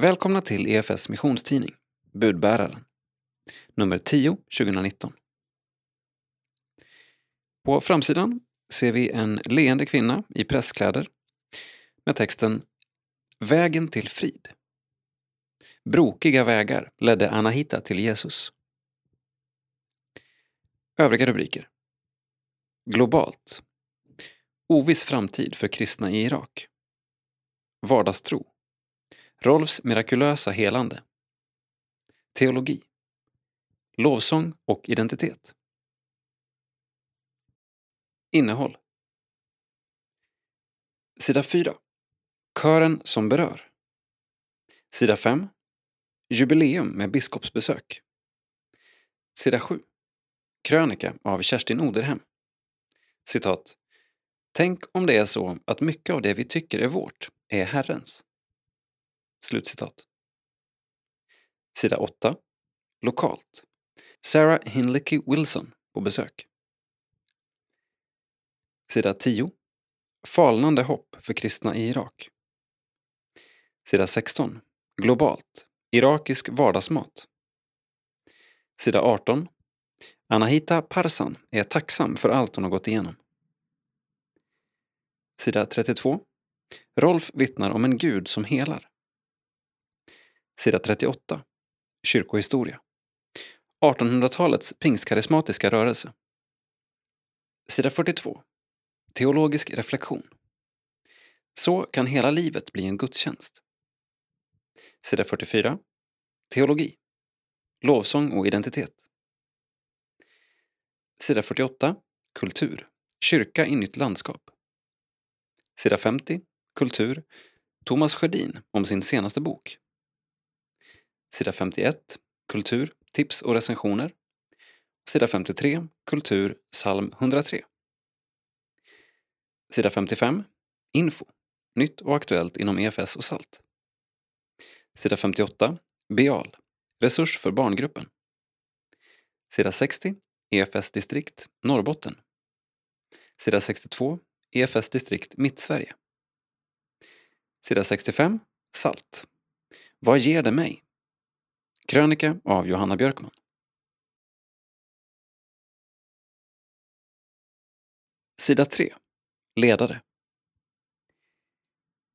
Välkomna till EFS missionstidning, Budbäraren, nummer 10 2019. På framsidan ser vi en leende kvinna i presskläder med texten Vägen till frid. Brokiga vägar ledde Anahita till Jesus. Övriga rubriker. Globalt. Oviss framtid för kristna i Irak. Vardagstro. Rolfs mirakulösa helande. Teologi. Lovsång och identitet. Innehåll. Sida 4. Kören som berör. Sida 5. Jubileum med biskopsbesök. Sida 7. Krönika av Kerstin Oderhem. Citat. Tänk om det är så att mycket av det vi tycker är vårt är Herrens. Slutcitat. Sida 8. Lokalt. Sarah Hinlicky Wilson på besök. Sida 10. Falnande hopp för kristna i Irak. Sida 16. Globalt. Irakisk vardagsmat. Sida 18. Anahita Parsan är tacksam för allt hon har gått igenom. Sida 32. Rolf vittnar om en gud som helar. Sida 38. Kyrkohistoria. 1800-talets pingstkarismatiska rörelse. Sida 42. Teologisk reflektion. Så kan hela livet bli en gudstjänst. Sida 44. Teologi. Lovsång och identitet. Sida 48. Kultur. Kyrka i nytt landskap. Sida 50. Kultur. Thomas Sjödin om sin senaste bok. Sida 51. Kultur, tips och recensioner. Sida 53. Kultur, psalm 103. Sida 55. Info. Nytt och aktuellt inom EFS och SALT. Sida 58. Beal. Resurs för barngruppen. Sida 60. EFS distrikt Norrbotten. Sida 62. EFS distrikt Mittsverige. Sida 65. SALT. Vad ger det mig? Krönika av Johanna Björkman. Sida 3. Ledare.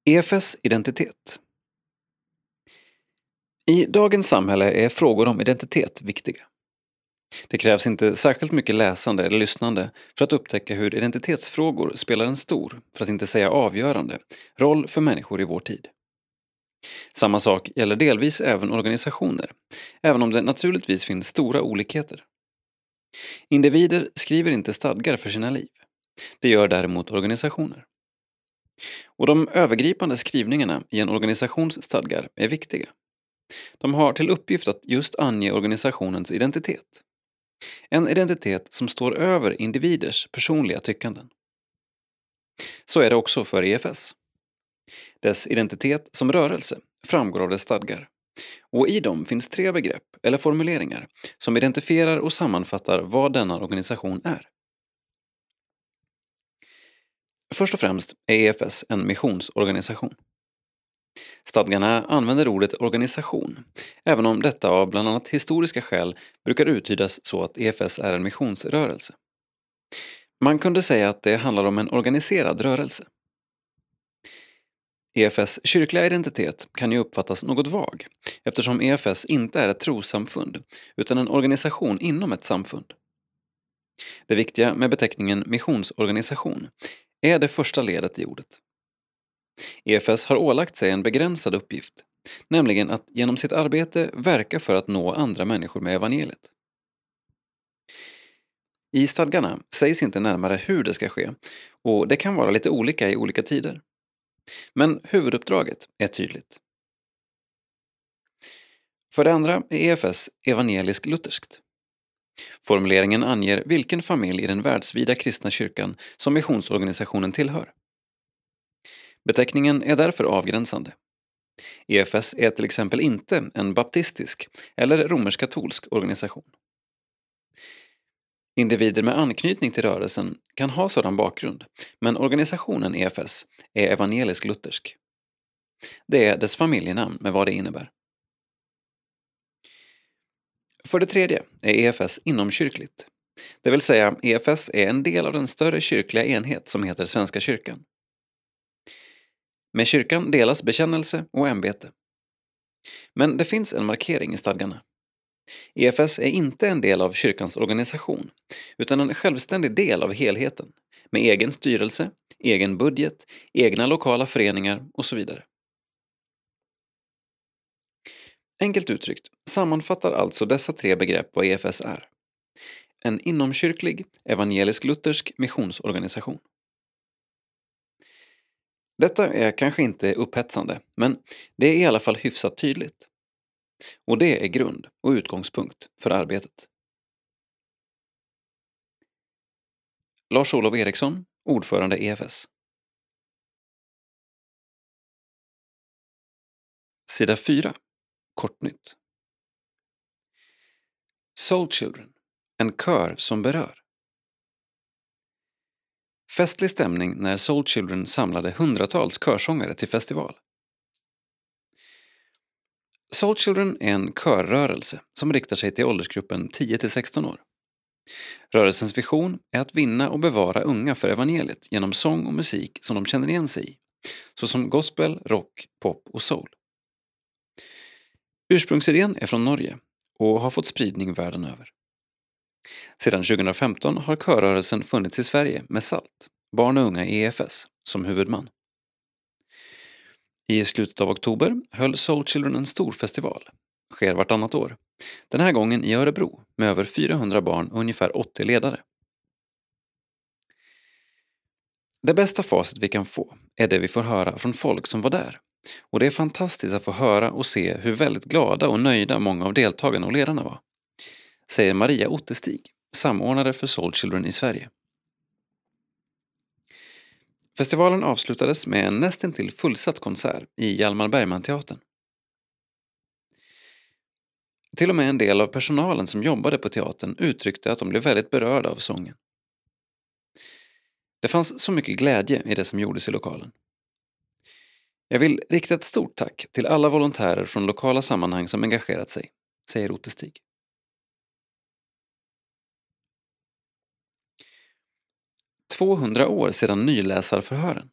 EFS identitet. I dagens samhälle är frågor om identitet viktiga. Det krävs inte särskilt mycket läsande eller lyssnande för att upptäcka hur identitetsfrågor spelar en stor, för att inte säga avgörande, roll för människor i vår tid. Samma sak gäller delvis även organisationer, även om det naturligtvis finns stora olikheter. Individer skriver inte stadgar för sina liv. Det gör däremot organisationer. Och de övergripande skrivningarna i en organisations stadgar är viktiga. De har till uppgift att just ange organisationens identitet. En identitet som står över individers personliga tyckanden. Så är det också för EFS. Dess identitet som rörelse framgår av dess stadgar. Och i dem finns tre begrepp, eller formuleringar, som identifierar och sammanfattar vad denna organisation är. Först och främst är EFS en missionsorganisation. Stadgarna använder ordet organisation, även om detta av bland annat historiska skäl brukar uttydas så att EFS är en missionsrörelse. Man kunde säga att det handlar om en organiserad rörelse. EFS kyrkliga identitet kan ju uppfattas något vag eftersom EFS inte är ett trossamfund utan en organisation inom ett samfund. Det viktiga med beteckningen missionsorganisation är det första ledet i ordet. EFS har ålagt sig en begränsad uppgift, nämligen att genom sitt arbete verka för att nå andra människor med evangeliet. I stadgarna sägs inte närmare hur det ska ske och det kan vara lite olika i olika tider. Men huvuduppdraget är tydligt. För det andra är EFS evangelisk-lutherskt. Formuleringen anger vilken familj i den världsvida kristna kyrkan som missionsorganisationen tillhör. Beteckningen är därför avgränsande. EFS är till exempel inte en baptistisk eller romersk-katolsk organisation. Individer med anknytning till rörelsen kan ha sådan bakgrund, men organisationen EFS är evangelisk-luthersk. Det är dess familjenamn med vad det innebär. För det tredje är EFS inomkyrkligt. Det vill säga, EFS är en del av den större kyrkliga enhet som heter Svenska kyrkan. Med kyrkan delas bekännelse och ämbete. Men det finns en markering i stadgarna. EFS är inte en del av kyrkans organisation, utan en självständig del av helheten, med egen styrelse, egen budget, egna lokala föreningar och så vidare. Enkelt uttryckt sammanfattar alltså dessa tre begrepp vad EFS är. En inomkyrklig, evangelisk-luthersk missionsorganisation. Detta är kanske inte upphetsande, men det är i alla fall hyfsat tydligt. Och det är grund och utgångspunkt för arbetet. Lars-Olof Eriksson, ordförande EFS. Sida 4. Kortnytt. Soul Children, en kör som berör. Festlig stämning när Soul Children samlade hundratals körsångare till festival. Soul Children är en körrörelse som riktar sig till åldersgruppen 10 16 år. Rörelsens vision är att vinna och bevara unga för evangeliet genom sång och musik som de känner igen sig i, såsom gospel, rock, pop och soul. Ursprungsidén är från Norge och har fått spridning världen över. Sedan 2015 har körrörelsen funnits i Sverige med SALT, Barn och unga EFS, som huvudman. I slutet av oktober höll Soul Children en stor festival, sker vartannat år, den här gången i Örebro med över 400 barn och ungefär 80 ledare. Det bästa facit vi kan få är det vi får höra från folk som var där. Och det är fantastiskt att få höra och se hur väldigt glada och nöjda många av deltagarna och ledarna var. Säger Maria Ottestig, samordnare för Soul Children i Sverige. Festivalen avslutades med en nästintill fullsatt konsert i Hjalmar Bergman-teatern. Till och med en del av personalen som jobbade på teatern uttryckte att de blev väldigt berörda av sången. Det fanns så mycket glädje i det som gjordes i lokalen. Jag vill rikta ett stort tack till alla volontärer från lokala sammanhang som engagerat sig, säger Otte Stig. ...200 år sedan nyläsarförhören.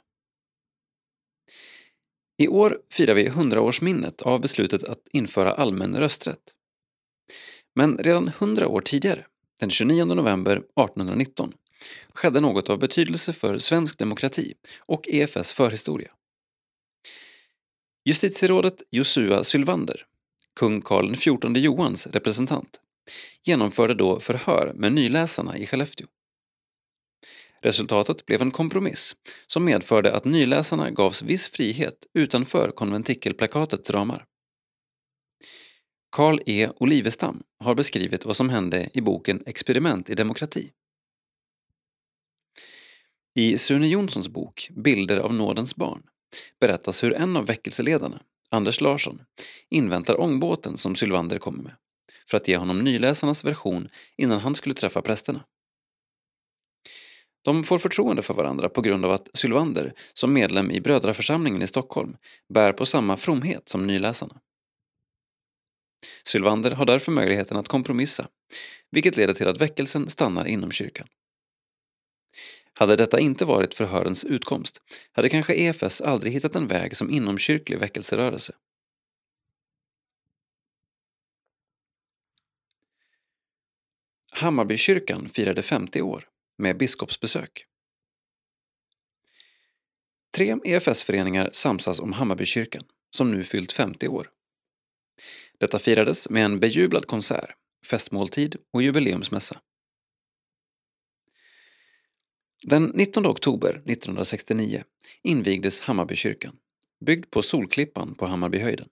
I år firar vi 100-årsminnet av beslutet att införa allmän rösträtt. Men redan 100 år tidigare, den 29 november 1819, skedde något av betydelse för svensk demokrati och EFS förhistoria. Justitierådet Josua Sylvander, kung Karl XIV Johans representant, genomförde då förhör med nyläsarna i Skellefteå. Resultatet blev en kompromiss som medförde att nyläsarna gavs viss frihet utanför konventikelplakatets ramar. Carl E Olivestam har beskrivit vad som hände i boken Experiment i demokrati. I Sune Jonssons bok Bilder av nådens barn berättas hur en av väckelseledarna, Anders Larsson, inväntar ångbåten som Sylvander kommer med för att ge honom nyläsarnas version innan han skulle träffa prästerna. De får förtroende för varandra på grund av att Sylvander, som medlem i Brödraförsamlingen i Stockholm, bär på samma fromhet som nyläsarna. Sylvander har därför möjligheten att kompromissa, vilket leder till att väckelsen stannar inom kyrkan. Hade detta inte varit förhörens utkomst hade kanske EFS aldrig hittat en väg som inomkyrklig väckelserörelse. Hammarbykyrkan firade 50 år med biskopsbesök. Tre EFS-föreningar samsas om Hammarbykyrkan, som nu fyllt 50 år. Detta firades med en bejublad konsert, festmåltid och jubileumsmässa. Den 19 oktober 1969 invigdes Hammarbykyrkan, byggd på Solklippan på Hammarbyhöjden.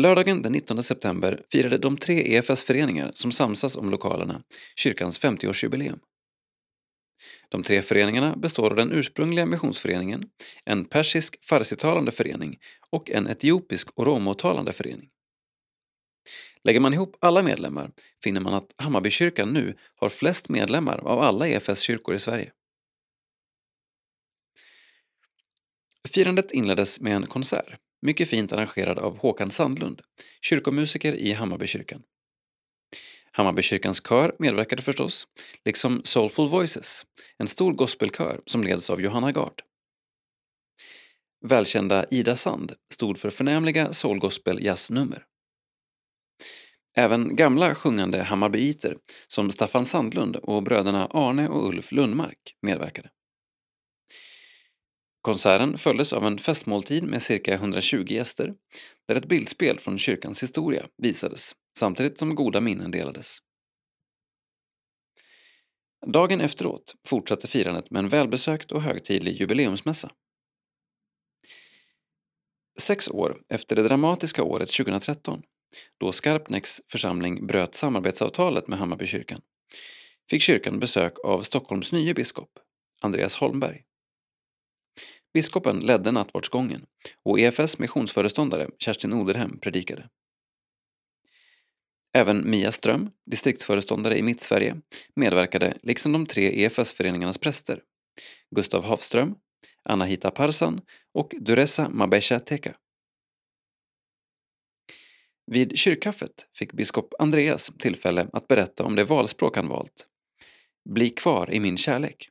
Lördagen den 19 september firade de tre EFS-föreningar som samsas om lokalerna kyrkans 50-årsjubileum. De tre föreningarna består av den ursprungliga missionsföreningen, en persisk farsitalande förening och en etiopisk oromotalande förening. Lägger man ihop alla medlemmar finner man att Hammarbykyrkan nu har flest medlemmar av alla EFS-kyrkor i Sverige. Firandet inleddes med en konsert, mycket fint arrangerad av Håkan Sandlund, kyrkomusiker i Hammarbykyrkan. Hammarbykyrkans kör medverkade förstås, liksom Soulful Voices, en stor gospelkör som leds av Johanna Gard. Välkända Ida Sand stod för förnämliga soulgospel-jazznummer. Även gamla sjungande Hammarbyiter som Staffan Sandlund och bröderna Arne och Ulf Lundmark medverkade. Konserten följdes av en festmåltid med cirka 120 gäster där ett bildspel från kyrkans historia visades samtidigt som goda minnen delades. Dagen efteråt fortsatte firandet med en välbesökt och högtidlig jubileumsmässa. Sex år efter det dramatiska året 2013, då Skarpnäcks församling bröt samarbetsavtalet med Hammarbykyrkan, fick kyrkan besök av Stockholms nye biskop, Andreas Holmberg. Biskopen ledde nattvardsgången och EFS missionsföreståndare Kerstin Oderhem predikade. Även Mia Ström, distriktsföreståndare i Mittsverige, medverkade liksom de tre EFS-föreningarnas präster, Gustav Hafström, Anahita Parsan och Duresa Mabesha Teka. Vid kyrkkaffet fick biskop Andreas tillfälle att berätta om det valspråk han valt. Bli kvar i min kärlek.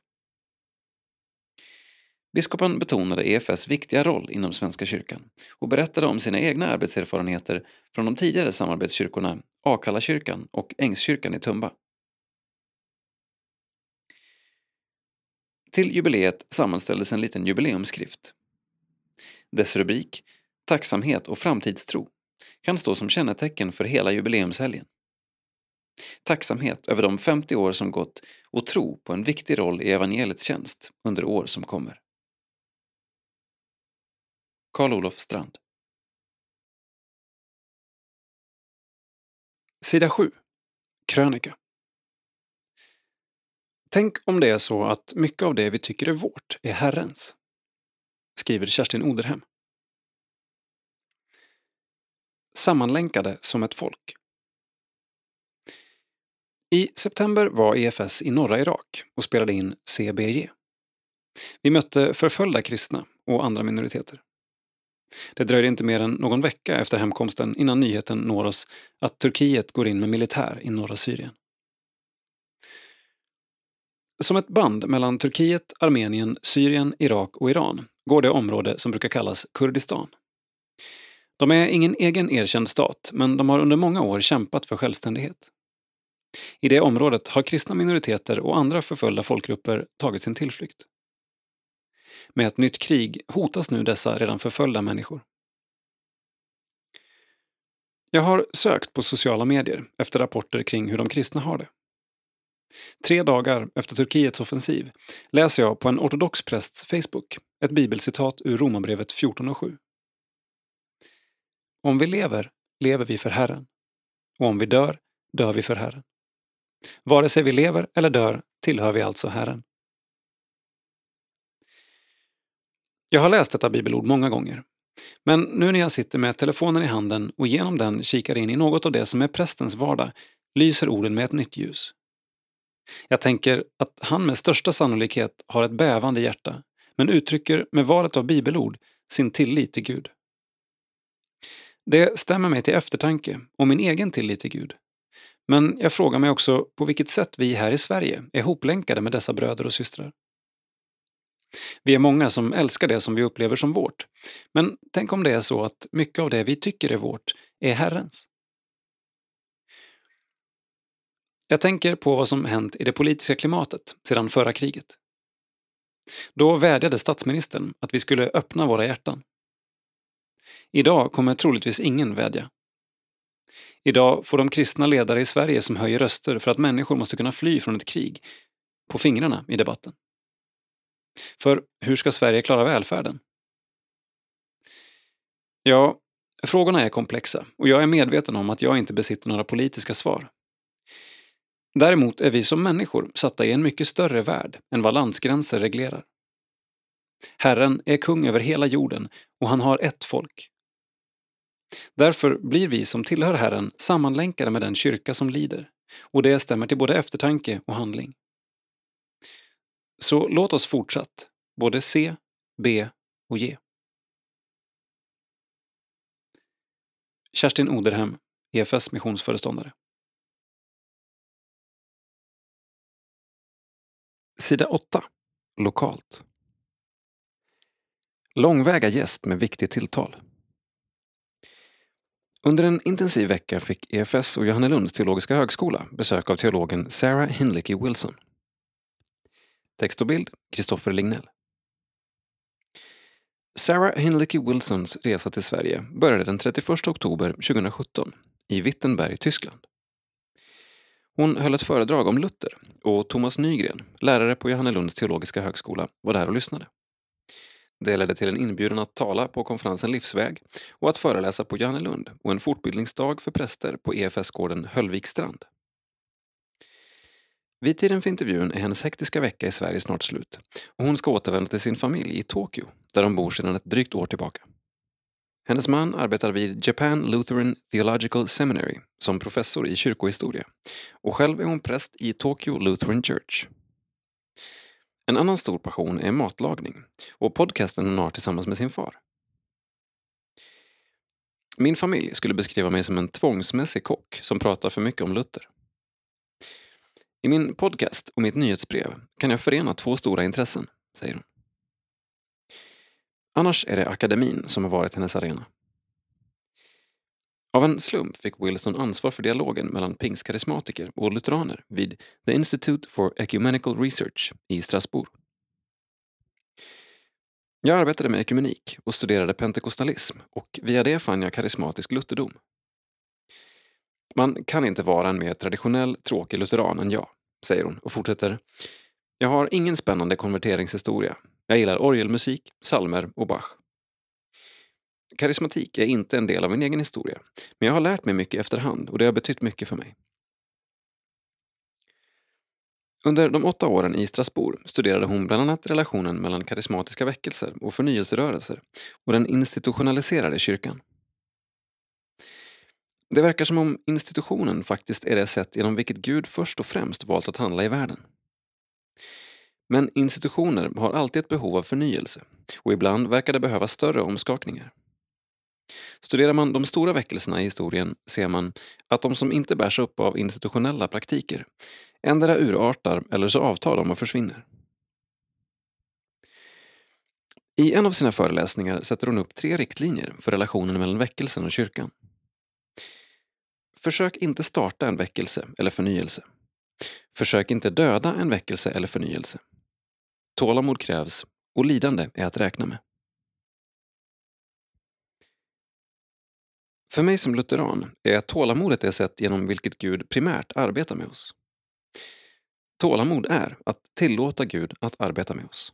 Biskopen betonade EFS viktiga roll inom Svenska kyrkan och berättade om sina egna arbetserfarenheter från de tidigare samarbetskyrkorna Akalla-kyrkan och Ängskyrkan i Tumba. Till jubileet sammanställdes en liten jubileumsskrift. Dess rubrik, Tacksamhet och framtidstro, kan stå som kännetecken för hela jubileumshelgen. Tacksamhet över de 50 år som gått och tro på en viktig roll i evangeliets tjänst under år som kommer. Karl-Olof Strand Sida 7. Krönika. Tänk om det är så att mycket av det vi tycker är vårt är Herrens. Skriver Kerstin Oderhem. Sammanlänkade som ett folk. I september var EFS i norra Irak och spelade in CBG. Vi mötte förföljda kristna och andra minoriteter. Det dröjde inte mer än någon vecka efter hemkomsten innan nyheten når oss att Turkiet går in med militär i norra Syrien. Som ett band mellan Turkiet, Armenien, Syrien, Irak och Iran går det område som brukar kallas Kurdistan. De är ingen egen erkänd stat, men de har under många år kämpat för självständighet. I det området har kristna minoriteter och andra förföljda folkgrupper tagit sin tillflykt. Med ett nytt krig hotas nu dessa redan förföljda människor. Jag har sökt på sociala medier efter rapporter kring hur de kristna har det. Tre dagar efter Turkiets offensiv läser jag på en ortodox prästs Facebook ett bibelcitat ur Romarbrevet 14.7. Om vi lever, lever vi för Herren. Och om vi dör, dör vi för Herren. Vare sig vi lever eller dör tillhör vi alltså Herren. Jag har läst detta bibelord många gånger. Men nu när jag sitter med telefonen i handen och genom den kikar in i något av det som är prästens vardag lyser orden med ett nytt ljus. Jag tänker att han med största sannolikhet har ett bävande hjärta men uttrycker med valet av bibelord sin tillit till Gud. Det stämmer mig till eftertanke och min egen tillit till Gud. Men jag frågar mig också på vilket sätt vi här i Sverige är hoplänkade med dessa bröder och systrar. Vi är många som älskar det som vi upplever som vårt. Men tänk om det är så att mycket av det vi tycker är vårt är Herrens. Jag tänker på vad som hänt i det politiska klimatet sedan förra kriget. Då vädjade statsministern att vi skulle öppna våra hjärtan. Idag kommer troligtvis ingen vädja. Idag får de kristna ledare i Sverige som höjer röster för att människor måste kunna fly från ett krig på fingrarna i debatten. För hur ska Sverige klara välfärden? Ja, frågorna är komplexa och jag är medveten om att jag inte besitter några politiska svar. Däremot är vi som människor satta i en mycket större värld än vad landsgränser reglerar. Herren är kung över hela jorden och han har ett folk. Därför blir vi som tillhör Herren sammanlänkade med den kyrka som lider och det stämmer till både eftertanke och handling. Så låt oss fortsatt både se, be och ge. Kerstin Oderhem, EFS missionsföreståndare. Sida 8. Lokalt. Långväga gäst med viktigt tilltal. Under en intensiv vecka fick EFS och Johannelunds teologiska högskola besök av teologen Sarah Hinlicky Wilson. Text och bild Kristoffer Lignell. Sarah Hinlicky Wilsons resa till Sverige började den 31 oktober 2017 i Wittenberg, Tyskland. Hon höll ett föredrag om Luther och Thomas Nygren, lärare på Johannelunds teologiska högskola, var där och lyssnade. Det ledde till en inbjudan att tala på konferensen Livsväg och att föreläsa på Johannelund och en fortbildningsdag för präster på EFS-gården Höllvikstrand. Vid tiden för intervjun är hennes hektiska vecka i Sverige snart slut och hon ska återvända till sin familj i Tokyo, där de bor sedan ett drygt år tillbaka. Hennes man arbetar vid Japan Lutheran Theological Seminary som professor i kyrkohistoria och själv är hon präst i Tokyo Lutheran Church. En annan stor passion är matlagning och podcasten hon har tillsammans med sin far. Min familj skulle beskriva mig som en tvångsmässig kock som pratar för mycket om Luther. I min podcast och mitt nyhetsbrev kan jag förena två stora intressen, säger hon. Annars är det akademin som har varit hennes arena. Av en slump fick Wilson ansvar för dialogen mellan pingstkarismatiker och lutheraner vid The Institute for Ecumenical Research i Strasbourg. Jag arbetade med ekumenik och studerade pentekostalism och via det fann jag karismatisk lutherdom. Man kan inte vara en mer traditionell, tråkig lutheran än jag, säger hon och fortsätter. Jag har ingen spännande konverteringshistoria. Jag gillar orgelmusik, salmer och Bach. Karismatik är inte en del av min egen historia, men jag har lärt mig mycket efterhand och det har betytt mycket för mig. Under de åtta åren i Strasbourg studerade hon bland annat relationen mellan karismatiska väckelser och förnyelserörelser och den institutionaliserade kyrkan. Det verkar som om institutionen faktiskt är det sätt genom vilket Gud först och främst valt att handla i världen. Men institutioner har alltid ett behov av förnyelse och ibland verkar det behöva större omskakningar. Studerar man de stora väckelserna i historien ser man att de som inte bärs upp av institutionella praktiker endera urartar eller så avtar de och försvinner. I en av sina föreläsningar sätter hon upp tre riktlinjer för relationen mellan väckelsen och kyrkan. Försök inte starta en väckelse eller förnyelse. Försök inte döda en väckelse eller förnyelse. Tålamod krävs och lidande är att räkna med. För mig som lutheran är tålamodet det sätt genom vilket Gud primärt arbetar med oss. Tålamod är att tillåta Gud att arbeta med oss.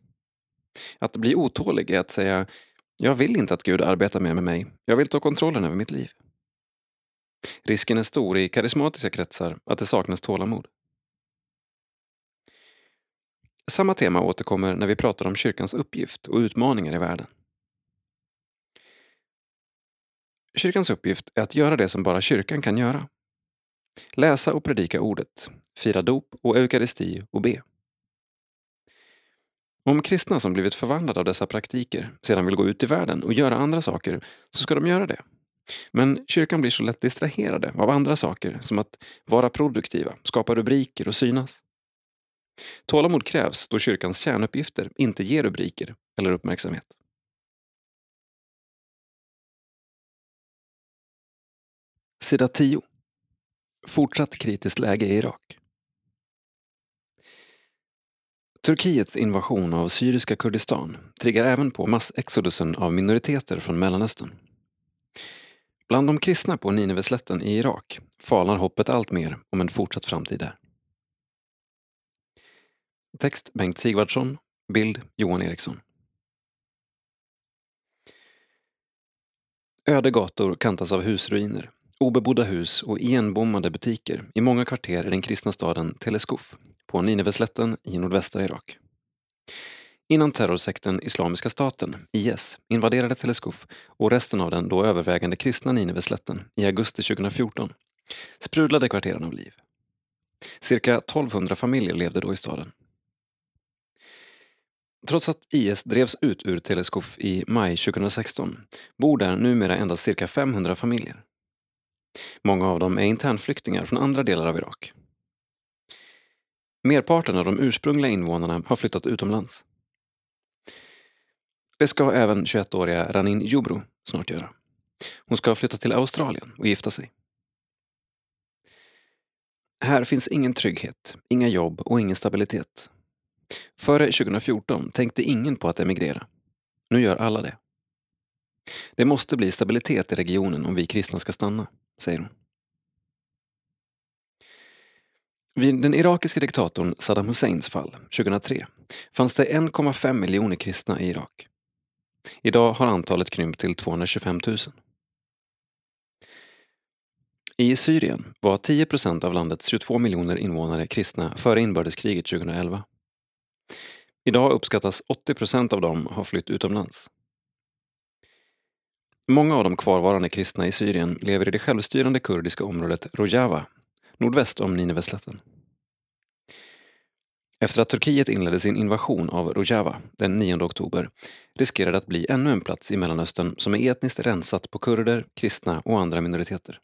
Att bli otålig är att säga jag vill inte att Gud arbetar mer med mig, jag vill ta kontrollen över mitt liv. Risken är stor i karismatiska kretsar att det saknas tålamod. Samma tema återkommer när vi pratar om kyrkans uppgift och utmaningar i världen. Kyrkans uppgift är att göra det som bara kyrkan kan göra. Läsa och predika ordet, fira dop och eukaristi och be. Om kristna som blivit förvandlade av dessa praktiker sedan vill gå ut i världen och göra andra saker så ska de göra det. Men kyrkan blir så lätt distraherade av andra saker som att vara produktiva, skapa rubriker och synas. Tålamod krävs då kyrkans kärnuppgifter inte ger rubriker eller uppmärksamhet. Sida 10. Fortsatt kritiskt läge i Irak. Turkiets invasion av syriska Kurdistan triggar även på massexodusen av minoriteter från Mellanöstern. Bland de kristna på Nineveslätten i Irak falnar hoppet allt mer om en fortsatt framtid där. Text Bengt Sigvardsson, bild Johan Eriksson. Öde gator kantas av husruiner, obebodda hus och igenbommade butiker i många kvarter i den kristna staden Teleskuf på Nineveslätten i nordvästra Irak. Innan terrorsekten Islamiska staten, IS, invaderade Teleskuf och resten av den då övervägande kristna Nineveslätten i augusti 2014 sprudlade kvarteren av liv. Cirka 1200 familjer levde då i staden. Trots att IS drevs ut ur Teleskuf i maj 2016 bor där numera endast cirka 500 familjer. Många av dem är internflyktingar från andra delar av Irak. Merparten av de ursprungliga invånarna har flyttat utomlands. Det ska även 21-åriga Ranin Jubru snart göra. Hon ska flytta till Australien och gifta sig. Här finns ingen trygghet, inga jobb och ingen stabilitet. Före 2014 tänkte ingen på att emigrera. Nu gör alla det. Det måste bli stabilitet i regionen om vi kristna ska stanna, säger hon. Vid den irakiska diktatorn Saddam Husseins fall 2003 fanns det 1,5 miljoner kristna i Irak. Idag har antalet krympt till 225 000. I Syrien var 10 procent av landets 22 miljoner invånare kristna före inbördeskriget 2011. Idag uppskattas 80 procent av dem ha flytt utomlands. Många av de kvarvarande kristna i Syrien lever i det självstyrande kurdiska området Rojava, nordväst om Nineveslätten. Efter att Turkiet inledde sin invasion av Rojava den 9 oktober riskerar det att bli ännu en plats i Mellanöstern som är etniskt rensat på kurder, kristna och andra minoriteter.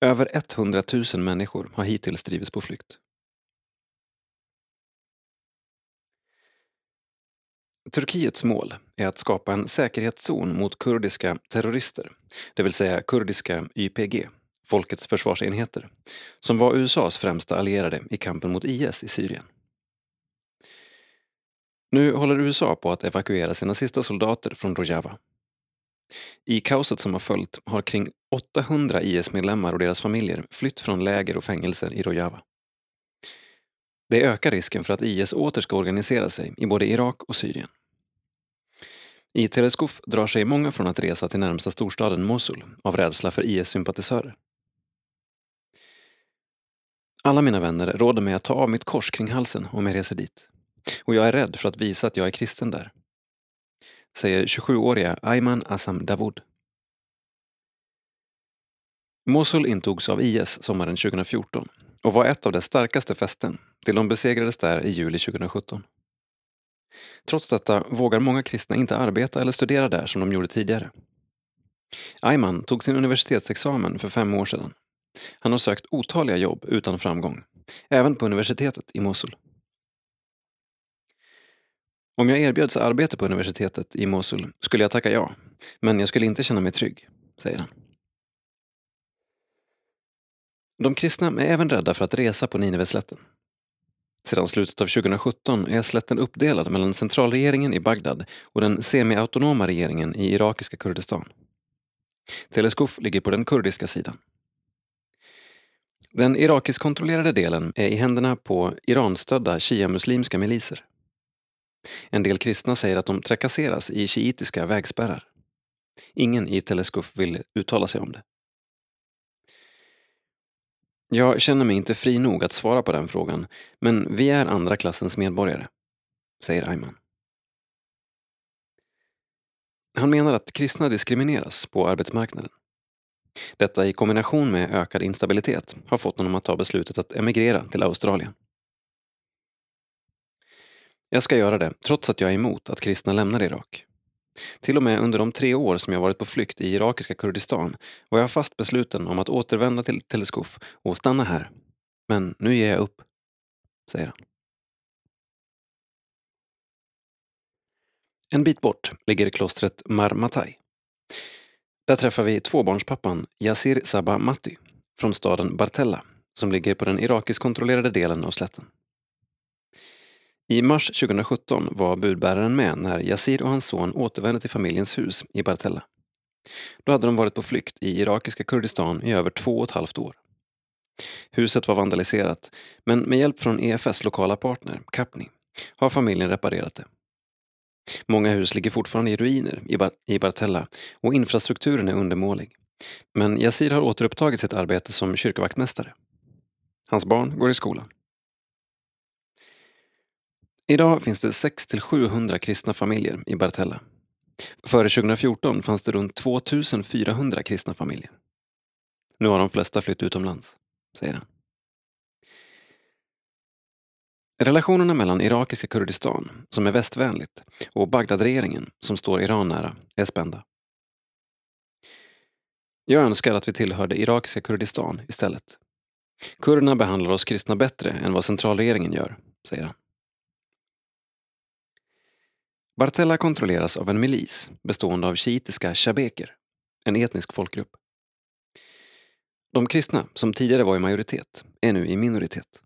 Över 100 000 människor har hittills drivits på flykt. Turkiets mål är att skapa en säkerhetszon mot kurdiska terrorister, det vill säga kurdiska YPG, Folkets försvarsenheter, som var USAs främsta allierade i kampen mot IS i Syrien. Nu håller USA på att evakuera sina sista soldater från Rojava. I kaoset som har följt har kring 800 IS-medlemmar och deras familjer flytt från läger och fängelser i Rojava. Det ökar risken för att IS åter ska organisera sig i både Irak och Syrien. I Teleskop drar sig många från att resa till närmsta storstaden Mosul av rädsla för IS-sympatisörer. Alla mina vänner råder mig att ta av mitt kors kring halsen om jag reser dit. Och jag är rädd för att visa att jag är kristen där. Säger 27-åriga Ayman Assam Dawood. Mosul intogs av IS sommaren 2014 och var ett av dess starkaste fästen till de besegrades där i juli 2017. Trots detta vågar många kristna inte arbeta eller studera där som de gjorde tidigare. Ayman tog sin universitetsexamen för fem år sedan. Han har sökt otaliga jobb utan framgång, även på universitetet i Mosul. Om jag erbjöds arbete på universitetet i Mosul skulle jag tacka ja, men jag skulle inte känna mig trygg, säger han. De kristna är även rädda för att resa på Nineveslätten. Sedan slutet av 2017 är slätten uppdelad mellan centralregeringen i Bagdad och den semiautonoma regeringen i irakiska Kurdistan. Teleskuf ligger på den kurdiska sidan. Den irakisk-kontrollerade delen är i händerna på Iranstödda shia-muslimska miliser. En del kristna säger att de trakasseras i shiitiska vägspärrar. Ingen i Teleskuf vill uttala sig om det. Jag känner mig inte fri nog att svara på den frågan, men vi är andra klassens medborgare, säger Ayman. Han menar att kristna diskrimineras på arbetsmarknaden. Detta i kombination med ökad instabilitet har fått honom att ta beslutet att emigrera till Australien. Jag ska göra det, trots att jag är emot att kristna lämnar Irak. Till och med under de tre år som jag varit på flykt i irakiska Kurdistan var jag fast besluten om att återvända till Teleskuf och stanna här. Men nu ger jag upp, säger han. En bit bort ligger klostret Marmatai. Där träffar vi tvåbarnspappan Yasir Sabah Matti från staden Bartella som ligger på den irakisk kontrollerade delen av slätten. I mars 2017 var budbäraren med när Yasir och hans son återvände till familjens hus i Bartella. Då hade de varit på flykt i irakiska Kurdistan i över två och ett halvt år. Huset var vandaliserat, men med hjälp från EFS lokala partner, Capni, har familjen reparerat det. Många hus ligger fortfarande i ruiner i, Bar i Bartella och infrastrukturen är undermålig. Men Yassir har återupptagit sitt arbete som kyrkvaktmästare. Hans barn går i skolan. Idag finns det 600-700 kristna familjer i Bartella. Före 2014 fanns det runt 2400 kristna familjer. Nu har de flesta flytt utomlands, säger han. Relationerna mellan irakiska Kurdistan, som är västvänligt, och Bagdadregeringen, som står Iran nära, är spända. Jag önskar att vi tillhörde irakiska Kurdistan istället. Kurderna behandlar oss kristna bättre än vad centralregeringen gör, säger han. Bartella kontrolleras av en milis bestående av shiitiska shabeker, en etnisk folkgrupp. De kristna, som tidigare var i majoritet, är nu i minoritet.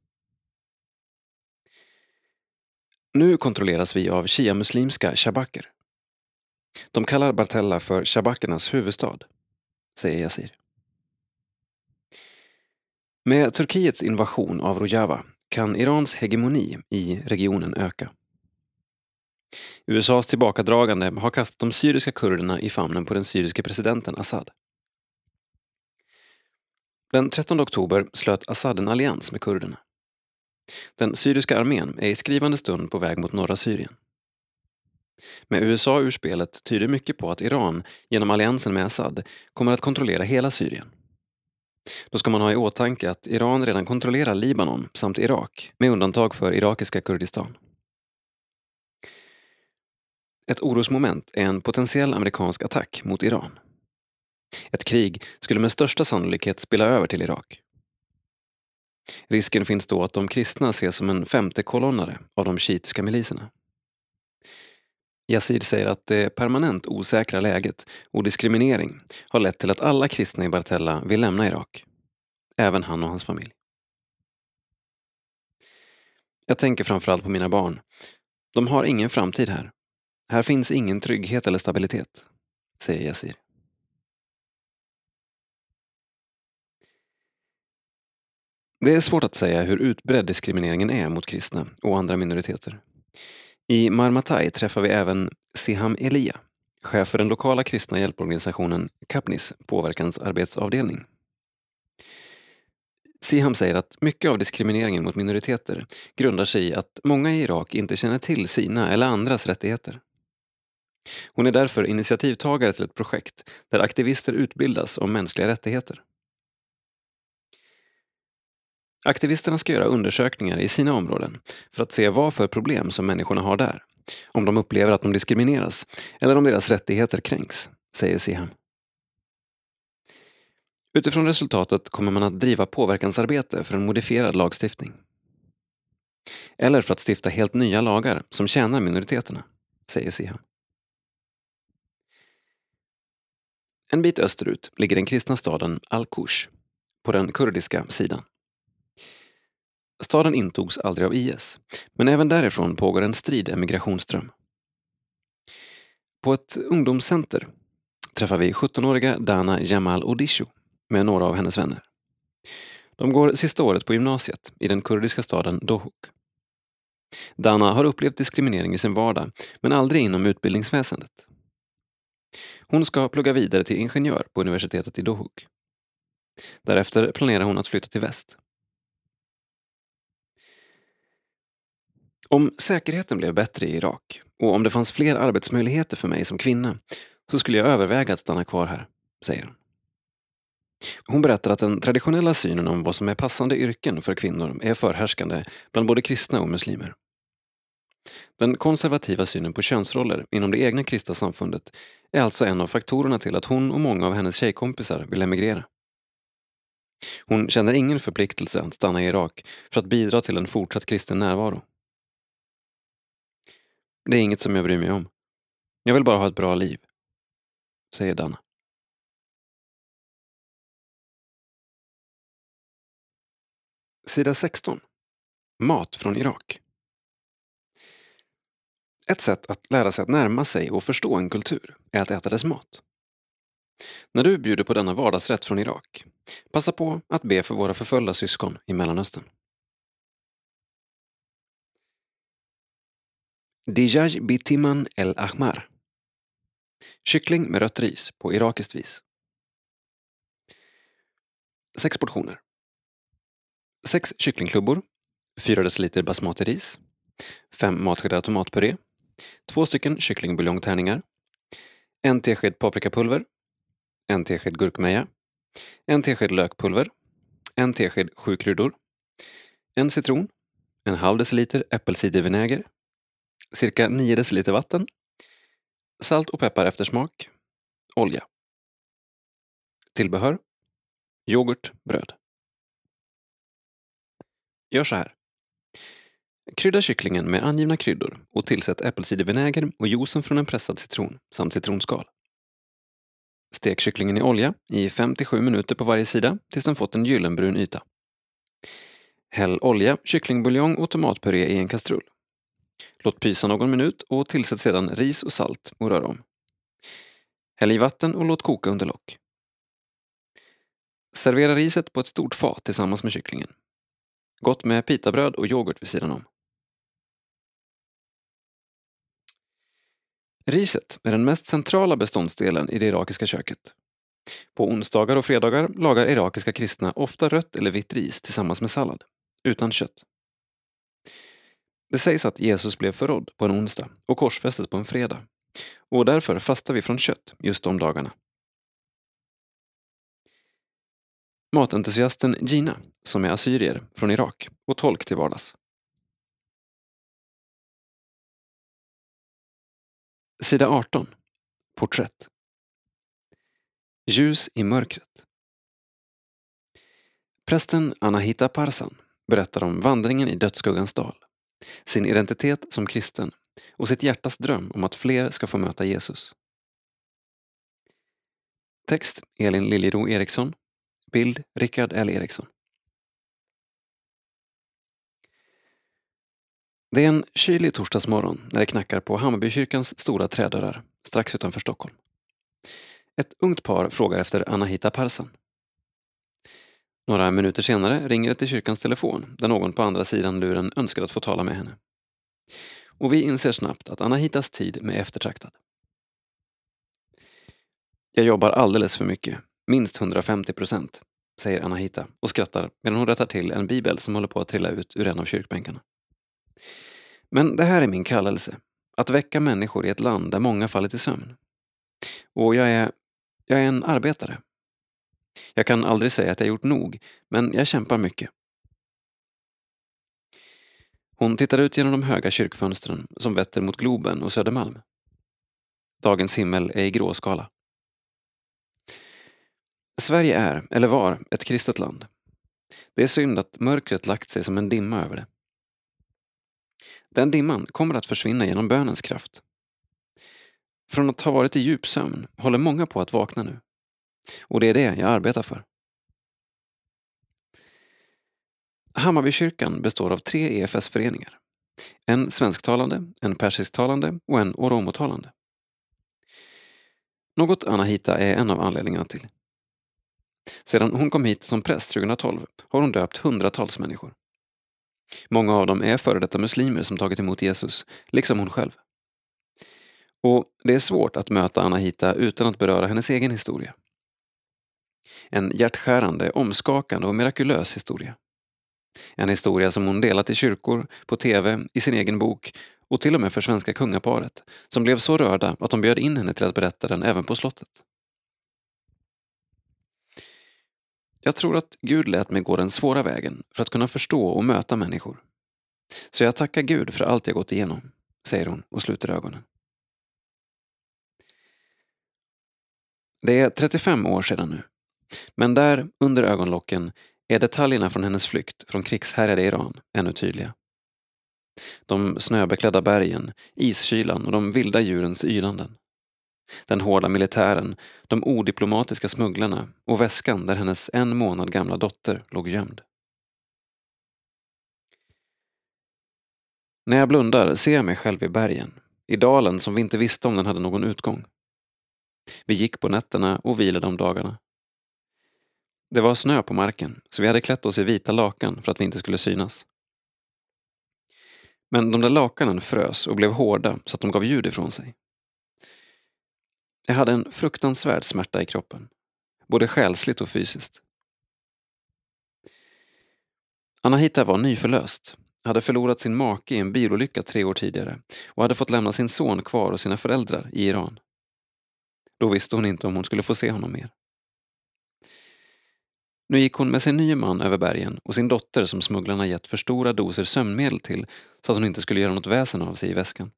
Nu kontrolleras vi av shia-muslimska shabaker. De kallar Bartella för shabakernas huvudstad, säger Yazir. Med Turkiets invasion av Rojava kan Irans hegemoni i regionen öka. USAs tillbakadragande har kastat de syriska kurderna i famnen på den syriske presidenten Assad. Den 13 oktober slöt Assad en allians med kurderna. Den syriska armén är i skrivande stund på väg mot norra Syrien. Med USA ur spelet tyder mycket på att Iran, genom alliansen med Assad, kommer att kontrollera hela Syrien. Då ska man ha i åtanke att Iran redan kontrollerar Libanon samt Irak, med undantag för irakiska Kurdistan. Ett orosmoment är en potentiell amerikansk attack mot Iran. Ett krig skulle med största sannolikhet spilla över till Irak. Risken finns då att de kristna ses som en femte kolonnare av de shiitiska miliserna. Yazid säger att det permanent osäkra läget och diskriminering har lett till att alla kristna i Bartella vill lämna Irak. Även han och hans familj. Jag tänker framförallt på mina barn. De har ingen framtid här. Här finns ingen trygghet eller stabilitet, säger Yazid. Det är svårt att säga hur utbredd diskrimineringen är mot kristna och andra minoriteter. I Marmatai träffar vi även Siham Elia, chef för den lokala kristna hjälporganisationen Kapnis påverkansarbetsavdelning. Siham säger att mycket av diskrimineringen mot minoriteter grundar sig i att många i Irak inte känner till sina eller andras rättigheter. Hon är därför initiativtagare till ett projekt där aktivister utbildas om mänskliga rättigheter. Aktivisterna ska göra undersökningar i sina områden för att se vad för problem som människorna har där. Om de upplever att de diskrimineras eller om deras rättigheter kränks, säger Siham. Utifrån resultatet kommer man att driva påverkansarbete för en modifierad lagstiftning. Eller för att stifta helt nya lagar som tjänar minoriteterna, säger Siham. En bit österut ligger den kristna staden Al-Kush, på den kurdiska sidan. Staden intogs aldrig av IS, men även därifrån pågår en strid emigrationsström. På ett ungdomscenter träffar vi 17-åriga Dana Jamal Odishu med några av hennes vänner. De går sista året på gymnasiet i den kurdiska staden Dohuk. Dana har upplevt diskriminering i sin vardag, men aldrig inom utbildningsväsendet. Hon ska plugga vidare till ingenjör på universitetet i Dohuk. Därefter planerar hon att flytta till väst. Om säkerheten blev bättre i Irak och om det fanns fler arbetsmöjligheter för mig som kvinna så skulle jag överväga att stanna kvar här, säger hon. Hon berättar att den traditionella synen om vad som är passande yrken för kvinnor är förhärskande bland både kristna och muslimer. Den konservativa synen på könsroller inom det egna kristna samfundet är alltså en av faktorerna till att hon och många av hennes tjejkompisar vill emigrera. Hon känner ingen förpliktelse att stanna i Irak för att bidra till en fortsatt kristen närvaro. Det är inget som jag bryr mig om. Jag vill bara ha ett bra liv, säger Danna. Sida 16. Mat från Irak. Ett sätt att lära sig att närma sig och förstå en kultur är att äta dess mat. När du bjuder på denna vardagsrätt från Irak, passa på att be för våra förföljda syskon i Mellanöstern. Dijaj bitiman el ahmar. Kyckling med rött ris på irakiskt vis. Sex portioner. Sex kycklingklubbor, Fyra deciliter basmati-ris, fem matskedar tomatpuré, två stycken kycklingbuljongtärningar, en tesked paprikapulver, en tesked gurkmeja, en tesked lökpulver, en tesked sju kryddor, en citron, en halv deciliter äppelcidervinäger, cirka 9 deciliter vatten, salt och peppar efter smak, olja. Tillbehör Yoghurt, bröd. Gör så här. Krydda kycklingen med angivna kryddor och tillsätt äppelcidervinäger och juicen från en pressad citron samt citronskal. Stek kycklingen i olja i 5-7 minuter på varje sida tills den fått en gyllenbrun yta. Häll olja, kycklingbuljong och tomatpuré i en kastrull. Låt pysa någon minut och tillsätt sedan ris och salt och rör om. Häll i vatten och låt koka under lock. Servera riset på ett stort fat tillsammans med kycklingen. Gott med pitabröd och yoghurt vid sidan om. Riset är den mest centrala beståndsdelen i det irakiska köket. På onsdagar och fredagar lagar irakiska kristna ofta rött eller vitt ris tillsammans med sallad, utan kött. Det sägs att Jesus blev förrådd på en onsdag och korsfästes på en fredag. Och därför fastar vi från kött just de dagarna. Matentusiasten Gina, som är assyrier från Irak och tolk till vardags. Sida 18. Porträtt. Ljus i mörkret. Prästen Anahita Parsan berättar om vandringen i dödsskuggans dal, sin identitet som kristen och sitt hjärtas dröm om att fler ska få möta Jesus. Text Elin Liljero Eriksson Bild Rickard L Eriksson. Det är en kylig torsdagsmorgon när det knackar på Hammarbykyrkans stora trädörrar strax utanför Stockholm. Ett ungt par frågar efter Anahita Parsan. Några minuter senare ringer det till kyrkans telefon där någon på andra sidan luren önskar att få tala med henne. Och vi inser snabbt att Anahitas tid med eftertraktad. Jag jobbar alldeles för mycket, minst 150 procent, säger Anahita och skrattar medan hon rättar till en bibel som håller på att trilla ut ur en av kyrkbänkarna. Men det här är min kallelse, att väcka människor i ett land där många fallit i sömn. Och jag är, jag är en arbetare. Jag kan aldrig säga att jag gjort nog, men jag kämpar mycket. Hon tittar ut genom de höga kyrkfönstren som vetter mot Globen och Södermalm. Dagens himmel är i gråskala. Sverige är, eller var, ett kristet land. Det är synd att mörkret lagt sig som en dimma över det. Den dimman kommer att försvinna genom bönens kraft. Från att ha varit i djup sömn håller många på att vakna nu. Och det är det jag arbetar för. Hammarbykyrkan består av tre EFS-föreningar. En svensktalande, en persisktalande och en oromotalande. Något Anahita är en av anledningarna till. Sedan hon kom hit som präst 2012 har hon döpt hundratals människor. Många av dem är före detta muslimer som tagit emot Jesus, liksom hon själv. Och det är svårt att möta Anahita utan att beröra hennes egen historia. En hjärtskärande, omskakande och mirakulös historia. En historia som hon delat i kyrkor, på TV, i sin egen bok och till och med för svenska kungaparet, som blev så rörda att de bjöd in henne till att berätta den även på slottet. Jag tror att Gud lät mig gå den svåra vägen för att kunna förstå och möta människor. Så jag tackar Gud för allt jag gått igenom, säger hon och sluter ögonen. Det är 35 år sedan nu. Men där, under ögonlocken, är detaljerna från hennes flykt från krigshärjade Iran ännu tydliga. De snöbeklädda bergen, iskylan och de vilda djurens ylanden. Den hårda militären, de odiplomatiska smugglarna och väskan där hennes en månad gamla dotter låg gömd. När jag blundar ser jag mig själv i bergen, i dalen som vi inte visste om den hade någon utgång. Vi gick på nätterna och vilade om dagarna. Det var snö på marken, så vi hade klätt oss i vita lakan för att vi inte skulle synas. Men de där lakanen frös och blev hårda så att de gav ljud ifrån sig. Jag hade en fruktansvärd smärta i kroppen, både själsligt och fysiskt. Anahita var nyförlöst, hade förlorat sin make i en bilolycka tre år tidigare och hade fått lämna sin son kvar och sina föräldrar i Iran. Då visste hon inte om hon skulle få se honom mer. Nu gick hon med sin nye man över bergen och sin dotter som smugglarna gett för stora doser sömnmedel till så att hon inte skulle göra något väsen av sig i väskan.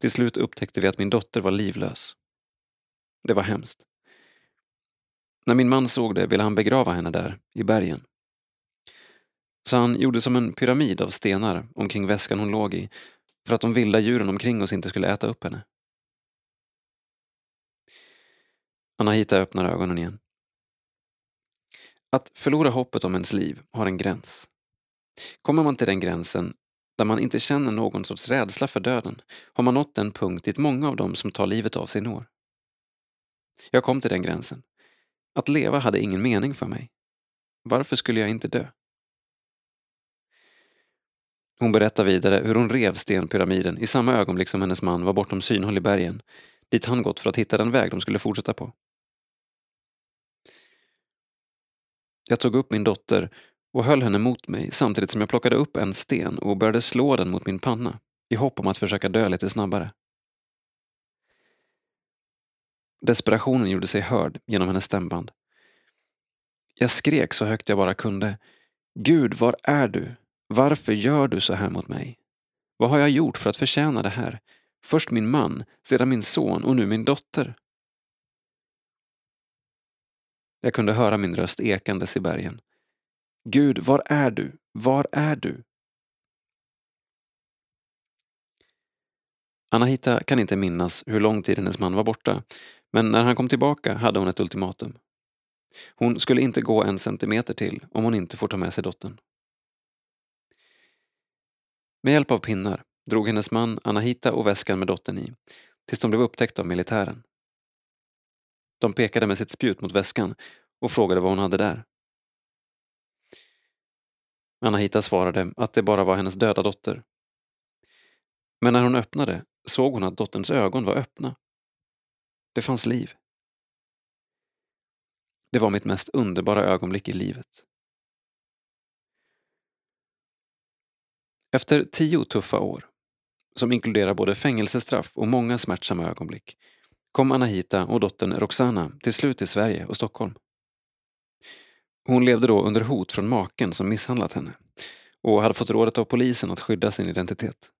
Till slut upptäckte vi att min dotter var livlös. Det var hemskt. När min man såg det ville han begrava henne där, i bergen. Så han gjorde som en pyramid av stenar omkring väskan hon låg i för att de vilda djuren omkring oss inte skulle äta upp henne. Anahita öppnar ögonen igen. Att förlora hoppet om ens liv har en gräns. Kommer man till den gränsen där man inte känner någon sorts rädsla för döden har man nått den punkt dit många av dem som tar livet av sig når. Jag kom till den gränsen. Att leva hade ingen mening för mig. Varför skulle jag inte dö? Hon berättar vidare hur hon rev stenpyramiden i samma ögonblick som hennes man var bortom synhåll i bergen, dit han gått för att hitta den väg de skulle fortsätta på. Jag tog upp min dotter och höll henne mot mig samtidigt som jag plockade upp en sten och började slå den mot min panna i hopp om att försöka dö lite snabbare. Desperationen gjorde sig hörd genom hennes stämband. Jag skrek så högt jag bara kunde. Gud, var är du? Varför gör du så här mot mig? Vad har jag gjort för att förtjäna det här? Först min man, sedan min son och nu min dotter. Jag kunde höra min röst ekandes i bergen. Gud, var är du? Var är du? Anahita kan inte minnas hur lång tid hennes man var borta, men när han kom tillbaka hade hon ett ultimatum. Hon skulle inte gå en centimeter till om hon inte får ta med sig dottern. Med hjälp av pinnar drog hennes man Anahita och väskan med dottern i, tills de blev upptäckta av militären. De pekade med sitt spjut mot väskan och frågade vad hon hade där. Anahita svarade att det bara var hennes döda dotter. Men när hon öppnade såg hon att dotterns ögon var öppna. Det fanns liv. Det var mitt mest underbara ögonblick i livet. Efter tio tuffa år, som inkluderar både fängelsestraff och många smärtsamma ögonblick, kom Anahita och dottern Roxana till slut till Sverige och Stockholm. Hon levde då under hot från maken som misshandlat henne och hade fått rådet av polisen att skydda sin identitet.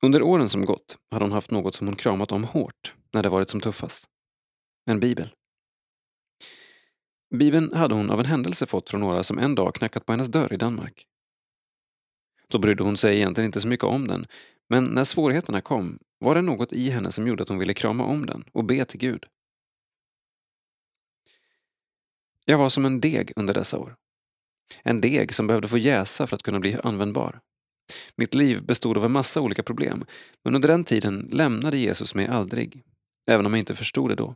Under åren som gått hade hon haft något som hon kramat om hårt när det varit som tuffast. En bibel. Bibeln hade hon av en händelse fått från några som en dag knackat på hennes dörr i Danmark. Då brydde hon sig egentligen inte så mycket om den, men när svårigheterna kom var det något i henne som gjorde att hon ville krama om den och be till Gud. Jag var som en deg under dessa år. En deg som behövde få jäsa för att kunna bli användbar. Mitt liv bestod av en massa olika problem, men under den tiden lämnade Jesus mig aldrig, även om jag inte förstod det då.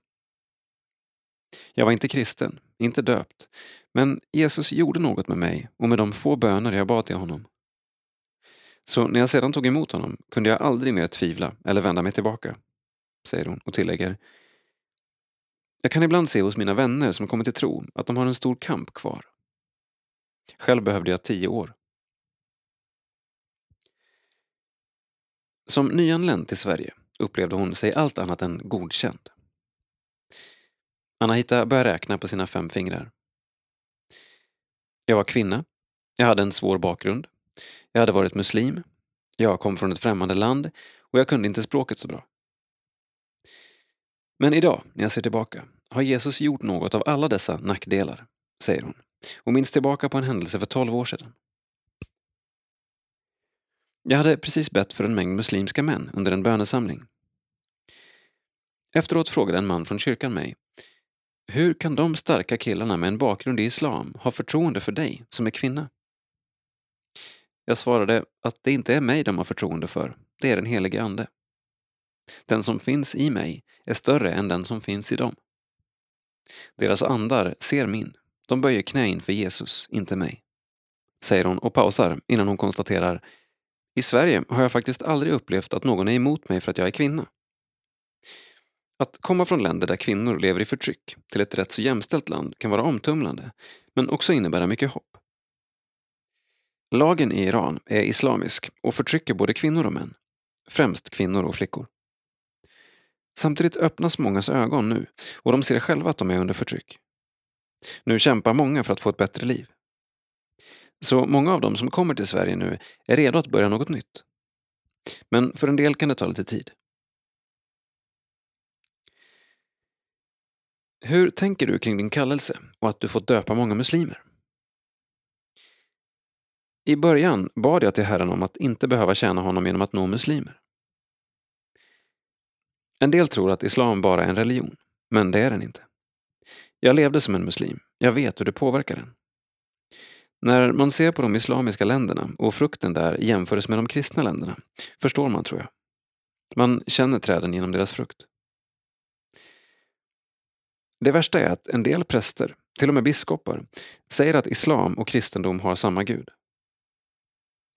Jag var inte kristen, inte döpt, men Jesus gjorde något med mig och med de få böner jag bad till honom. Så när jag sedan tog emot honom kunde jag aldrig mer tvivla eller vända mig tillbaka, säger hon och tillägger. Jag kan ibland se hos mina vänner som kommit till tro att de har en stor kamp kvar. Själv behövde jag tio år. Som nyanländ till Sverige upplevde hon sig allt annat än godkänd. Anahita började räkna på sina fem fingrar. Jag var kvinna. Jag hade en svår bakgrund. Jag hade varit muslim. Jag kom från ett främmande land och jag kunde inte språket så bra. Men idag, när jag ser tillbaka, har Jesus gjort något av alla dessa nackdelar, säger hon och minns tillbaka på en händelse för tolv år sedan. Jag hade precis bett för en mängd muslimska män under en bönesamling. Efteråt frågade en man från kyrkan mig hur kan de starka killarna med en bakgrund i islam ha förtroende för dig som är kvinna? Jag svarade att det inte är mig de har förtroende för, det är den helige Ande. Den som finns i mig är större än den som finns i dem. Deras andar ser min, de böjer knä inför Jesus, inte mig. Säger hon och pausar innan hon konstaterar I Sverige har jag faktiskt aldrig upplevt att någon är emot mig för att jag är kvinna. Att komma från länder där kvinnor lever i förtryck till ett rätt så jämställt land kan vara omtumlande, men också innebära mycket hopp. Lagen i Iran är islamisk och förtrycker både kvinnor och män, främst kvinnor och flickor. Samtidigt öppnas mångas ögon nu och de ser själva att de är under förtryck. Nu kämpar många för att få ett bättre liv. Så många av dem som kommer till Sverige nu är redo att börja något nytt. Men för en del kan det ta lite tid. Hur tänker du kring din kallelse och att du fått döpa många muslimer? I början bad jag till Herren om att inte behöva tjäna honom genom att nå muslimer. En del tror att islam bara är en religion, men det är den inte. Jag levde som en muslim, jag vet hur det påverkar en. När man ser på de islamiska länderna och frukten där jämförs med de kristna länderna förstår man, tror jag. Man känner träden genom deras frukt. Det värsta är att en del präster, till och med biskopar, säger att islam och kristendom har samma gud.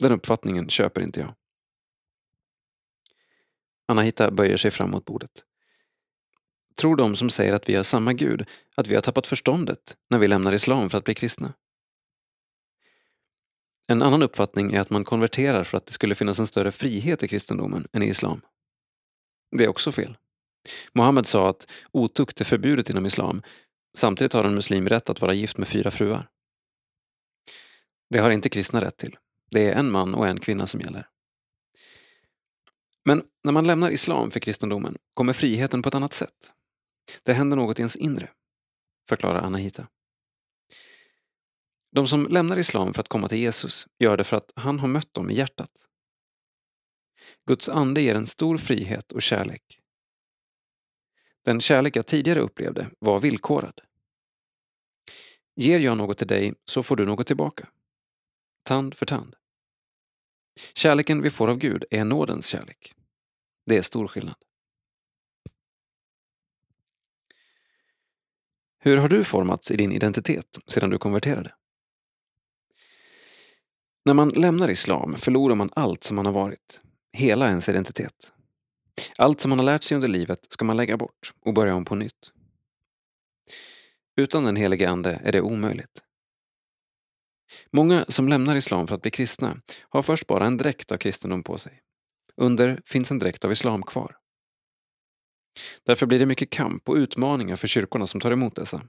Den uppfattningen köper inte jag. Anahita böjer sig fram mot bordet. Tror de som säger att vi har samma gud att vi har tappat förståndet när vi lämnar islam för att bli kristna? En annan uppfattning är att man konverterar för att det skulle finnas en större frihet i kristendomen än i islam. Det är också fel. Mohammed sa att otukt är förbjudet inom islam. Samtidigt har en muslim rätt att vara gift med fyra fruar. Det har inte kristna rätt till. Det är en man och en kvinna som gäller. Men när man lämnar islam för kristendomen kommer friheten på ett annat sätt. Det händer något i ens inre, förklarar Anahita. De som lämnar islam för att komma till Jesus gör det för att han har mött dem i hjärtat. Guds ande ger en stor frihet och kärlek. Den kärlek jag tidigare upplevde var villkorad. Ger jag något till dig så får du något tillbaka. Tand för tand. Kärleken vi får av Gud är nådens kärlek. Det är stor skillnad. Hur har du formats i din identitet sedan du konverterade? När man lämnar islam förlorar man allt som man har varit, hela ens identitet. Allt som man har lärt sig under livet ska man lägga bort och börja om på nytt. Utan den helige Ande är det omöjligt. Många som lämnar islam för att bli kristna har först bara en dräkt av kristendom på sig. Under finns en dräkt av islam kvar. Därför blir det mycket kamp och utmaningar för kyrkorna som tar emot dessa.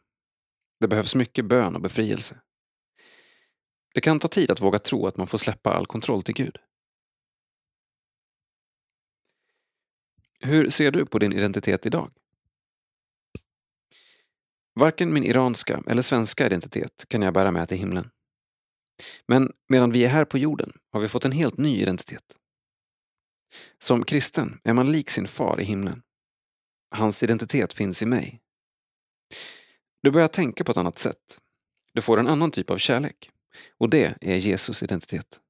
Det behövs mycket bön och befrielse. Det kan ta tid att våga tro att man får släppa all kontroll till Gud. Hur ser du på din identitet idag? Varken min iranska eller svenska identitet kan jag bära med till himlen. Men medan vi är här på jorden har vi fått en helt ny identitet. Som kristen är man lik sin far i himlen. Hans identitet finns i mig. Du börjar tänka på ett annat sätt. Du får en annan typ av kärlek. Och det är Jesus identitet.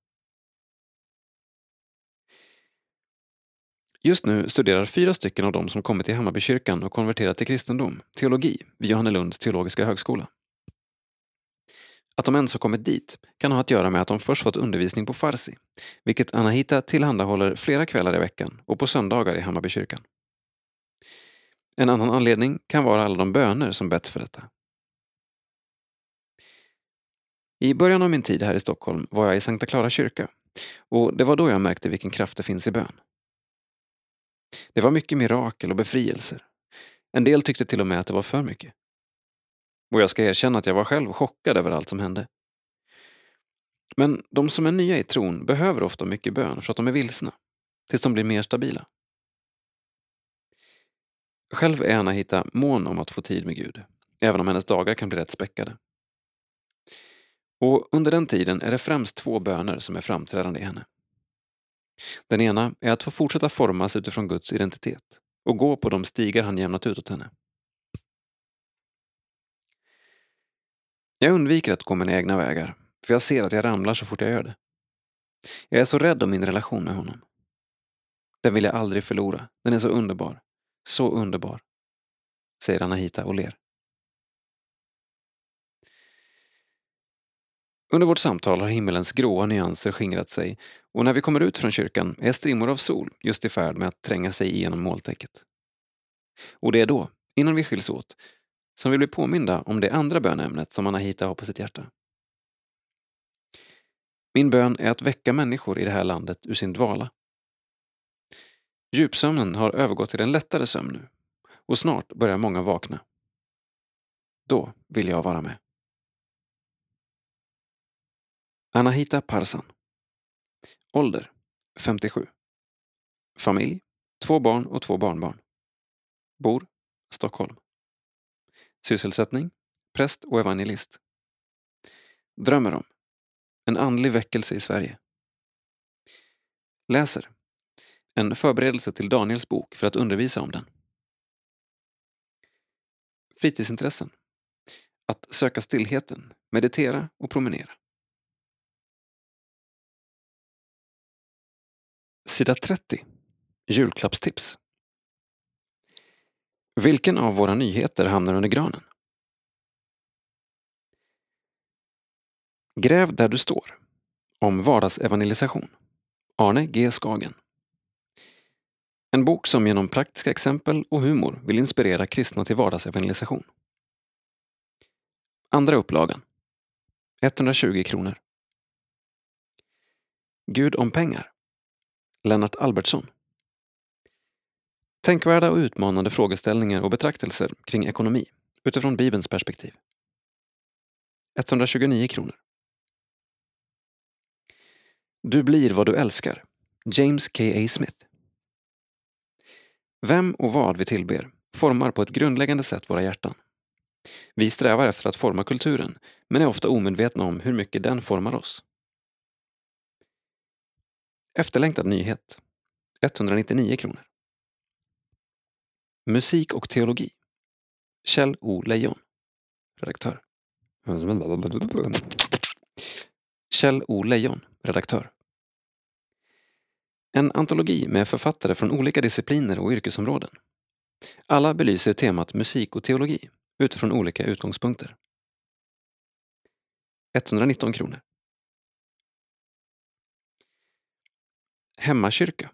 Just nu studerar fyra stycken av dem som kommit till Hammarbykyrkan och konverterat till kristendom teologi vid Johannelunds teologiska högskola. Att de ens har kommit dit kan ha att göra med att de först fått undervisning på farsi, vilket Anahita tillhandahåller flera kvällar i veckan och på söndagar i Hammarbykyrkan. En annan anledning kan vara alla de böner som bett för detta. I början av min tid här i Stockholm var jag i Sankta Clara kyrka och det var då jag märkte vilken kraft det finns i bön. Det var mycket mirakel och befrielser. En del tyckte till och med att det var för mycket. Och jag ska erkänna att jag var själv chockad över allt som hände. Men de som är nya i tron behöver ofta mycket bön för att de är vilsna, tills de blir mer stabila. Själv är Anna-Hitta mån om att få tid med Gud, även om hennes dagar kan bli rätt späckade. Och under den tiden är det främst två böner som är framträdande i henne. Den ena är att få fortsätta formas utifrån Guds identitet och gå på de stigar han jämnat ut åt henne. Jag undviker att gå mina egna vägar, för jag ser att jag ramlar så fort jag gör det. Jag är så rädd om min relation med honom. Den vill jag aldrig förlora. Den är så underbar. Så underbar. Säger Anahita och ler. Under vårt samtal har himmelens gråa nyanser skingrat sig och när vi kommer ut från kyrkan är strimmor av sol just i färd med att tränga sig igenom molntäcket. Och det är då, innan vi skiljs åt, som vill bli påminda om det andra bönämnet som Anahita har på sitt hjärta. Min bön är att väcka människor i det här landet ur sin dvala. Djupsömnen har övergått till en lättare sömn nu och snart börjar många vakna. Då vill jag vara med. Anahita Parsan. Ålder 57. Familj, två barn och två barnbarn. Bor Stockholm. Sysselsättning, präst och evangelist. Drömmer om en andlig väckelse i Sverige. Läser en förberedelse till Daniels bok för att undervisa om den. Fritidsintressen. Att söka stillheten, meditera och promenera. Sida 30. Julklappstips. Vilken av våra nyheter hamnar under granen? Gräv där du står. Om vardagsevangelisation. Arne G Skagen. En bok som genom praktiska exempel och humor vill inspirera kristna till vardagsevangelisation. Andra upplagan. 120 kronor. Gud om pengar. Lennart Albertsson. Tänkvärda och utmanande frågeställningar och betraktelser kring ekonomi utifrån Bibelns perspektiv. 129 kronor. Du blir vad du älskar. James K.A. Smith. Vem och vad vi tillber formar på ett grundläggande sätt våra hjärtan. Vi strävar efter att forma kulturen, men är ofta omedvetna om hur mycket den formar oss. Efterlängtad nyhet. 199 kronor. Musik och teologi. Kjell O Lejon. Redaktör. Kjell O Lejon, redaktör. En antologi med författare från olika discipliner och yrkesområden. Alla belyser temat musik och teologi utifrån olika utgångspunkter. 119 kronor. Hemmakyrka.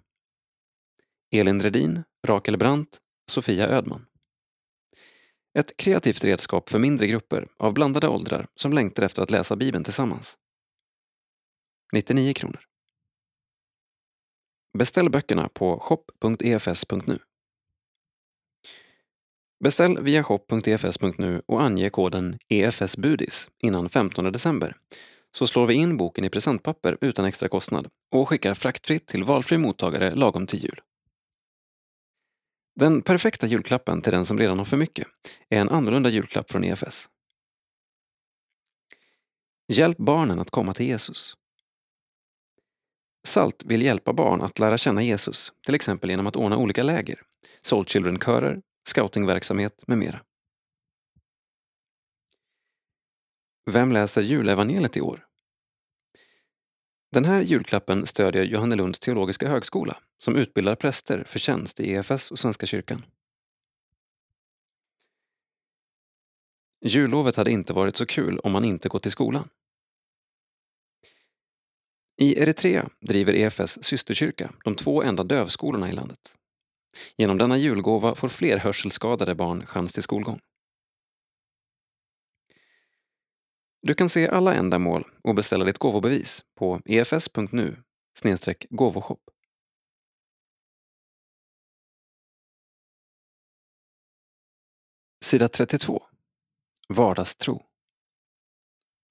Elin Redin, Rakel Brandt, Sofia Ödman. Ett kreativt redskap för mindre grupper av blandade åldrar som längtar efter att läsa Bibeln tillsammans. 99 kronor. Beställ böckerna på shop.efs.nu. Beställ via shop.efs.nu och ange koden EFSBUDIS innan 15 december så slår vi in boken i presentpapper utan extra kostnad och skickar fraktfritt till valfri mottagare lagom till jul. Den perfekta julklappen till den som redan har för mycket är en annorlunda julklapp från EFS. Hjälp barnen att komma till Jesus. SALT vill hjälpa barn att lära känna Jesus, till exempel genom att ordna olika läger, Soul Children-körer, scoutingverksamhet med mera. Vem läser julevangeliet i år? Den här julklappen stödjer Johannelunds teologiska högskola som utbildar präster för tjänst i EFS och Svenska kyrkan. Jullovet hade inte varit så kul om man inte gått i skolan. I Eritrea driver EFS systerkyrka de två enda dövskolorna i landet. Genom denna julgåva får fler hörselskadade barn chans till skolgång. Du kan se alla ändamål och beställa ditt gåvobevis på efs.nu gåvoshop. Sida 32. Vardagstro.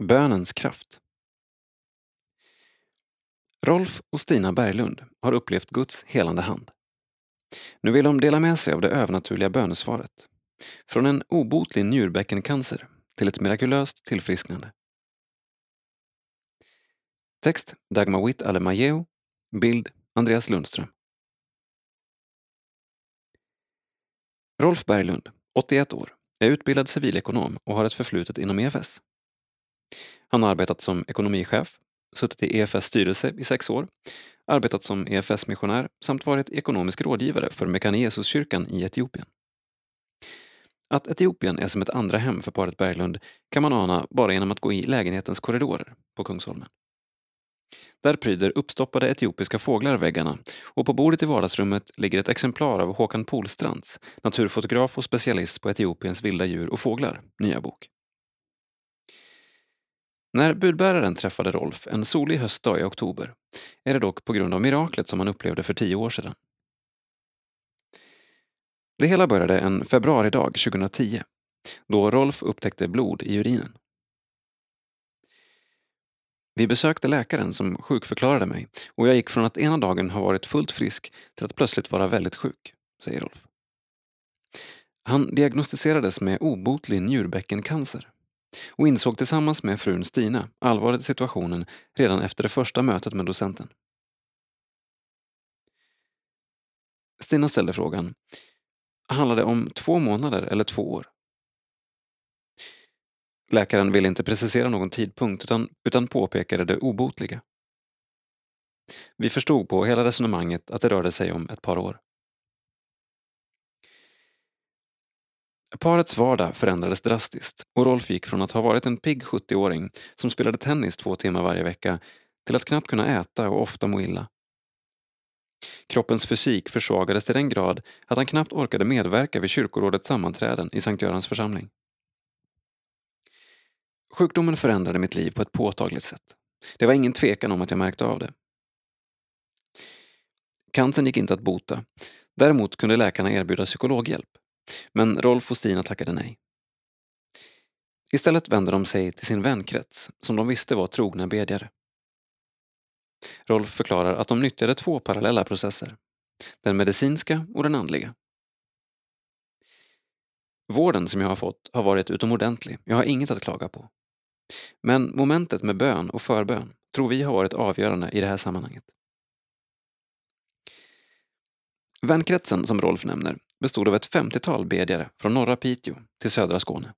Bönens kraft. Rolf och Stina Berglund har upplevt Guds helande hand. Nu vill de dela med sig av det övernaturliga bönesvaret. Från en obotlig njurbäckencancer till ett mirakulöst tillfrisknande. Text Dagmar Witt Alemajeu. Bild Andreas Lundström. Rolf Berglund, 81 år, är utbildad civilekonom och har ett förflutet inom EFS. Han har arbetat som ekonomichef, suttit i EFS styrelse i sex år, arbetat som EFS-missionär samt varit ekonomisk rådgivare för Mekanesuskyrkan i Etiopien. Att Etiopien är som ett andra hem för paret Berglund kan man ana bara genom att gå i lägenhetens korridorer på Kungsholmen. Där pryder uppstoppade etiopiska fåglar väggarna och på bordet i vardagsrummet ligger ett exemplar av Håkan Polstrands, naturfotograf och specialist på Etiopiens vilda djur och fåglar, nya bok. När budbäraren träffade Rolf en solig höstdag i oktober är det dock på grund av miraklet som han upplevde för tio år sedan. Det hela började en februaridag 2010 då Rolf upptäckte blod i urinen. Vi besökte läkaren som sjukförklarade mig och jag gick från att ena dagen ha varit fullt frisk till att plötsligt vara väldigt sjuk, säger Rolf. Han diagnostiserades med obotlig njurbäckencancer och insåg tillsammans med frun Stina allvaret i situationen redan efter det första mötet med docenten. Stina ställde frågan, handlar det om två månader eller två år? Läkaren ville inte precisera någon tidpunkt utan, utan påpekade det obotliga. Vi förstod på hela resonemanget att det rörde sig om ett par år. Parets vardag förändrades drastiskt och Rolf gick från att ha varit en pigg 70-åring som spelade tennis två timmar varje vecka till att knappt kunna äta och ofta må illa. Kroppens fysik försvagades till den grad att han knappt orkade medverka vid kyrkorådets sammanträden i Sankt Görans församling. Sjukdomen förändrade mitt liv på ett påtagligt sätt. Det var ingen tvekan om att jag märkte av det. Cancern gick inte att bota. Däremot kunde läkarna erbjuda psykologhjälp. Men Rolf och Stina tackade nej. Istället vände de sig till sin vänkrets, som de visste var trogna bedjare. Rolf förklarar att de nyttjade två parallella processer. Den medicinska och den andliga. Vården som jag har fått har varit utomordentlig, jag har inget att klaga på. Men momentet med bön och förbön tror vi har varit avgörande i det här sammanhanget. Vänkretsen som Rolf nämner bestod av ett 50-tal bedjare från norra Piteå till södra Skåne.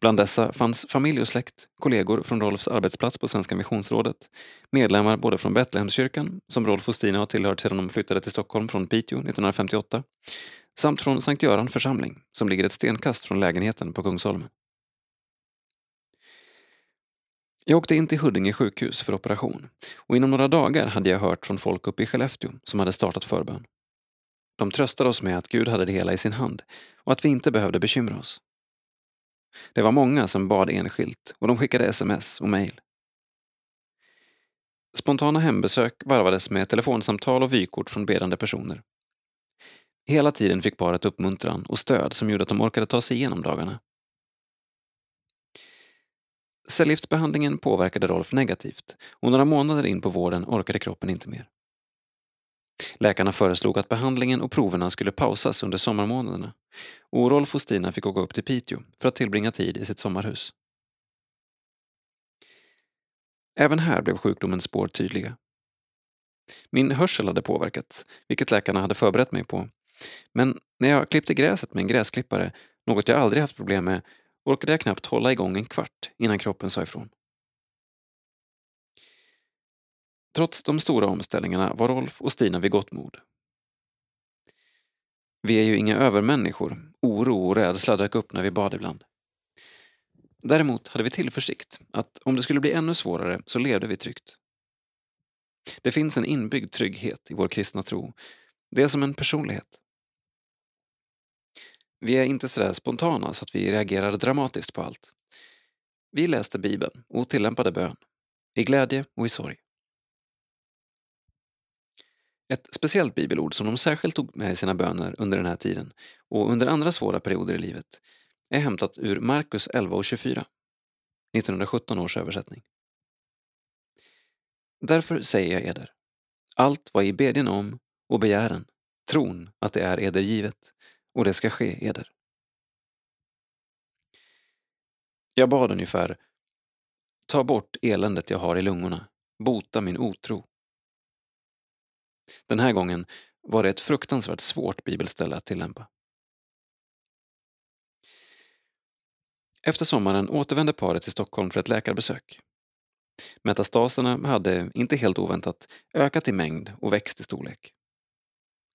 Bland dessa fanns familj och släkt, kollegor från Rolfs arbetsplats på Svenska Missionsrådet, medlemmar både från Betlehemskyrkan, som Rolf och Stina har tillhört sedan de flyttade till Stockholm från Piteå 1958, samt från Sankt Göran församling, som ligger ett stenkast från lägenheten på Kungsholmen. Jag åkte in till Huddinge sjukhus för operation och inom några dagar hade jag hört från folk uppe i Skellefteå som hade startat förbön. De tröstade oss med att Gud hade det hela i sin hand och att vi inte behövde bekymra oss. Det var många som bad enskilt och de skickade sms och mejl. Spontana hembesök varvades med telefonsamtal och vykort från bedande personer. Hela tiden fick paret uppmuntran och stöd som gjorde att de orkade ta sig igenom dagarna. Cellgiftsbehandlingen påverkade Rolf negativt och några månader in på vården orkade kroppen inte mer. Läkarna föreslog att behandlingen och proverna skulle pausas under sommarmånaderna och Rolf och Stina fick åka upp till Piteå för att tillbringa tid i sitt sommarhus. Även här blev sjukdomens spår tydliga. Min hörsel hade påverkats, vilket läkarna hade förberett mig på. Men när jag klippte gräset med en gräsklippare, något jag aldrig haft problem med, orkade jag knappt hålla igång en kvart innan kroppen sa ifrån. Trots de stora omställningarna var Rolf och Stina vid gott mod. Vi är ju inga övermänniskor. Oro och rädsla dök upp när vi bad ibland. Däremot hade vi tillförsikt att om det skulle bli ännu svårare så levde vi tryggt. Det finns en inbyggd trygghet i vår kristna tro. Det är som en personlighet. Vi är inte sådär spontana så att vi reagerar dramatiskt på allt. Vi läste Bibeln och tillämpade bön, i glädje och i sorg. Ett speciellt bibelord som de särskilt tog med i sina böner under den här tiden och under andra svåra perioder i livet är hämtat ur Markus 11 och 24, 1917 års översättning. Därför säger jag eder, allt vad i bedjen om och begären, tron att det är eder givet, och det ska ske eder. Jag bad ungefär, ta bort eländet jag har i lungorna, bota min otro den här gången var det ett fruktansvärt svårt bibelställe att tillämpa. Efter sommaren återvände paret till Stockholm för ett läkarbesök. Metastaserna hade, inte helt oväntat, ökat i mängd och växt i storlek.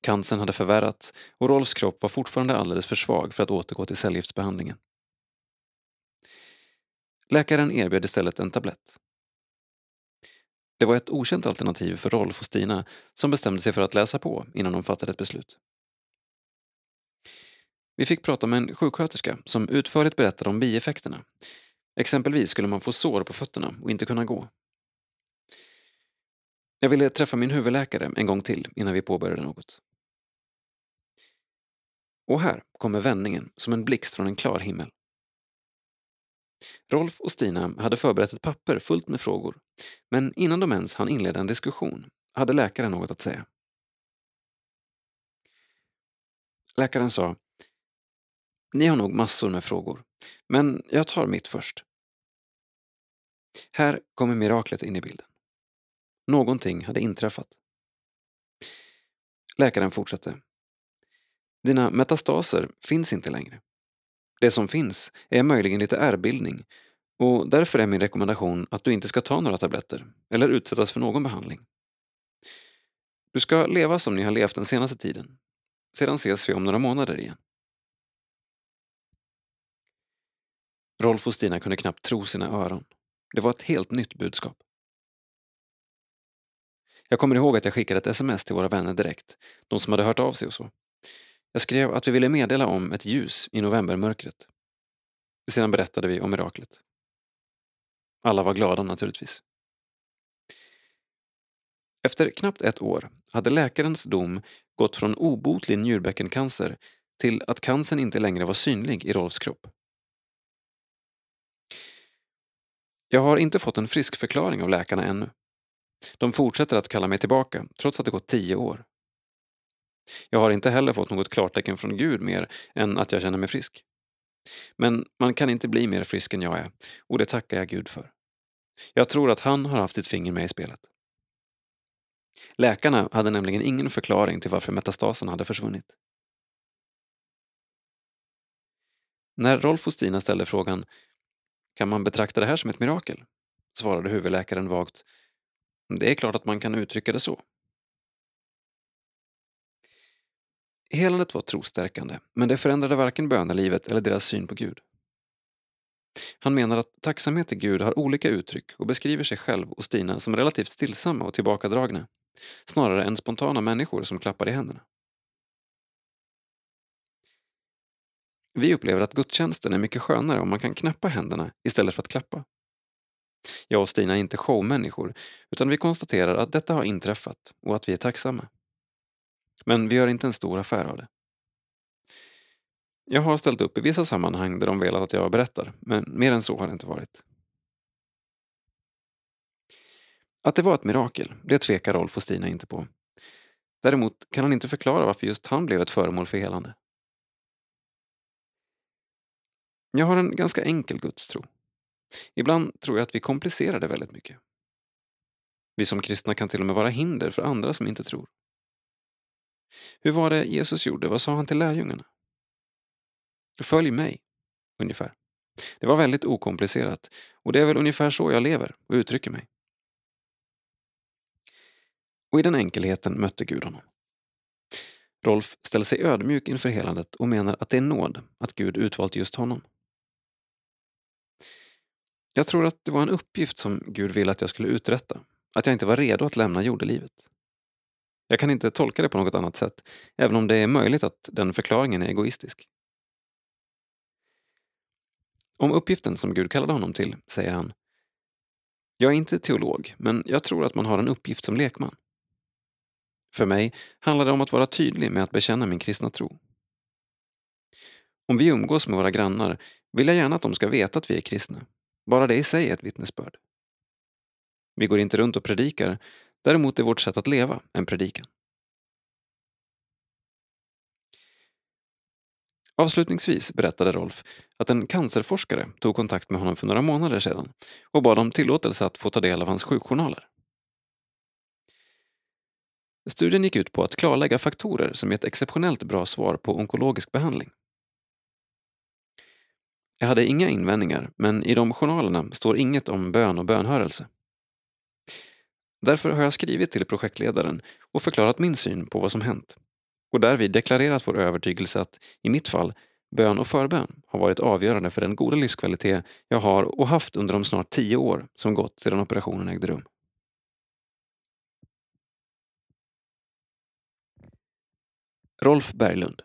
Cancern hade förvärrats och Rolfs kropp var fortfarande alldeles för svag för att återgå till cellgiftsbehandlingen. Läkaren erbjöd istället en tablett. Det var ett okänt alternativ för Rolf och Stina som bestämde sig för att läsa på innan de fattade ett beslut. Vi fick prata med en sjuksköterska som utförligt berättade om bieffekterna. Exempelvis skulle man få sår på fötterna och inte kunna gå. Jag ville träffa min huvudläkare en gång till innan vi påbörjade något. Och här kommer vändningen som en blixt från en klar himmel. Rolf och Stina hade förberett ett papper fullt med frågor, men innan de ens hann inleda en diskussion hade läkaren något att säga. Läkaren sa Ni har nog massor med frågor, men jag tar mitt först. Här kommer miraklet in i bilden. Någonting hade inträffat. Läkaren fortsatte. Dina metastaser finns inte längre. Det som finns är möjligen lite ärrbildning och därför är min rekommendation att du inte ska ta några tabletter eller utsättas för någon behandling. Du ska leva som ni har levt den senaste tiden. Sedan ses vi om några månader igen. Rolf och Stina kunde knappt tro sina öron. Det var ett helt nytt budskap. Jag kommer ihåg att jag skickade ett sms till våra vänner direkt, de som hade hört av sig och så. Jag skrev att vi ville meddela om ett ljus i novembermörkret. Sedan berättade vi om miraklet. Alla var glada naturligtvis. Efter knappt ett år hade läkarens dom gått från obotlig njurbäckencancer till att cancern inte längre var synlig i Rolfs kropp. Jag har inte fått en frisk förklaring av läkarna ännu. De fortsätter att kalla mig tillbaka, trots att det gått tio år. Jag har inte heller fått något klartecken från Gud mer än att jag känner mig frisk. Men man kan inte bli mer frisk än jag är, och det tackar jag Gud för. Jag tror att han har haft sitt finger med i spelet. Läkarna hade nämligen ingen förklaring till varför metastasen hade försvunnit. När Rolf och Stina ställde frågan kan man betrakta det här som ett mirakel? svarade huvudläkaren vagt. Det är klart att man kan uttrycka det så. Helandet var trostärkande, men det förändrade varken bönelivet eller deras syn på Gud. Han menar att tacksamhet till Gud har olika uttryck och beskriver sig själv och Stina som relativt stillsamma och tillbakadragna, snarare än spontana människor som klappar i händerna. Vi upplever att gudstjänsten är mycket skönare om man kan knäppa händerna istället för att klappa. Jag och Stina är inte showmänniskor, utan vi konstaterar att detta har inträffat och att vi är tacksamma. Men vi gör inte en stor affär av det. Jag har ställt upp i vissa sammanhang där de velat att jag berättar, men mer än så har det inte varit. Att det var ett mirakel, det tvekar Rolf och Stina inte på. Däremot kan han inte förklara varför just han blev ett föremål för helande. Jag har en ganska enkel gudstro. Ibland tror jag att vi komplicerar det väldigt mycket. Vi som kristna kan till och med vara hinder för andra som inte tror. Hur var det Jesus gjorde? Vad sa han till lärjungarna? Följ mig, ungefär. Det var väldigt okomplicerat och det är väl ungefär så jag lever och uttrycker mig. Och i den enkelheten mötte Gud honom. Rolf ställer sig ödmjuk inför helandet och menar att det är nåd att Gud utvalt just honom. Jag tror att det var en uppgift som Gud ville att jag skulle uträtta, att jag inte var redo att lämna jordelivet. Jag kan inte tolka det på något annat sätt, även om det är möjligt att den förklaringen är egoistisk. Om uppgiften som Gud kallade honom till säger han Jag är inte teolog, men jag tror att man har en uppgift som lekman. För mig handlar det om att vara tydlig med att bekänna min kristna tro. Om vi umgås med våra grannar vill jag gärna att de ska veta att vi är kristna. Bara det i sig är ett vittnesbörd. Vi går inte runt och predikar, däremot är vårt sätt att leva en predikan. Avslutningsvis berättade Rolf att en cancerforskare tog kontakt med honom för några månader sedan och bad om tillåtelse att få ta del av hans sjukjournaler. Studien gick ut på att klarlägga faktorer som gett exceptionellt bra svar på onkologisk behandling. Jag hade inga invändningar, men i de journalerna står inget om bön och bönhörelse. Därför har jag skrivit till projektledaren och förklarat min syn på vad som hänt. Och därvid deklarerat vår övertygelse att, i mitt fall, bön och förbön har varit avgörande för den goda livskvalitet jag har och haft under de snart tio år som gått sedan operationen ägde rum. Rolf Berglund.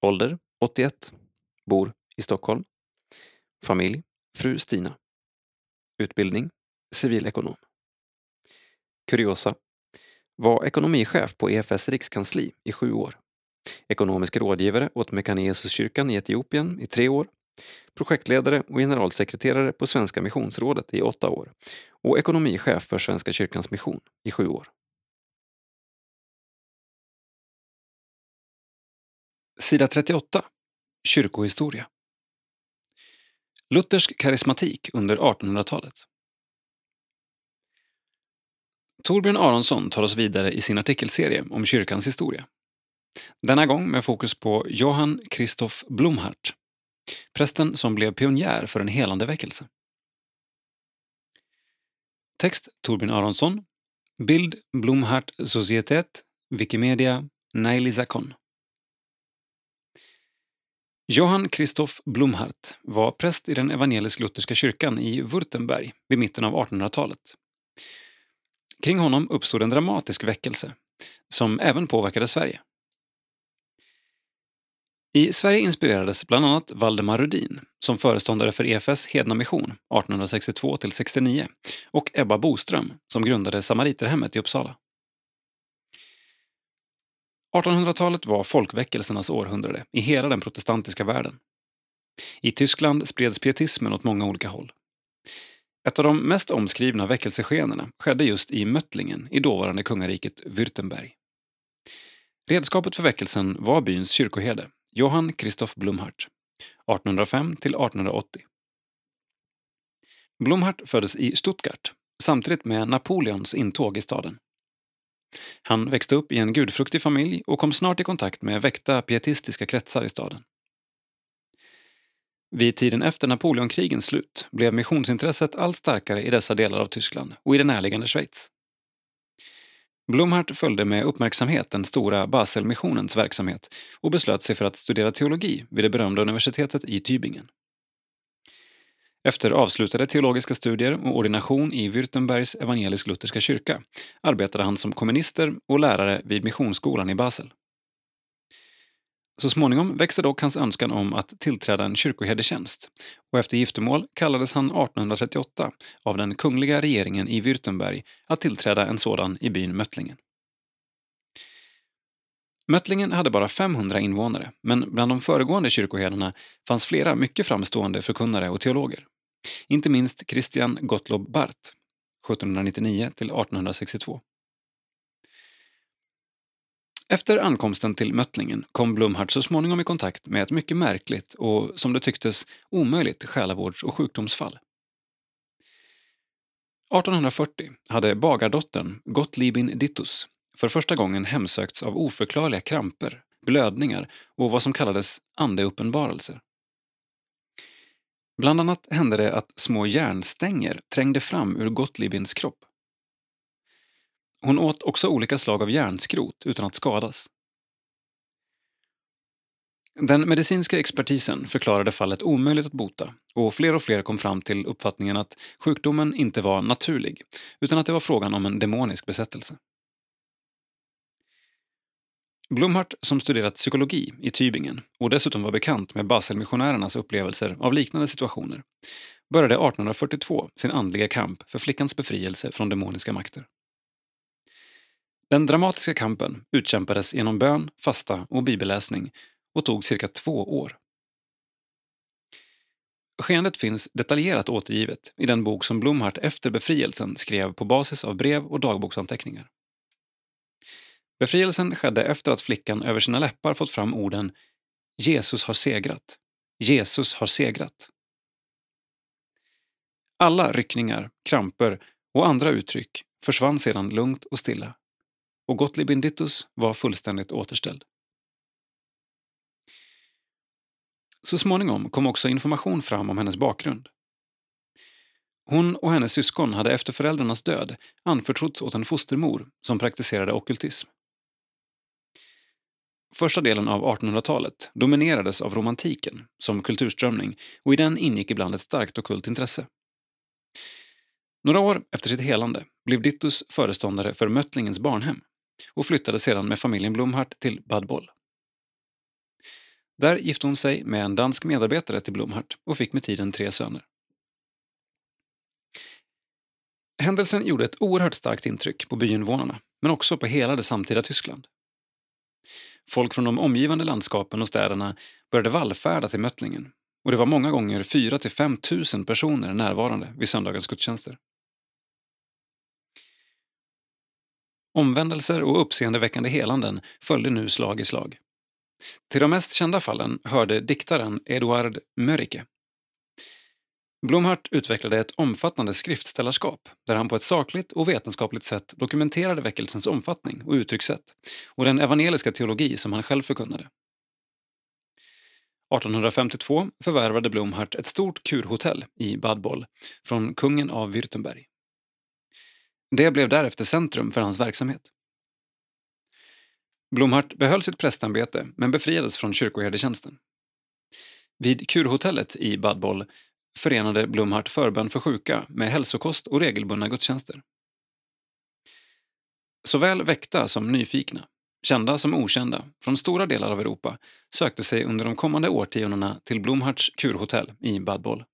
Ålder 81 Bor i Stockholm. Familj Fru Stina. Utbildning Civilekonom. Kuriosa Var ekonomichef på EFS rikskansli i sju år. Ekonomisk rådgivare åt Mekanesuskyrkan i Etiopien i tre år. Projektledare och generalsekreterare på Svenska Missionsrådet i åtta år. Och ekonomichef för Svenska kyrkans mission i sju år. Sida 38. Kyrkohistoria Luthersk karismatik under 1800-talet Torbjörn Aronsson tar oss vidare i sin artikelserie om kyrkans historia. Denna gång med fokus på Johann Christoph Blomhart, prästen som blev pionjär för en helande väckelse. Text Torbjörn Aronsson. Bild Blomhart Societet. Wikimedia Naili-Zakon. Johann Christoph Blomhart var präst i den evangelisk-lutherska kyrkan i Württemberg vid mitten av 1800-talet. Kring honom uppstod en dramatisk väckelse som även påverkade Sverige. I Sverige inspirerades bland annat Valdemar Rudin som föreståndare för EFS Hedna Mission 1862-69 och Ebba Boström som grundade Samariterhemmet i Uppsala. 1800-talet var folkväckelsernas århundrade i hela den protestantiska världen. I Tyskland spreds pietismen åt många olika håll. Ett av de mest omskrivna väckelseskeendena skedde just i Möttlingen i dåvarande kungariket Württemberg. Redskapet för väckelsen var byns kyrkoherde, Johann Christoph Blumhardt, 1805 till 1880. Blumhardt föddes i Stuttgart samtidigt med Napoleons intåg i staden. Han växte upp i en gudfruktig familj och kom snart i kontakt med väckta pietistiska kretsar i staden. Vid tiden efter Napoleonkrigens slut blev missionsintresset allt starkare i dessa delar av Tyskland och i det närliggande Schweiz. Blomhart följde med uppmärksamhet den stora Baselmissionens verksamhet och beslöt sig för att studera teologi vid det berömda universitetet i Tübingen. Efter avslutade teologiska studier och ordination i Württembergs evangelisk-lutherska kyrka arbetade han som kommunister och lärare vid Missionsskolan i Basel. Så småningom växte dock hans önskan om att tillträda en kyrkoherdetjänst och efter giftermål kallades han 1838 av den kungliga regeringen i Württemberg att tillträda en sådan i byn Möttlingen. Möttlingen hade bara 500 invånare, men bland de föregående kyrkoherdarna fanns flera mycket framstående förkunnare och teologer. Inte minst Christian Gottlob Barth, 1799 till 1862. Efter ankomsten till Möttlingen kom Blumhardt så småningom i kontakt med ett mycket märkligt och, som det tycktes, omöjligt själavårds och sjukdomsfall. 1840 hade bagardottern Gottliebin Dittus för första gången hemsökts av oförklarliga kramper, blödningar och vad som kallades andeuppenbarelser. Bland annat hände det att små järnstänger trängde fram ur Gottliebins kropp. Hon åt också olika slag av järnskrot utan att skadas. Den medicinska expertisen förklarade fallet omöjligt att bota och fler och fler kom fram till uppfattningen att sjukdomen inte var naturlig utan att det var frågan om en demonisk besättelse. Blomhart, som studerat psykologi i Tübingen och dessutom var bekant med Baselmissionärernas upplevelser av liknande situationer, började 1842 sin andliga kamp för flickans befrielse från demoniska makter. Den dramatiska kampen utkämpades genom bön, fasta och bibelläsning och tog cirka två år. Skeendet finns detaljerat återgivet i den bok som Blomhart efter befrielsen skrev på basis av brev och dagboksanteckningar. Befrielsen skedde efter att flickan över sina läppar fått fram orden Jesus har segrat. Jesus har segrat. Alla ryckningar, kramper och andra uttryck försvann sedan lugnt och stilla och Gottlieb Indittus var fullständigt återställd. Så småningom kom också information fram om hennes bakgrund. Hon och hennes syskon hade efter föräldrarnas död anförtrotts åt en fostermor som praktiserade okkultism. Första delen av 1800-talet dominerades av romantiken som kulturströmning och i den ingick ibland ett starkt ockult intresse. Några år efter sitt helande blev Dittus föreståndare för Möttlingens barnhem och flyttade sedan med familjen Blomhart till Bad Boll. Där gifte hon sig med en dansk medarbetare till Blomhart och fick med tiden tre söner. Händelsen gjorde ett oerhört starkt intryck på byinvånarna, men också på hela det samtida Tyskland. Folk från de omgivande landskapen och städerna började vallfärda till Möttlingen och det var många gånger 4 till 5 000 personer närvarande vid söndagens gudstjänster. Omvändelser och uppseendeväckande helanden följde nu slag i slag. Till de mest kända fallen hörde diktaren Eduard Mörike. Blomhart utvecklade ett omfattande skriftställarskap där han på ett sakligt och vetenskapligt sätt dokumenterade väckelsens omfattning och uttryckssätt och den evangeliska teologi som han själv förkunnade. 1852 förvärvade Blomhart ett stort kurhotell i Bad Boll från kungen av Württemberg. Det blev därefter centrum för hans verksamhet. Blomhart behöll sitt prästämbete men befriades från kyrkoherdetjänsten. Vid kurhotellet i Bad Boll förenade Blomhart förbön för sjuka med hälsokost och regelbundna gudstjänster. Såväl väckta som nyfikna, kända som okända, från stora delar av Europa sökte sig under de kommande årtiondena till Blomharts kurhotell i Bad Boll.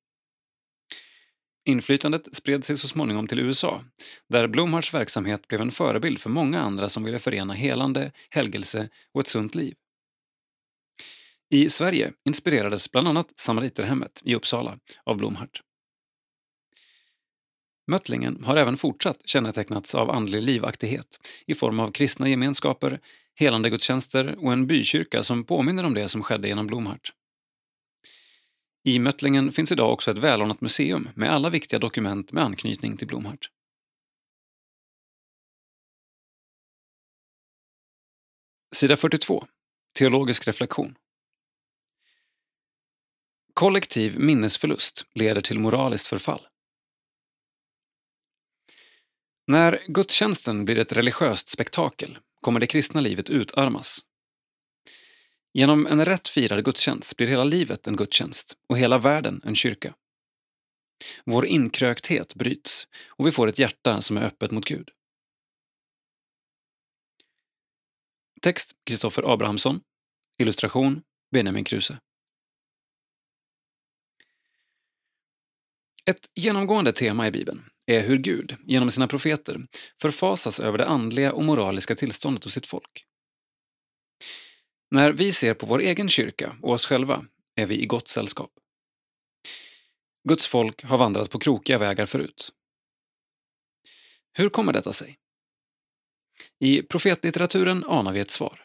Inflytandet spred sig så småningom till USA, där Blomharts verksamhet blev en förebild för många andra som ville förena helande, helgelse och ett sunt liv. I Sverige inspirerades bland annat Samariterhemmet i Uppsala av Blomhart. Möttlingen har även fortsatt kännetecknats av andlig livaktighet i form av kristna gemenskaper, helande gudstjänster och en bykyrka som påminner om det som skedde genom Blomhart. I Möttlingen finns idag också ett välordnat museum med alla viktiga dokument med anknytning till Blomhart. Sida 42. Teologisk reflektion. Kollektiv minnesförlust leder till moraliskt förfall. När gudstjänsten blir ett religiöst spektakel kommer det kristna livet utarmas. Genom en rätt firad gudstjänst blir hela livet en gudstjänst och hela världen en kyrka. Vår inkrökthet bryts och vi får ett hjärta som är öppet mot Gud. Text Kristoffer Abrahamsson. Illustration Benjamin Kruse. Ett genomgående tema i Bibeln är hur Gud, genom sina profeter, förfasas över det andliga och moraliska tillståndet hos sitt folk. När vi ser på vår egen kyrka och oss själva är vi i gott sällskap. Guds folk har vandrat på krokiga vägar förut. Hur kommer detta sig? I profetlitteraturen anar vi ett svar.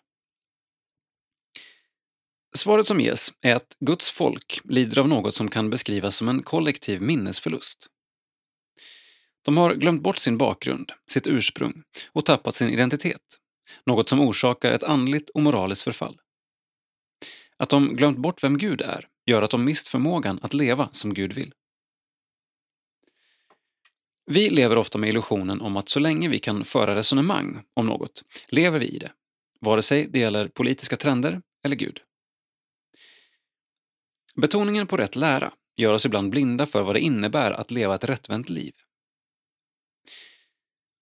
Svaret som ges är att Guds folk lider av något som kan beskrivas som en kollektiv minnesförlust. De har glömt bort sin bakgrund, sitt ursprung och tappat sin identitet, något som orsakar ett andligt och moraliskt förfall. Att de glömt bort vem Gud är gör att de mist förmågan att leva som Gud vill. Vi lever ofta med illusionen om att så länge vi kan föra resonemang om något lever vi i det, vare sig det gäller politiska trender eller Gud. Betoningen på rätt lära gör oss ibland blinda för vad det innebär att leva ett rättvänt liv.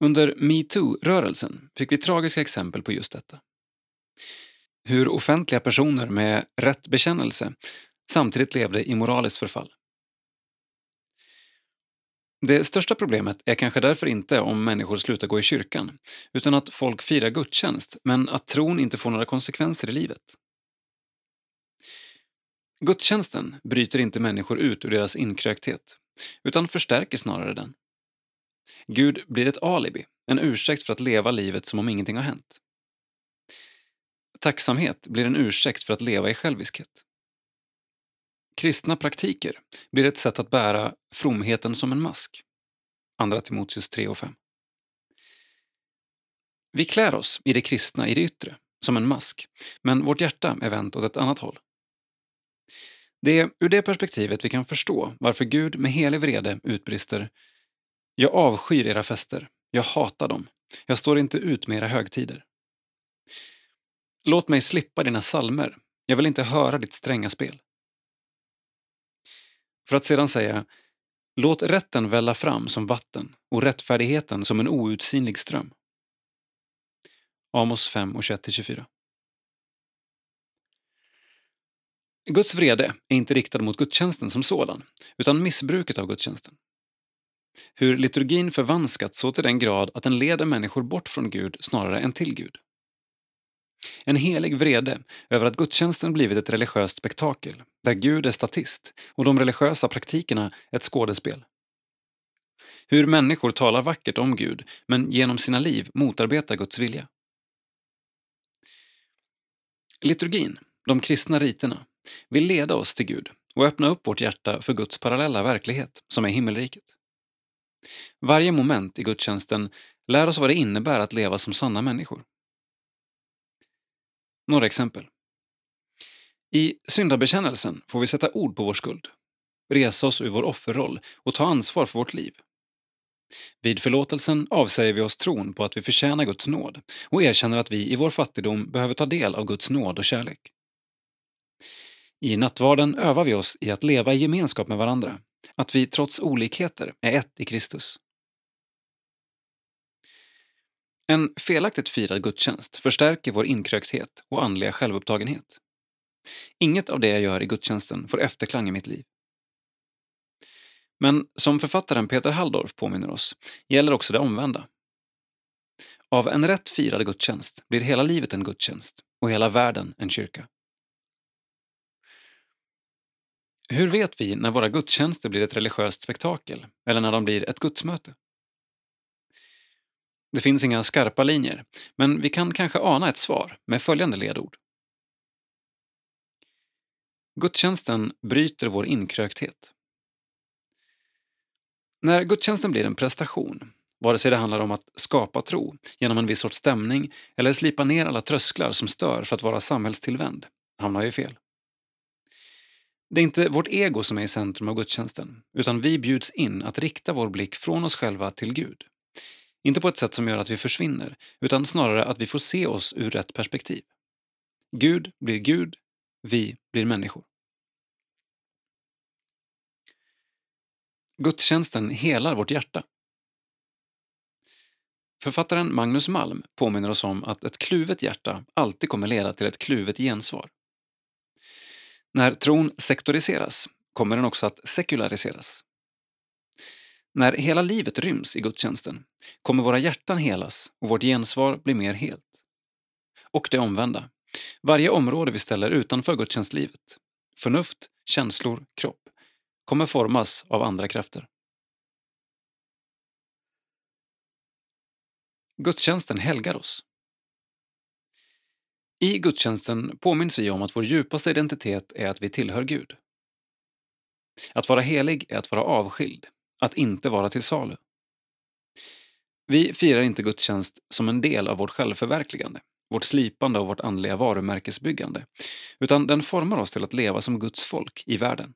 Under metoo-rörelsen fick vi tragiska exempel på just detta. Hur offentliga personer med rätt bekännelse samtidigt levde i moraliskt förfall. Det största problemet är kanske därför inte om människor slutar gå i kyrkan, utan att folk firar gudstjänst, men att tron inte får några konsekvenser i livet. Gudstjänsten bryter inte människor ut ur deras inkrökthet, utan förstärker snarare den. Gud blir ett alibi, en ursäkt för att leva livet som om ingenting har hänt. Tacksamhet blir en ursäkt för att leva i själviskhet. Kristna praktiker blir ett sätt att bära fromheten som en mask. Andra Timoteus 3 och 5. Vi klär oss i det kristna i det yttre, som en mask, men vårt hjärta är vänt åt ett annat håll. Det är ur det perspektivet vi kan förstå varför Gud med helig vrede utbrister jag avskyr era fester, jag hatar dem, jag står inte ut med era högtider. Låt mig slippa dina salmer, jag vill inte höra ditt stränga spel. För att sedan säga Låt rätten välla fram som vatten och rättfärdigheten som en outsinlig ström. Amos 5 och 21-24. Guds vrede är inte riktad mot gudstjänsten som sådan, utan missbruket av gudstjänsten. Hur liturgin förvanskats så till den grad att den leder människor bort från Gud snarare än till Gud. En helig vrede över att gudstjänsten blivit ett religiöst spektakel, där Gud är statist och de religiösa praktikerna ett skådespel. Hur människor talar vackert om Gud, men genom sina liv motarbetar Guds vilja. Liturgin de kristna riterna, vill leda oss till Gud och öppna upp vårt hjärta för Guds parallella verklighet, som är himmelriket. Varje moment i gudstjänsten lär oss vad det innebär att leva som sanna människor. Några exempel. I syndabekännelsen får vi sätta ord på vår skuld, resa oss ur vår offerroll och ta ansvar för vårt liv. Vid förlåtelsen avsäger vi oss tron på att vi förtjänar Guds nåd och erkänner att vi i vår fattigdom behöver ta del av Guds nåd och kärlek. I nattvarden övar vi oss i att leva i gemenskap med varandra, att vi trots olikheter är ett i Kristus. En felaktigt firad gudstjänst förstärker vår inkrökthet och andliga självupptagenhet. Inget av det jag gör i gudstjänsten får efterklang i mitt liv. Men som författaren Peter Halldorf påminner oss gäller också det omvända. Av en rätt firad gudstjänst blir hela livet en gudstjänst och hela världen en kyrka. Hur vet vi när våra gudstjänster blir ett religiöst spektakel eller när de blir ett gudsmöte? Det finns inga skarpa linjer, men vi kan kanske ana ett svar med följande ledord. Gudstjänsten bryter vår inkrökthet. När gudstjänsten blir en prestation, vare sig det handlar om att skapa tro genom en viss sorts stämning eller slipa ner alla trösklar som stör för att vara samhällstillvänd, hamnar vi fel. Det är inte vårt ego som är i centrum av gudstjänsten, utan vi bjuds in att rikta vår blick från oss själva till Gud. Inte på ett sätt som gör att vi försvinner, utan snarare att vi får se oss ur rätt perspektiv. Gud blir Gud, vi blir människor. Gudstjänsten helar vårt hjärta. Författaren Magnus Malm påminner oss om att ett kluvet hjärta alltid kommer leda till ett kluvet gensvar. När tron sektoriseras kommer den också att sekulariseras. När hela livet ryms i gudstjänsten kommer våra hjärtan helas och vårt gensvar blir mer helt. Och det omvända. Varje område vi ställer utanför gudstjänstlivet, förnuft, känslor, kropp, kommer formas av andra krafter. Gudstjänsten helgar oss. I gudstjänsten påminns vi om att vår djupaste identitet är att vi tillhör Gud. Att vara helig är att vara avskild, att inte vara till salu. Vi firar inte gudstjänst som en del av vårt självförverkligande, vårt slipande och vårt andliga varumärkesbyggande, utan den formar oss till att leva som Guds folk i världen.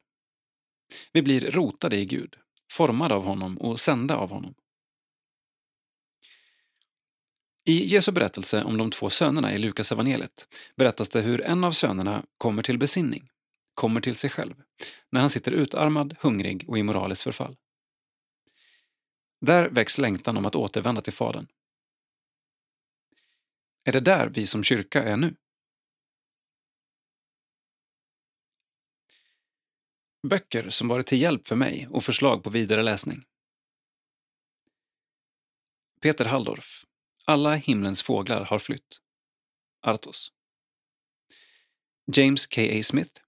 Vi blir rotade i Gud, formade av honom och sända av honom. I Jesu berättelse om de två sönerna i Lukas evangeliet berättas det hur en av sönerna kommer till besinning, kommer till sig själv, när han sitter utarmad, hungrig och i moraliskt förfall. Där väcks längtan om att återvända till Fadern. Är det där vi som kyrka är nu? Böcker som varit till hjälp för mig och förslag på vidare läsning. Peter Halldorf alla himlens fåglar har flytt. Artos. James K.A. Smith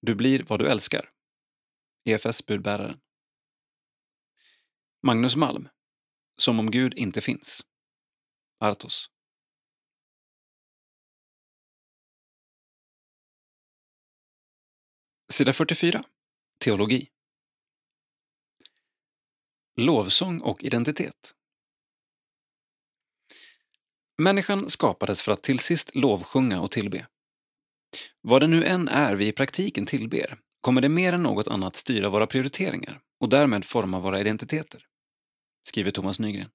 Du blir vad du älskar. EFS budbäraren. Magnus Malm Som om Gud inte finns. Artos. Sida 44 Teologi Lovsång och identitet Människan skapades för att till sist lovsjunga och tillbe. Vad det nu än är vi i praktiken tillber kommer det mer än något annat styra våra prioriteringar och därmed forma våra identiteter, skriver Thomas Nygren.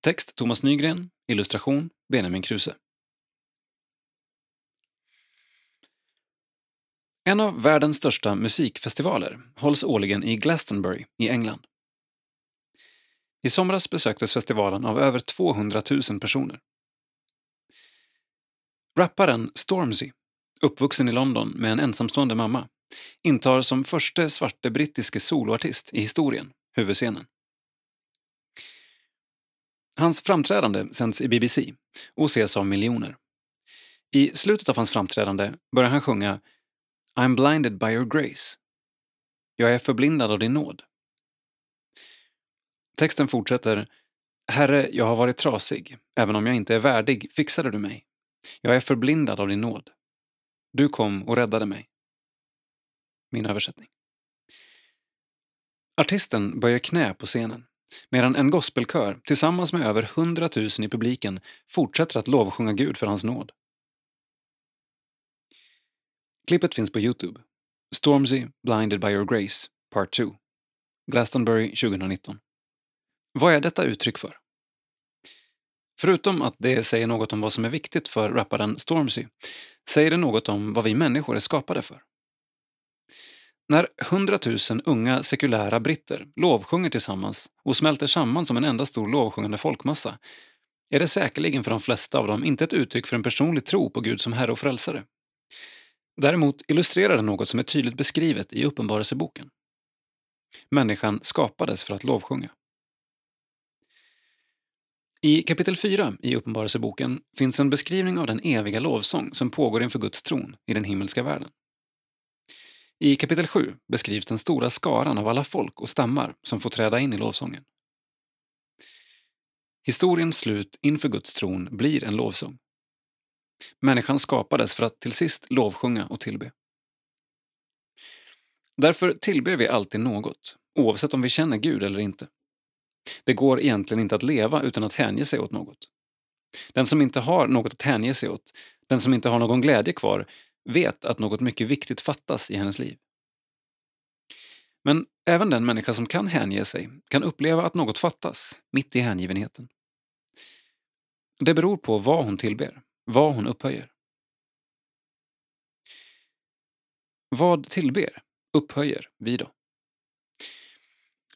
Text Thomas Nygren, illustration Benjamin Kruse. En av världens största musikfestivaler hålls årligen i Glastonbury i England. I somras besöktes festivalen av över 200 000 personer. Rapparen Stormzy, uppvuxen i London med en ensamstående mamma, intar som första svarte brittiske soloartist i historien huvudscenen. Hans framträdande sänds i BBC och ses av miljoner. I slutet av hans framträdande börjar han sjunga I'm blinded by your grace. Jag är förblindad av din nåd. Texten fortsätter Herre, jag har varit trasig. Även om jag inte är värdig fixade du mig. Jag är förblindad av din nåd. Du kom och räddade mig. Min översättning. Artisten böjer knä på scenen medan en gospelkör tillsammans med över hundratusen i publiken fortsätter att lovsjunga Gud för hans nåd. Klippet finns på Youtube. Stormzy, Blinded by your grace, Part 2. Glastonbury 2019. Vad är detta uttryck för? Förutom att det säger något om vad som är viktigt för rapparen Stormzy, säger det något om vad vi människor är skapade för. När hundratusen unga sekulära britter lovsjunger tillsammans och smälter samman som en enda stor lovsjungande folkmassa är det säkerligen för de flesta av dem inte ett uttryck för en personlig tro på Gud som Herre och Frälsare. Däremot illustrerar det något som är tydligt beskrivet i Uppenbarelseboken. Människan skapades för att lovsjunga. I kapitel 4 i Uppenbarelseboken finns en beskrivning av den eviga lovsång som pågår inför Guds tron i den himmelska världen. I kapitel 7 beskrivs den stora skaran av alla folk och stammar som får träda in i lovsången. Historiens slut inför Guds tron blir en lovsång. Människan skapades för att till sist lovsjunga och tillbe. Därför tillber vi alltid något, oavsett om vi känner Gud eller inte. Det går egentligen inte att leva utan att hänge sig åt något. Den som inte har något att hänge sig åt, den som inte har någon glädje kvar, vet att något mycket viktigt fattas i hennes liv. Men även den människa som kan hänge sig kan uppleva att något fattas mitt i hängivenheten. Det beror på vad hon tillber, vad hon upphöjer. Vad tillber, upphöjer vi då?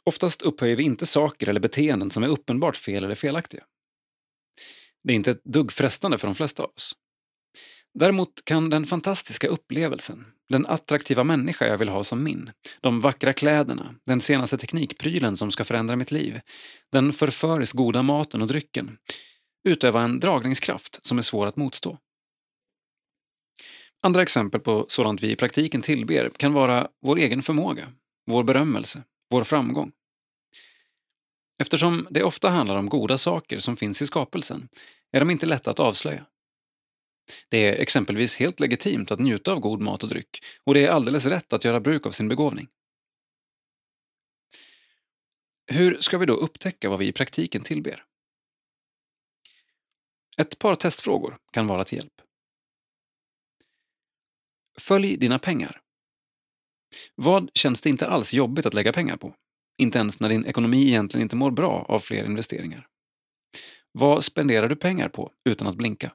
Oftast upphöjer vi inte saker eller beteenden som är uppenbart fel eller felaktiga. Det är inte ett dugg frestande för de flesta av oss. Däremot kan den fantastiska upplevelsen, den attraktiva människa jag vill ha som min, de vackra kläderna, den senaste teknikprylen som ska förändra mitt liv, den förföriskt goda maten och drycken, utöva en dragningskraft som är svår att motstå. Andra exempel på sådant vi i praktiken tillber kan vara vår egen förmåga, vår berömmelse, vår framgång. Eftersom det ofta handlar om goda saker som finns i skapelsen är de inte lätta att avslöja. Det är exempelvis helt legitimt att njuta av god mat och dryck och det är alldeles rätt att göra bruk av sin begåvning. Hur ska vi då upptäcka vad vi i praktiken tillber? Ett par testfrågor kan vara till hjälp. Följ dina pengar. Vad känns det inte alls jobbigt att lägga pengar på? Inte ens när din ekonomi egentligen inte mår bra av fler investeringar. Vad spenderar du pengar på utan att blinka?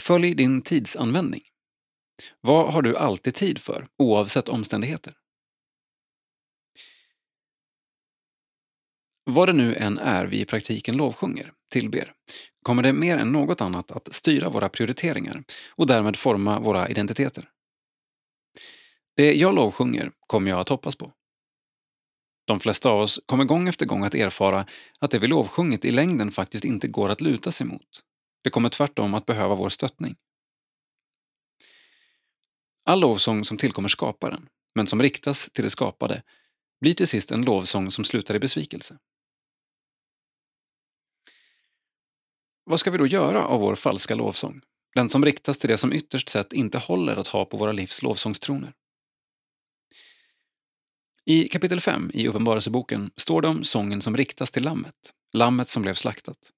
Följ din tidsanvändning. Vad har du alltid tid för, oavsett omständigheter? Vad det nu än är vi i praktiken lovsjunger, tillber, kommer det mer än något annat att styra våra prioriteringar och därmed forma våra identiteter. Det jag lovsjunger kommer jag att hoppas på. De flesta av oss kommer gång efter gång att erfara att det vi lovsjungit i längden faktiskt inte går att luta sig mot. Det kommer tvärtom att behöva vår stöttning. All lovsång som tillkommer skaparen, men som riktas till det skapade, blir till sist en lovsång som slutar i besvikelse. Vad ska vi då göra av vår falska lovsång? Den som riktas till det som ytterst sett inte håller att ha på våra livs lovsångstroner. I kapitel 5 i Uppenbarelseboken står det om sången som riktas till Lammet, Lammet som blev slaktat.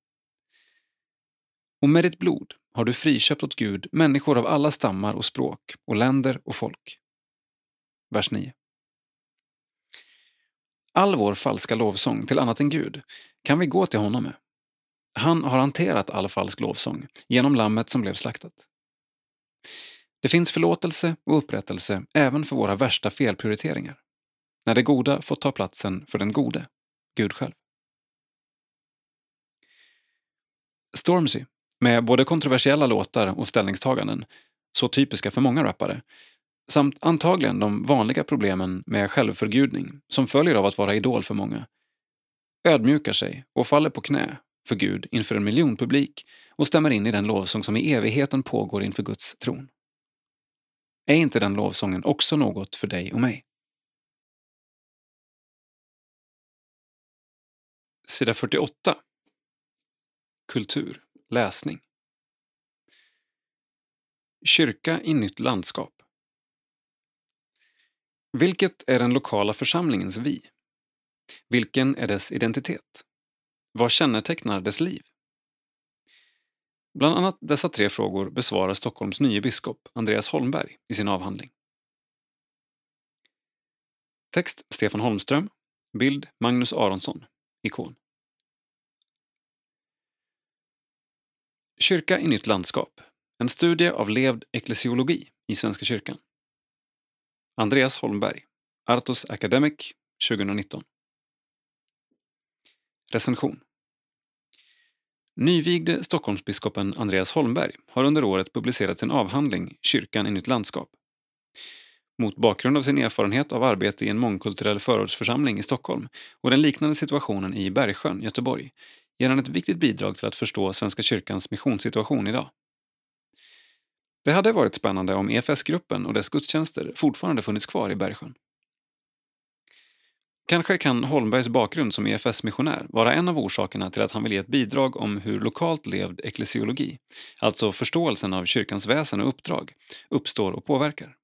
Och med ditt blod har du friköpt åt Gud människor av alla stammar och språk och länder och folk. Vers 9. All vår falska lovsång till annat än Gud kan vi gå till honom med. Han har hanterat all falsk lovsång genom lammet som blev slaktat. Det finns förlåtelse och upprättelse även för våra värsta felprioriteringar. När det goda fått ta platsen för den gode, Gud själv. Stormzy med både kontroversiella låtar och ställningstaganden, så typiska för många rappare, samt antagligen de vanliga problemen med självförgudning som följer av att vara idol för många, ödmjukar sig och faller på knä för Gud inför en miljonpublik och stämmer in i den lovsång som i evigheten pågår inför Guds tron. Är inte den lovsången också något för dig och mig? Sida 48 kultur, läsning. Kyrka i nytt landskap. Vilket är den lokala församlingens vi? Vilken är dess identitet? Vad kännetecknar dess liv? Bland annat dessa tre frågor besvarar Stockholms nye biskop Andreas Holmberg i sin avhandling. Text Stefan Holmström. Bild Magnus Aronsson. Ikon. Kyrka i nytt landskap. En studie av levd eklesiologi i Svenska kyrkan. Andreas Holmberg. Artos Academic 2019. Recension. Nyvigde Stockholmsbiskopen Andreas Holmberg har under året publicerat sin avhandling Kyrkan i nytt landskap. Mot bakgrund av sin erfarenhet av arbete i en mångkulturell förortsförsamling i Stockholm och den liknande situationen i Bergsjön, Göteborg, ger han ett viktigt bidrag till att förstå Svenska kyrkans missionssituation idag. Det hade varit spännande om EFS-gruppen och dess gudstjänster fortfarande funnits kvar i Bergsjön. Kanske kan Holmbergs bakgrund som EFS-missionär vara en av orsakerna till att han vill ge ett bidrag om hur lokalt levd eklesiologi, alltså förståelsen av kyrkans väsen och uppdrag, uppstår och påverkar.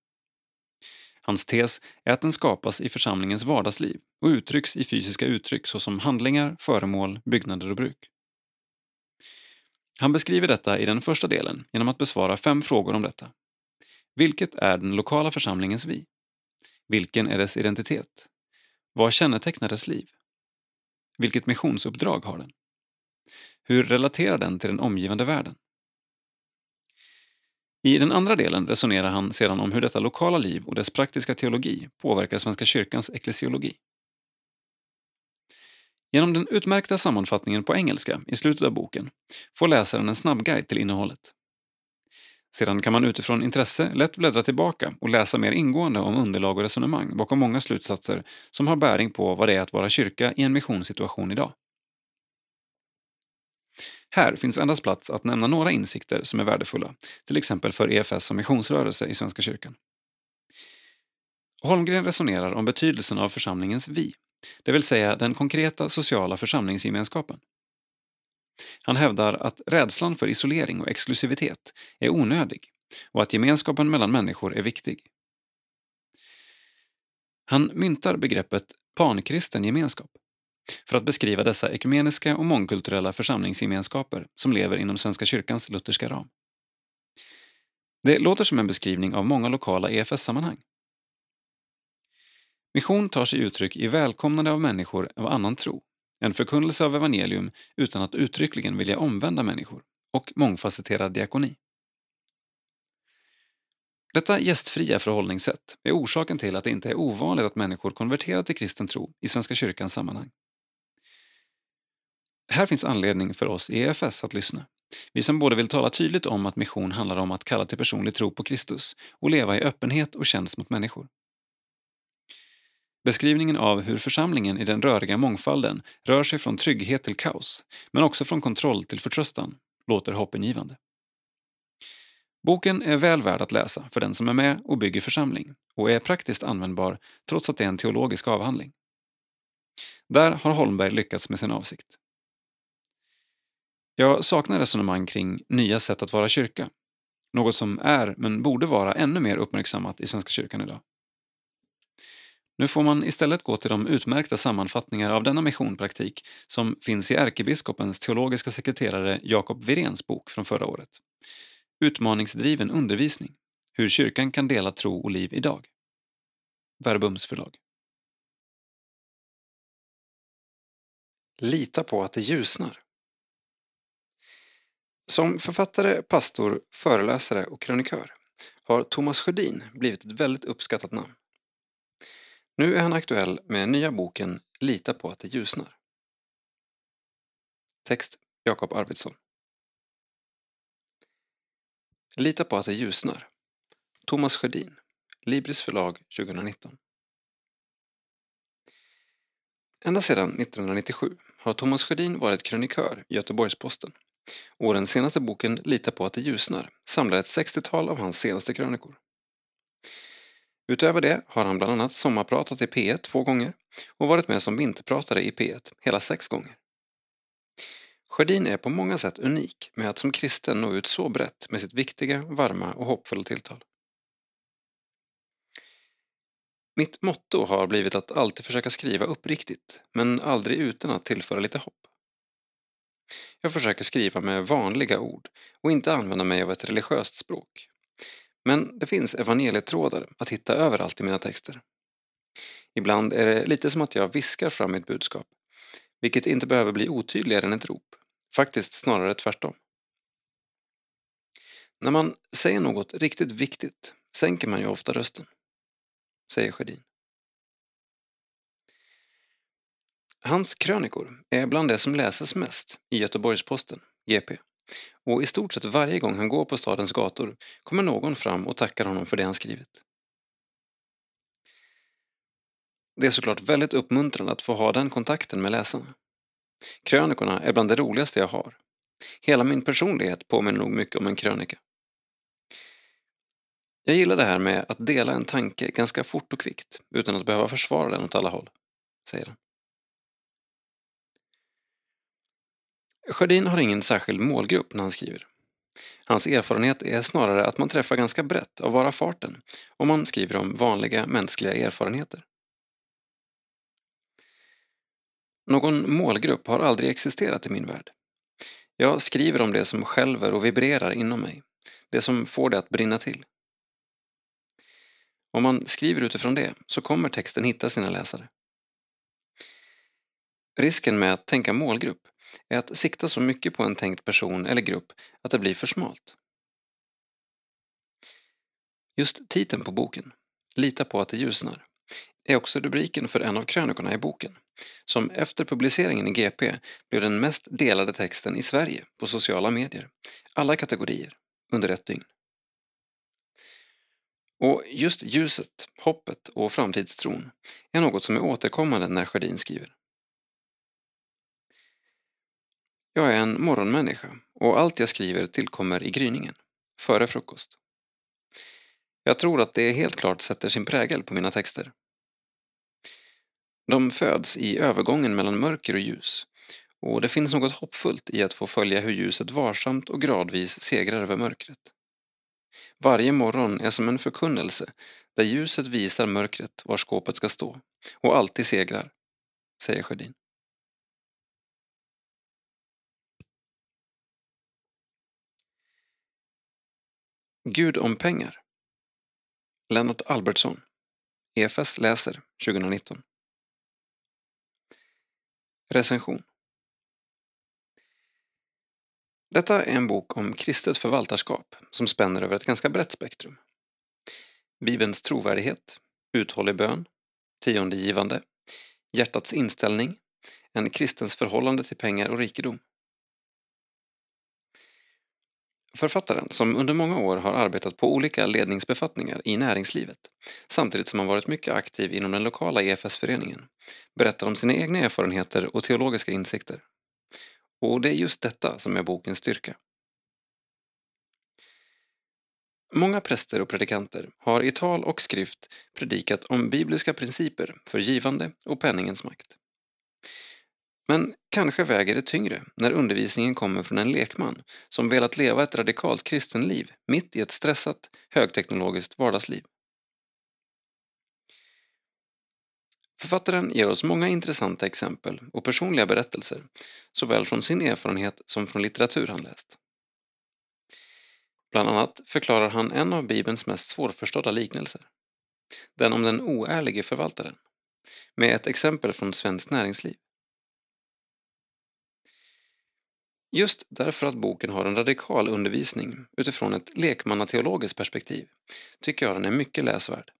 Hans tes är att den skapas i församlingens vardagsliv och uttrycks i fysiska uttryck såsom handlingar, föremål, byggnader och bruk. Han beskriver detta i den första delen genom att besvara fem frågor om detta. Vilket är den lokala församlingens vi? Vilken är dess identitet? Vad kännetecknar dess liv? Vilket missionsuppdrag har den? Hur relaterar den till den omgivande världen? I den andra delen resonerar han sedan om hur detta lokala liv och dess praktiska teologi påverkar Svenska kyrkans eklesiologi. Genom den utmärkta sammanfattningen på engelska i slutet av boken får läsaren en snabbguide till innehållet. Sedan kan man utifrån intresse lätt bläddra tillbaka och läsa mer ingående om underlag och resonemang bakom många slutsatser som har bäring på vad det är att vara kyrka i en missionssituation idag. Här finns endast plats att nämna några insikter som är värdefulla, till exempel för EFS som missionsrörelse i Svenska kyrkan. Holmgren resonerar om betydelsen av församlingens vi, det vill säga den konkreta sociala församlingsgemenskapen. Han hävdar att rädslan för isolering och exklusivitet är onödig och att gemenskapen mellan människor är viktig. Han myntar begreppet pankristen gemenskap för att beskriva dessa ekumeniska och mångkulturella församlingsgemenskaper som lever inom Svenska kyrkans lutherska ram. Det låter som en beskrivning av många lokala EFS-sammanhang. Mission tar sig uttryck i välkomnande av människor av annan tro, en förkunnelse av evangelium utan att uttryckligen vilja omvända människor och mångfacetterad diakoni. Detta gästfria förhållningssätt är orsaken till att det inte är ovanligt att människor konverterar till kristen tro i Svenska kyrkans sammanhang. Här finns anledning för oss i EFS att lyssna. Vi som både vill tala tydligt om att mission handlar om att kalla till personlig tro på Kristus och leva i öppenhet och tjänst mot människor. Beskrivningen av hur församlingen i den röriga mångfalden rör sig från trygghet till kaos, men också från kontroll till förtröstan, låter hoppingivande. Boken är väl värd att läsa för den som är med och bygger församling och är praktiskt användbar trots att det är en teologisk avhandling. Där har Holmberg lyckats med sin avsikt. Jag saknar resonemang kring nya sätt att vara kyrka. Något som är, men borde vara, ännu mer uppmärksammat i Svenska kyrkan idag. Nu får man istället gå till de utmärkta sammanfattningar av denna missionpraktik som finns i ärkebiskopens teologiska sekreterare Jakob Virens bok från förra året. Utmaningsdriven undervisning. Hur kyrkan kan dela tro och liv idag. Verbums förlag. Lita på att det ljusnar. Som författare, pastor, föreläsare och krönikör har Thomas Sjödin blivit ett väldigt uppskattat namn. Nu är han aktuell med nya boken Lita på att det ljusnar. Text Jakob Arvidsson. Lita på att det ljusnar. Thomas Sjödin. Libris förlag 2019. Ända sedan 1997 har Thomas Sjödin varit krönikör i Göteborgs-Posten och den senaste boken Lita på att det ljusnar samlar ett 60-tal av hans senaste krönikor. Utöver det har han bland annat sommarpratat i P1 två gånger och varit med som vinterpratare i P1 hela sex gånger. Sjödin är på många sätt unik med att som kristen nå ut så brett med sitt viktiga, varma och hoppfulla tilltal. Mitt motto har blivit att alltid försöka skriva uppriktigt, men aldrig utan att tillföra lite hopp. Jag försöker skriva med vanliga ord och inte använda mig av ett religiöst språk. Men det finns evangelietrådar att hitta överallt i mina texter. Ibland är det lite som att jag viskar fram mitt budskap, vilket inte behöver bli otydligare än ett rop. Faktiskt snarare tvärtom. När man säger något riktigt viktigt sänker man ju ofta rösten, säger Sjödin. Hans krönikor är bland det som läses mest i Göteborgs-Posten, GP. Och i stort sett varje gång han går på stadens gator kommer någon fram och tackar honom för det han skrivit. Det är såklart väldigt uppmuntrande att få ha den kontakten med läsarna. Krönikorna är bland det roligaste jag har. Hela min personlighet påminner nog mycket om en krönika. Jag gillar det här med att dela en tanke ganska fort och kvickt utan att behöva försvara den åt alla håll, säger han. Sjödin har ingen särskild målgrupp när han skriver. Hans erfarenhet är snarare att man träffar ganska brett av bara farten om man skriver om vanliga mänskliga erfarenheter. Någon målgrupp har aldrig existerat i min värld. Jag skriver om det som skälver och vibrerar inom mig, det som får det att brinna till. Om man skriver utifrån det så kommer texten hitta sina läsare. Risken med att tänka målgrupp är att sikta så mycket på en tänkt person eller grupp att det blir för smalt. Just titeln på boken, Lita på att det ljusnar, är också rubriken för en av krönikorna i boken, som efter publiceringen i GP blev den mest delade texten i Sverige på sociala medier, alla kategorier, under ett dygn. Och just ljuset, hoppet och framtidstron är något som är återkommande när Sjödin skriver. Jag är en morgonmänniska och allt jag skriver tillkommer i gryningen, före frukost. Jag tror att det helt klart sätter sin prägel på mina texter. De föds i övergången mellan mörker och ljus och det finns något hoppfullt i att få följa hur ljuset varsamt och gradvis segrar över mörkret. Varje morgon är som en förkunnelse där ljuset visar mörkret var skåpet ska stå och alltid segrar, säger Sjödin. Gud om pengar Lennart Albertsson EFS läser 2019 Recension Detta är en bok om kristet förvaltarskap som spänner över ett ganska brett spektrum. Bibelns trovärdighet, uthållig bön, tiondegivande, hjärtats inställning, en kristens förhållande till pengar och rikedom. Författaren, som under många år har arbetat på olika ledningsbefattningar i näringslivet, samtidigt som han varit mycket aktiv inom den lokala EFS-föreningen, berättar om sina egna erfarenheter och teologiska insikter. Och det är just detta som är bokens styrka. Många präster och predikanter har i tal och skrift predikat om bibliska principer för givande och penningens makt. Men kanske väger det tyngre när undervisningen kommer från en lekman som velat leva ett radikalt kristenliv mitt i ett stressat, högteknologiskt vardagsliv. Författaren ger oss många intressanta exempel och personliga berättelser, såväl från sin erfarenhet som från litteratur han läst. Bland annat förklarar han en av Bibelns mest svårförstådda liknelser. Den om den oärlige förvaltaren. Med ett exempel från svenskt näringsliv. Just därför att boken har en radikal undervisning utifrån ett lekmannateologiskt perspektiv tycker jag den är mycket läsvärd.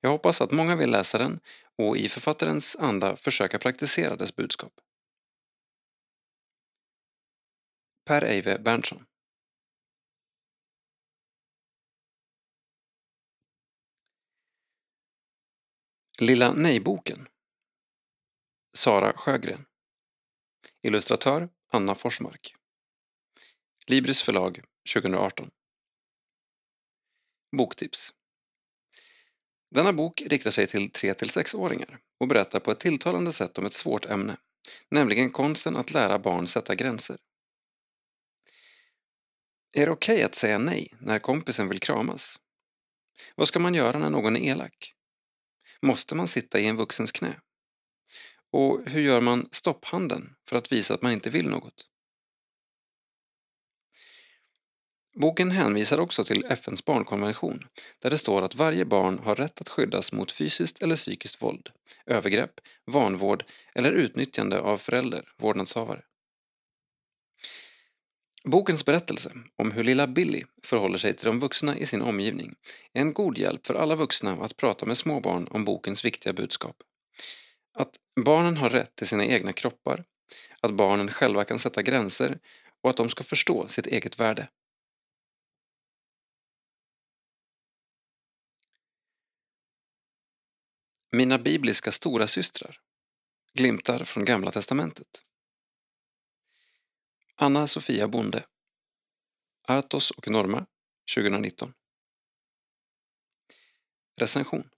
Jag hoppas att många vill läsa den och i författarens anda försöka praktisera dess budskap. Per Eive Berntsson Lilla Nej-boken Sara Sjögren Illustratör Anna Forsmark Libris förlag 2018 Boktips Denna bok riktar sig till 3-6-åringar och berättar på ett tilltalande sätt om ett svårt ämne, nämligen konsten att lära barn sätta gränser. Är det okej okay att säga nej när kompisen vill kramas? Vad ska man göra när någon är elak? Måste man sitta i en vuxens knä? Och hur gör man stopphanden för att visa att man inte vill något? Boken hänvisar också till FNs barnkonvention där det står att varje barn har rätt att skyddas mot fysiskt eller psykiskt våld, övergrepp, vanvård eller utnyttjande av förälder, vårdnadshavare. Bokens berättelse om hur lilla Billy förhåller sig till de vuxna i sin omgivning är en god hjälp för alla vuxna att prata med små barn om bokens viktiga budskap. Att barnen har rätt till sina egna kroppar, att barnen själva kan sätta gränser och att de ska förstå sitt eget värde. Mina bibliska stora systrar. Glimtar från Gamla testamentet. Anna Sofia Bonde. Artos och Norma, 2019. Recension.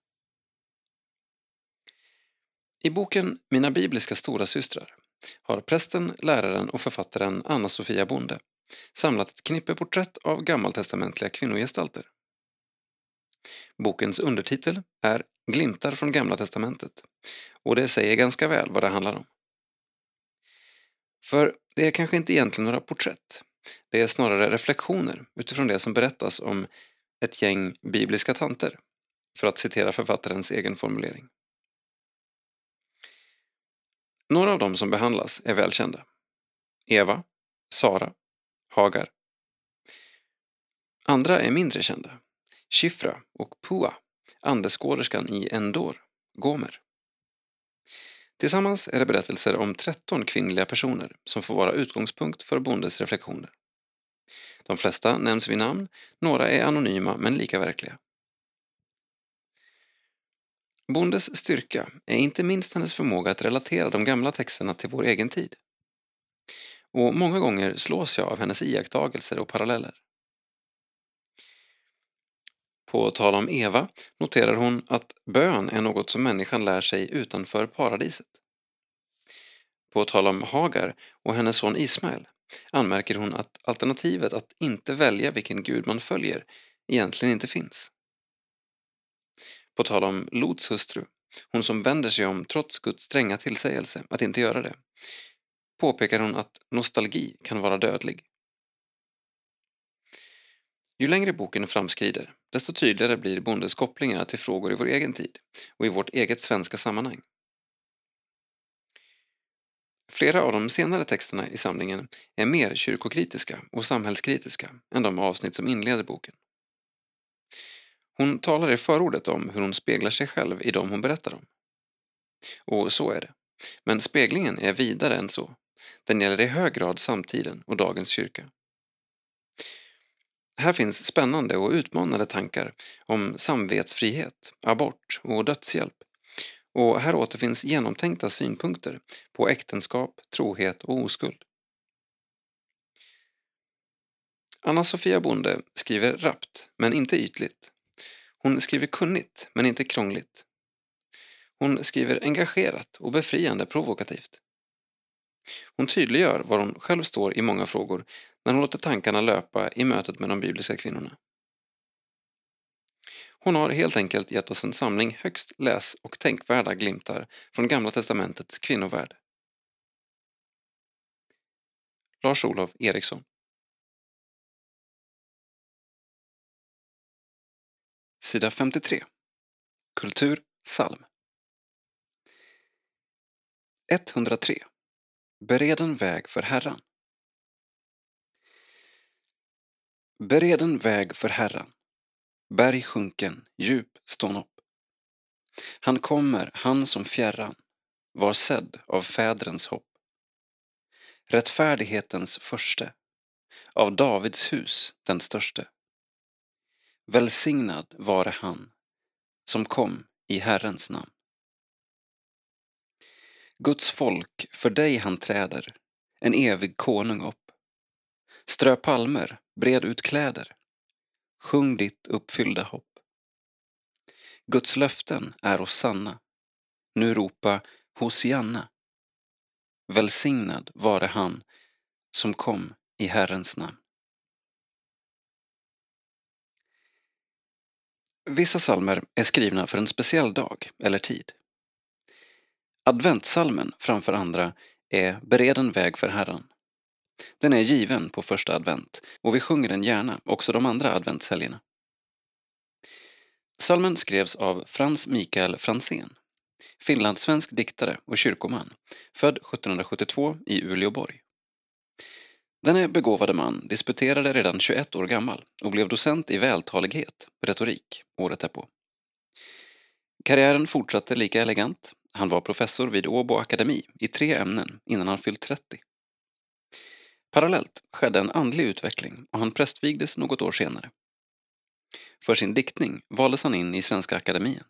I boken Mina bibliska stora systrar har prästen, läraren och författaren Anna Sofia Bonde samlat ett knippe porträtt av gammaltestamentliga kvinnogestalter. Bokens undertitel är Glimtar från Gamla testamentet och det säger ganska väl vad det handlar om. För det är kanske inte egentligen några porträtt. Det är snarare reflektioner utifrån det som berättas om ett gäng bibliska tanter, för att citera författarens egen formulering. Några av dem som behandlas är välkända. Eva, Sara, Hagar. Andra är mindre kända. Shifra och Pua, andeskåderskan i Endor, Gomer. Tillsammans är det berättelser om 13 kvinnliga personer som får vara utgångspunkt för Bondes reflektioner. De flesta nämns vid namn, några är anonyma men lika verkliga. Bondes styrka är inte minst hennes förmåga att relatera de gamla texterna till vår egen tid. Och många gånger slås jag av hennes iakttagelser och paralleller. På tal om Eva noterar hon att bön är något som människan lär sig utanför paradiset. På tal om Hagar och hennes son Ismael anmärker hon att alternativet att inte välja vilken gud man följer egentligen inte finns. På tal om Lots hustru, hon som vänder sig om trots Guds stränga tillsägelse att inte göra det, påpekar hon att nostalgi kan vara dödlig. Ju längre boken framskrider, desto tydligare blir Bondes kopplingar till frågor i vår egen tid och i vårt eget svenska sammanhang. Flera av de senare texterna i samlingen är mer kyrkokritiska och samhällskritiska än de avsnitt som inleder boken. Hon talar i förordet om hur hon speglar sig själv i dem hon berättar om. Och så är det. Men speglingen är vidare än så. Den gäller i hög grad samtiden och dagens kyrka. Här finns spännande och utmanande tankar om samvetsfrihet, abort och dödshjälp. Och här återfinns genomtänkta synpunkter på äktenskap, trohet och oskuld. Anna-Sofia Bonde skriver rappt, men inte ytligt. Hon skriver kunnigt, men inte krångligt. Hon skriver engagerat och befriande provokativt. Hon tydliggör var hon själv står i många frågor när hon låter tankarna löpa i mötet med de bibliska kvinnorna. Hon har helt enkelt gett oss en samling högst läs och tänkvärda glimtar från Gamla testamentets kvinnovärld. Lars-Olof Eriksson Sida 53 Kultur psalm 103 Bereden väg för Herran Bereden väg för Herran Berg sjunken, djup stån upp. Han kommer, han som fjärran var sedd av fädrens hopp. Rättfärdighetens förste, av Davids hus den störste. Välsignad vare han som kom i Herrens namn. Guds folk, för dig han träder, en evig konung upp. Strö palmer, bred ut kläder, Sjung ditt uppfyllda hopp. Guds löften är oss sanna. Nu ropa Hosianna. Välsignad vare han som kom i Herrens namn. Vissa salmer är skrivna för en speciell dag eller tid. Adventsalmen framför andra är Bered en väg för Herren. Den är given på första advent och vi sjunger den gärna också de andra adventshelgerna. Salmen skrevs av Frans Mikael Franzén, finlandssvensk diktare och kyrkoman, född 1772 i Uleåborg. Denne begåvade man disputerade redan 21 år gammal och blev docent i vältalighet, retorik, året därpå. Karriären fortsatte lika elegant. Han var professor vid Åbo akademi i tre ämnen innan han fyllt 30. Parallellt skedde en andlig utveckling och han prästvigdes något år senare. För sin diktning valdes han in i Svenska Akademien.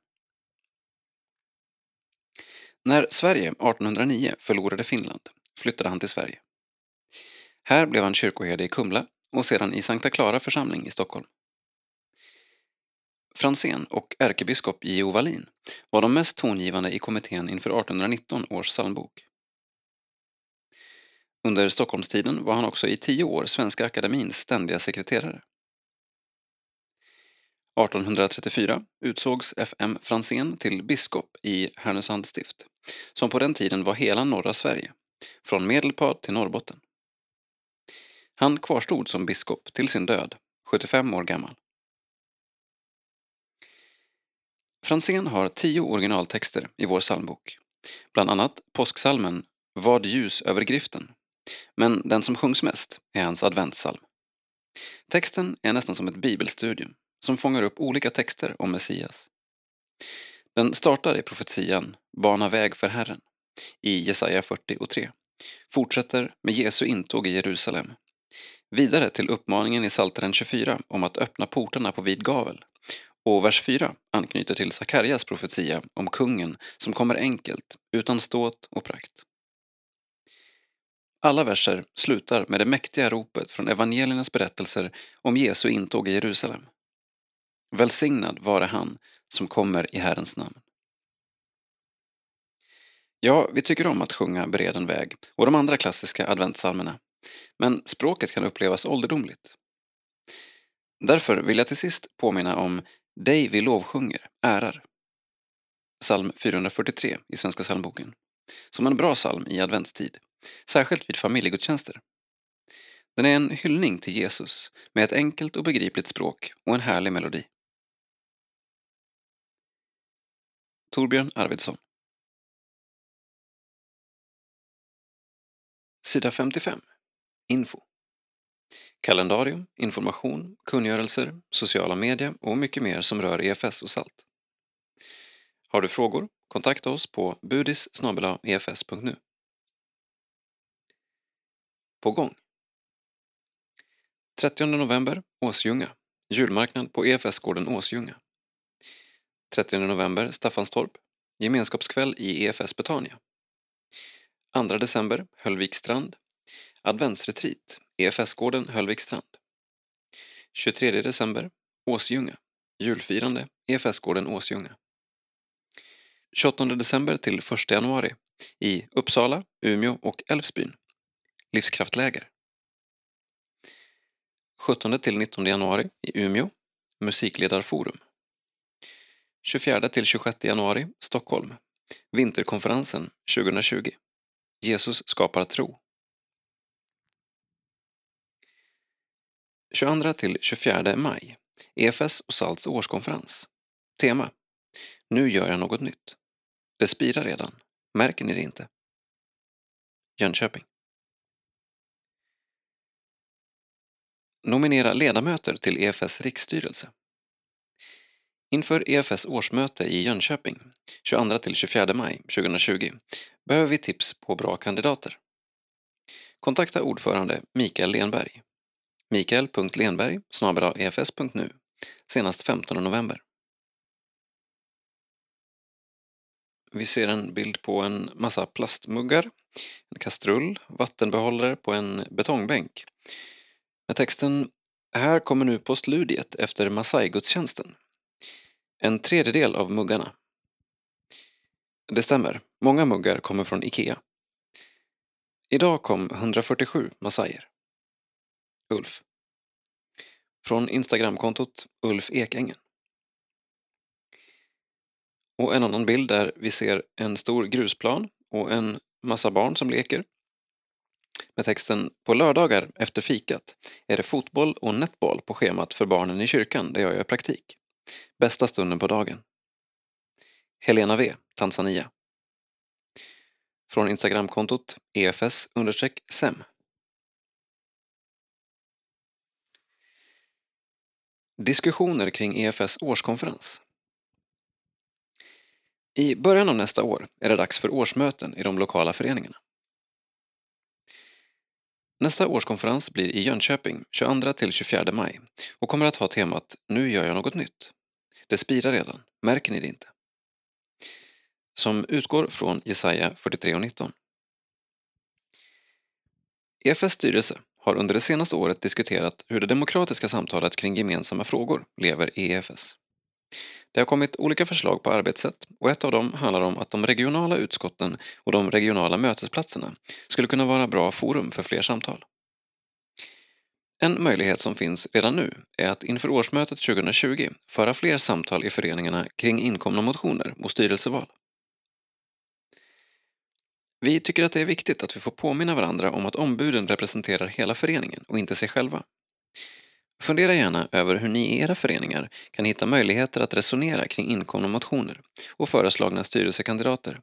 När Sverige 1809 förlorade Finland flyttade han till Sverige. Här blev han kyrkoherde i Kumla och sedan i Sankta Clara församling i Stockholm. Franzén och ärkebiskop J.O. Wallin var de mest tongivande i kommittén inför 1819 års psalmbok. Under Stockholmstiden var han också i tio år Svenska Akademins ständiga sekreterare. 1834 utsågs F.M. Franzén till biskop i Härnösands stift, som på den tiden var hela norra Sverige, från Medelpad till Norrbotten. Han kvarstod som biskop till sin död, 75 år gammal. Franzén har tio originaltexter i vår psalmbok, bland annat påsksalmen Vad ljus över griften, men den som sjungs mest är hans adventssalm. Texten är nästan som ett bibelstudium som fångar upp olika texter om Messias. Den startar i profetian Bana väg för Herren i Jesaja 40 och 3, fortsätter med Jesu intåg i Jerusalem Vidare till uppmaningen i Psaltaren 24 om att öppna portarna på vid gavel. Och vers 4 anknyter till Sakarjas profetia om kungen som kommer enkelt, utan ståt och prakt. Alla verser slutar med det mäktiga ropet från evangeliernas berättelser om Jesu intåg i Jerusalem. Välsignad vare han som kommer i Herrens namn. Ja, vi tycker om att sjunga Bered väg och de andra klassiska adventsalmerna men språket kan upplevas ålderdomligt. Därför vill jag till sist påminna om Dig vi lovsjunger, ärar. Psalm 443 i Svenska psalmboken. Som en bra psalm i adventstid, särskilt vid familjegudstjänster. Den är en hyllning till Jesus med ett enkelt och begripligt språk och en härlig melodi. Torbjörn Arvidsson Sida 55 Info. Kalendarium, information, kungörelser, sociala medier och mycket mer som rör EFS och SALT. Har du frågor? Kontakta oss på budis efs.nu. På gång. 30 november, Åsljunga. Julmarknad på EFS-gården Åsljunga. 30 november, Staffanstorp. Gemenskapskväll i EFS Betania. 2 december, Höllvikstrand. Adventsretreat, EFS-gården Höllvikstrand. 23 december, Åsljunga. Julfirande, EFS-gården Åsljunga. 28 december till 1 januari i Uppsala, Umeå och Älvsbyn. Livskraftläger. 17 till 19 januari i Umeå, Musikledarforum. 24 till 26 januari, Stockholm, Vinterkonferensen 2020. Jesus skapar tro. 22 till 24 maj, EFS och SALTs årskonferens. Tema Nu gör jag något nytt. Det spirar redan. Märker ni det inte? Jönköping. Nominera ledamöter till EFS riksstyrelse. Inför EFS årsmöte i Jönköping 22 till 24 maj 2020 behöver vi tips på bra kandidater. Kontakta ordförande Mikael Lenberg mikael.lenberg efs.nu e senast 15 november. Vi ser en bild på en massa plastmuggar, en kastrull, vattenbehållare på en betongbänk. Med texten “Här kommer nu postludiet efter Masai-gudstjänsten”. En tredjedel av muggarna. Det stämmer, många muggar kommer från IKEA. Idag kom 147 massajer. Ulf. Från Instagramkontot Ulf Ekängen. Och en annan bild där vi ser en stor grusplan och en massa barn som leker. Med texten “På lördagar efter fikat är det fotboll och netboll på schemat för barnen i kyrkan där jag gör praktik. Bästa stunden på dagen. Helena V, Tanzania. Från Instagramkontot efs-sem. Diskussioner kring EFS årskonferens. I början av nästa år är det dags för årsmöten i de lokala föreningarna. Nästa årskonferens blir i Jönköping 22-24 maj och kommer att ha temat Nu gör jag något nytt. Det spirar redan, märker ni det inte? Som utgår från Jesaja 43 och 19. EFS styrelse har under det senaste året diskuterat hur det demokratiska samtalet kring gemensamma frågor lever i EFS. Det har kommit olika förslag på arbetssätt och ett av dem handlar om att de regionala utskotten och de regionala mötesplatserna skulle kunna vara bra forum för fler samtal. En möjlighet som finns redan nu är att inför årsmötet 2020 föra fler samtal i föreningarna kring inkomna motioner och styrelseval. Vi tycker att det är viktigt att vi får påminna varandra om att ombuden representerar hela föreningen och inte sig själva. Fundera gärna över hur ni i era föreningar kan hitta möjligheter att resonera kring inkomna motioner och föreslagna styrelsekandidater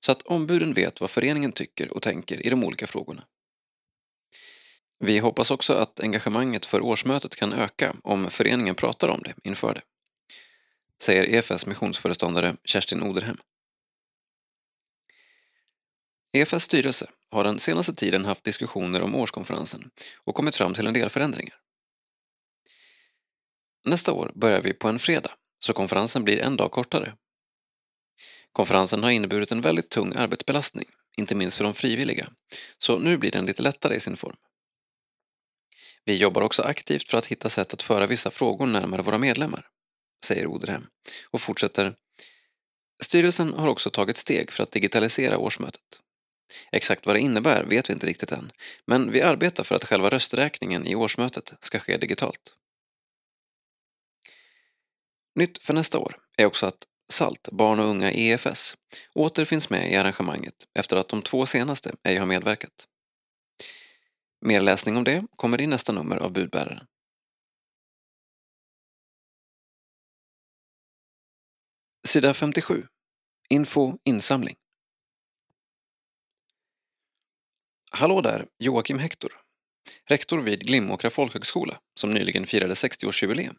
så att ombuden vet vad föreningen tycker och tänker i de olika frågorna. Vi hoppas också att engagemanget för årsmötet kan öka om föreningen pratar om det inför det, säger EFS missionsföreståndare Kerstin Oderhem. EFS styrelse har den senaste tiden haft diskussioner om årskonferensen och kommit fram till en del förändringar. Nästa år börjar vi på en fredag, så konferensen blir en dag kortare. Konferensen har inneburit en väldigt tung arbetsbelastning, inte minst för de frivilliga, så nu blir den lite lättare i sin form. Vi jobbar också aktivt för att hitta sätt att föra vissa frågor närmare våra medlemmar, säger Oderhem och fortsätter Styrelsen har också tagit steg för att digitalisera årsmötet. Exakt vad det innebär vet vi inte riktigt än, men vi arbetar för att själva rösträkningen i årsmötet ska ske digitalt. Nytt för nästa år är också att SALT, barn och unga EFS, åter finns med i arrangemanget efter att de två senaste ej har medverkat. Mer läsning om det kommer i nästa nummer av Budbäraren. Sida 57. Info insamling. Hallå där, Joakim Hector. Rektor vid Glimåkra folkhögskola som nyligen firade 60-årsjubileum.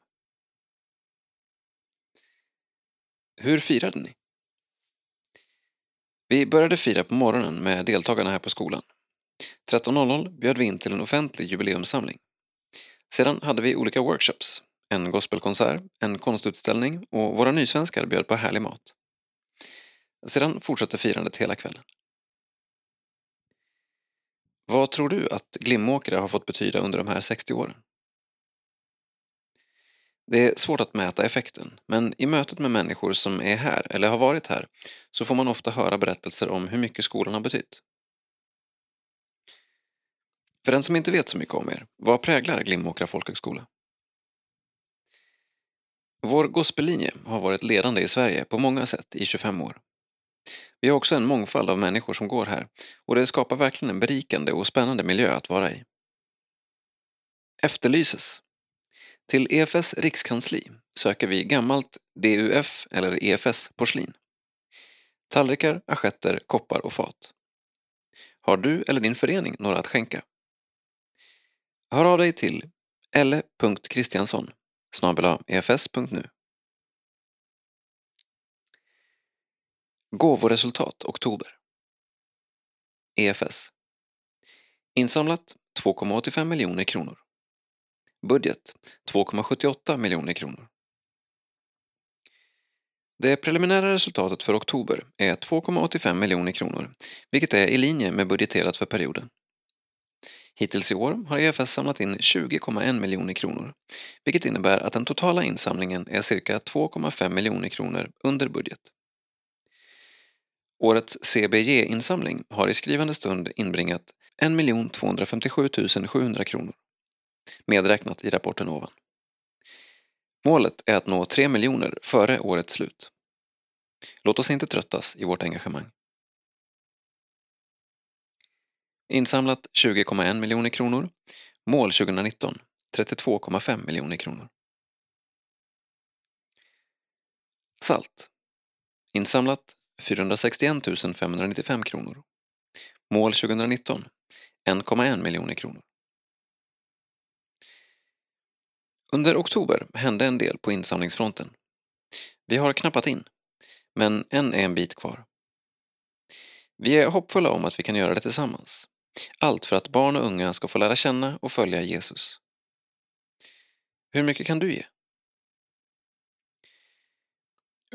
Hur firade ni? Vi började fira på morgonen med deltagarna här på skolan. 13.00 bjöd vi in till en offentlig jubileumssamling. Sedan hade vi olika workshops, en gospelkonsert, en konstutställning och våra nysvenskar bjöd på härlig mat. Sedan fortsatte firandet hela kvällen. Vad tror du att Glimåkra har fått betyda under de här 60 åren? Det är svårt att mäta effekten, men i mötet med människor som är här eller har varit här så får man ofta höra berättelser om hur mycket skolan har betytt. För den som inte vet så mycket om er, vad präglar Glimåkra folkhögskola? Vår gospellinje har varit ledande i Sverige på många sätt i 25 år. Vi har också en mångfald av människor som går här och det skapar verkligen en berikande och spännande miljö att vara i. Efterlyses till EFS rikskansli söker vi gammalt DUF eller EFS-porslin. Tallrikar, assietter, koppar och fat. Har du eller din förening några att skänka? Hör av dig till elle.kristiansson efs.nu. Gåvoresultat oktober. EFS. Insamlat 2,85 miljoner kronor. Budget 2,78 miljoner kronor. Det preliminära resultatet för oktober är 2,85 miljoner kronor, vilket är i linje med budgeterat för perioden. Hittills i år har EFS samlat in 20,1 miljoner kronor, vilket innebär att den totala insamlingen är cirka 2,5 miljoner kronor under budget. Årets CBG-insamling har i skrivande stund inbringat 1 257 700 kronor, medräknat i rapporten ovan. Målet är att nå 3 miljoner före årets slut. Låt oss inte tröttas i vårt engagemang. Insamlat 20,1 miljoner kronor. Mål 2019 32,5 miljoner kronor. Salt. Insamlat 461 595 kronor. Mål 2019 1,1 miljoner kronor. Under oktober hände en del på insamlingsfronten. Vi har knappat in, men än är en bit kvar. Vi är hoppfulla om att vi kan göra det tillsammans. Allt för att barn och unga ska få lära känna och följa Jesus. Hur mycket kan du ge?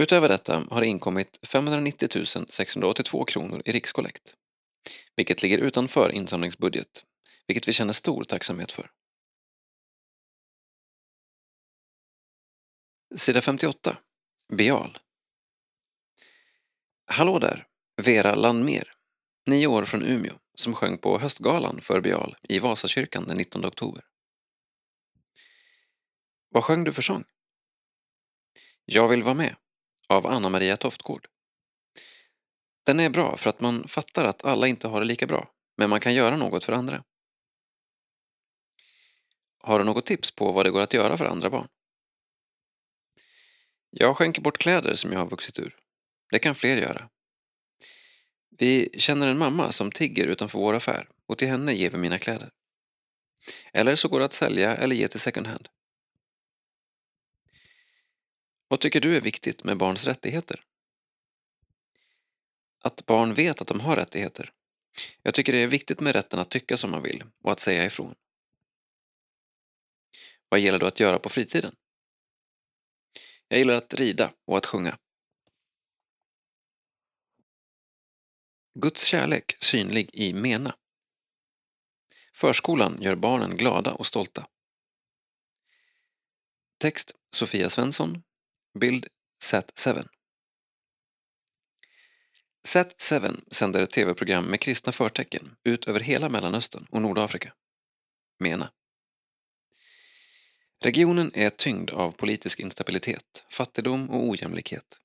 Utöver detta har det inkommit 590 682 kronor i rikskollekt, vilket ligger utanför insamlingsbudget, vilket vi känner stor tacksamhet för. Sida 58. Bial. Hallå där, Vera Landmer, nio år från Umeå, som sjöng på höstgalan för Bial i Vasakyrkan den 19 oktober. Vad sjöng du för sång? Jag vill vara med, av Anna-Maria Toftgård. Den är bra för att man fattar att alla inte har det lika bra, men man kan göra något för andra. Har du något tips på vad det går att göra för andra barn? Jag skänker bort kläder som jag har vuxit ur. Det kan fler göra. Vi känner en mamma som tigger utanför vår affär och till henne ger vi mina kläder. Eller så går det att sälja eller ge till second hand. Vad tycker du är viktigt med barns rättigheter? Att barn vet att de har rättigheter. Jag tycker det är viktigt med rätten att tycka som man vill och att säga ifrån. Vad gäller du att göra på fritiden? Jag gillar att rida och att sjunga. Guds kärlek synlig i Mena. Förskolan gör barnen glada och stolta. Text Sofia Svensson. Bild Sat7. Sat7 sänder ett tv-program med kristna förtecken ut över hela Mellanöstern och Nordafrika. Mena. Regionen är tyngd av politisk instabilitet, fattigdom och ojämlikhet.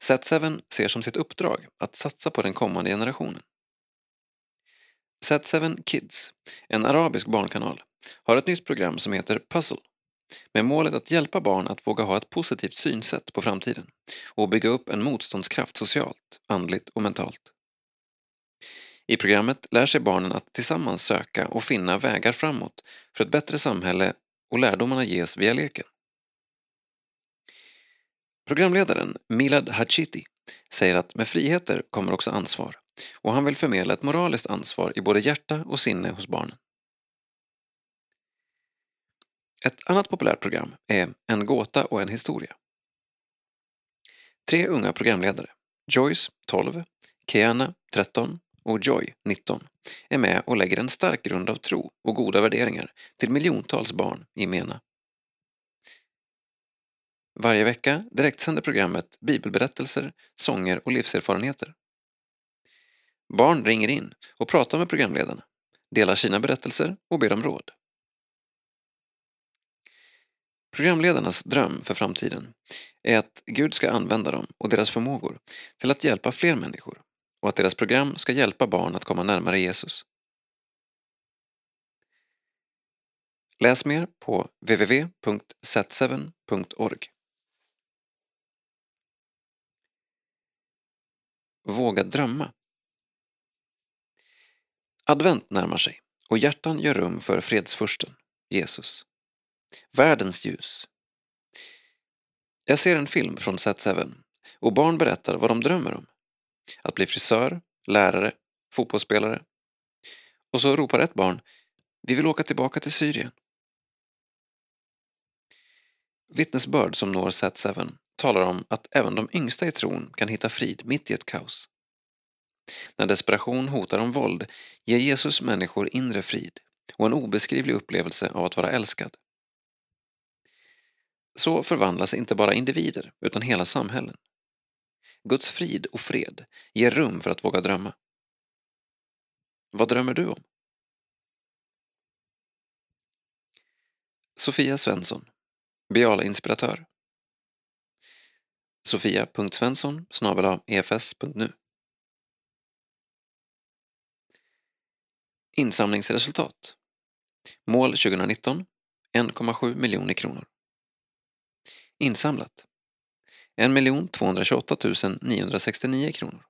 Z7 ser som sitt uppdrag att satsa på den kommande generationen. Z7 Kids, en arabisk barnkanal, har ett nytt program som heter Puzzle med målet att hjälpa barn att våga ha ett positivt synsätt på framtiden och bygga upp en motståndskraft socialt, andligt och mentalt. I programmet lär sig barnen att tillsammans söka och finna vägar framåt för ett bättre samhälle och lärdomarna ges via leken. Programledaren Milad Hachiti säger att med friheter kommer också ansvar och han vill förmedla ett moraliskt ansvar i både hjärta och sinne hos barnen. Ett annat populärt program är En gåta och en historia. Tre unga programledare, Joyce, 12, Keana, 13 och Joy, 19, är med och lägger en stark grund av tro och goda värderingar till miljontals barn i MENA. Varje vecka direktsänder programmet bibelberättelser, sånger och livserfarenheter. Barn ringer in och pratar med programledarna, delar sina berättelser och ber om råd. Programledarnas dröm för framtiden är att Gud ska använda dem och deras förmågor till att hjälpa fler människor och att deras program ska hjälpa barn att komma närmare Jesus. Läs mer på www.sat7.org. Våga drömma. Advent närmar sig och hjärtan gör rum för fredsfursten, Jesus. Världens ljus. Jag ser en film från Sat7 och barn berättar vad de drömmer om. Att bli frisör, lärare, fotbollsspelare. Och så ropar ett barn Vi vill åka tillbaka till Syrien. Vittnesbörd som når Sat7 talar om att även de yngsta i tron kan hitta frid mitt i ett kaos. När desperation hotar om våld ger Jesus människor inre frid och en obeskrivlig upplevelse av att vara älskad. Så förvandlas inte bara individer utan hela samhällen. Guds frid och fred ger rum för att våga drömma. Vad drömmer du om? Sofia Svensson, Biala inspiratör. Sofia.svensson efs.nu e Insamlingsresultat Mål 2019 1,7 miljoner kronor. Insamlat 1 228 969 kronor.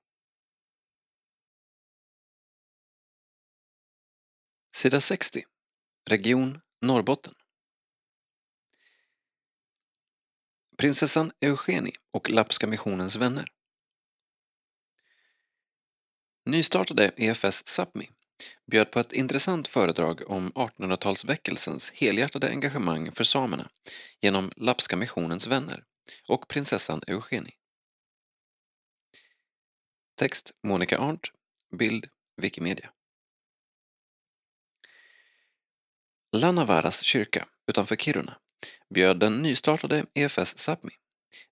Sida 60 Region Norrbotten Prinsessan Eugenie och Lappska missionens vänner. Nystartade EFS Sápmi bjöd på ett intressant föredrag om 1800-talsväckelsens helhjärtade engagemang för samerna genom Lappska missionens vänner och prinsessan Eugenie. Text Monica Arndt, bild Wikimedia. Lannavaras kyrka utanför Kiruna bjöd den nystartade EFS Sápmi,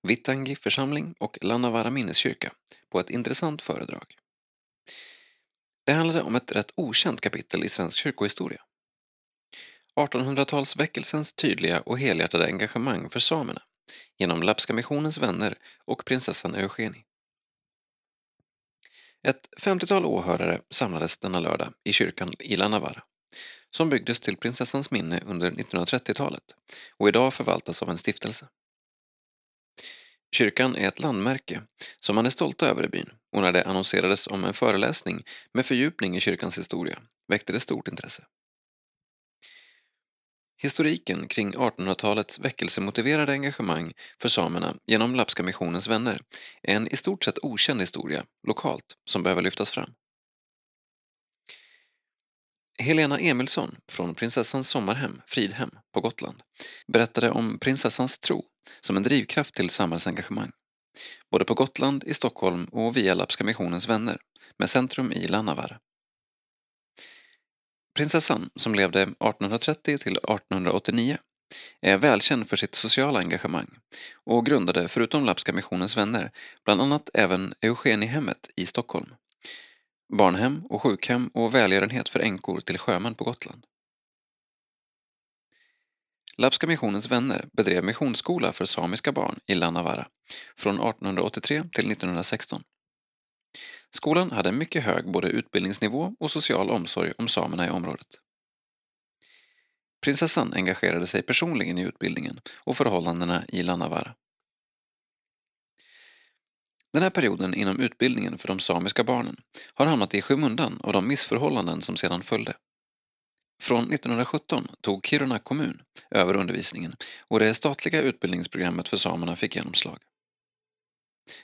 Vittangi församling och Lannavaara minneskyrka på ett intressant föredrag. Det handlade om ett rätt okänt kapitel i svensk kyrkohistoria. 1800-talsväckelsens tydliga och helhjärtade engagemang för samerna genom Lappska missionens vänner och prinsessan Eugenie. Ett 50-tal åhörare samlades denna lördag i kyrkan i Lannavaara som byggdes till prinsessans minne under 1930-talet och idag förvaltas av en stiftelse. Kyrkan är ett landmärke som man är stolta över i byn och när det annonserades om en föreläsning med fördjupning i kyrkans historia väckte det stort intresse. Historiken kring 1800-talets väckelsemotiverade engagemang för samerna genom Lappska missionens vänner är en i stort sett okänd historia lokalt som behöver lyftas fram. Helena Emilsson från Prinsessans sommarhem, Fridhem, på Gotland berättade om prinsessans tro som en drivkraft till samhällsengagemang. Både på Gotland, i Stockholm och via Lappska missionens vänner med centrum i Lannavaara. Prinsessan, som levde 1830 till 1889, är välkänd för sitt sociala engagemang och grundade, förutom Lappska missionens vänner, bland annat även Eugeniehemmet i Stockholm barnhem och sjukhem och välgörenhet för änkor till sjömän på Gotland. Lappska missionens vänner bedrev missionsskola för samiska barn i Lannavaara från 1883 till 1916. Skolan hade en mycket hög både utbildningsnivå och social omsorg om samerna i området. Prinsessan engagerade sig personligen i utbildningen och förhållandena i Lannavaara. Den här perioden inom utbildningen för de samiska barnen har hamnat i skymundan av de missförhållanden som sedan följde. Från 1917 tog Kiruna kommun över undervisningen och det statliga utbildningsprogrammet för samerna fick genomslag.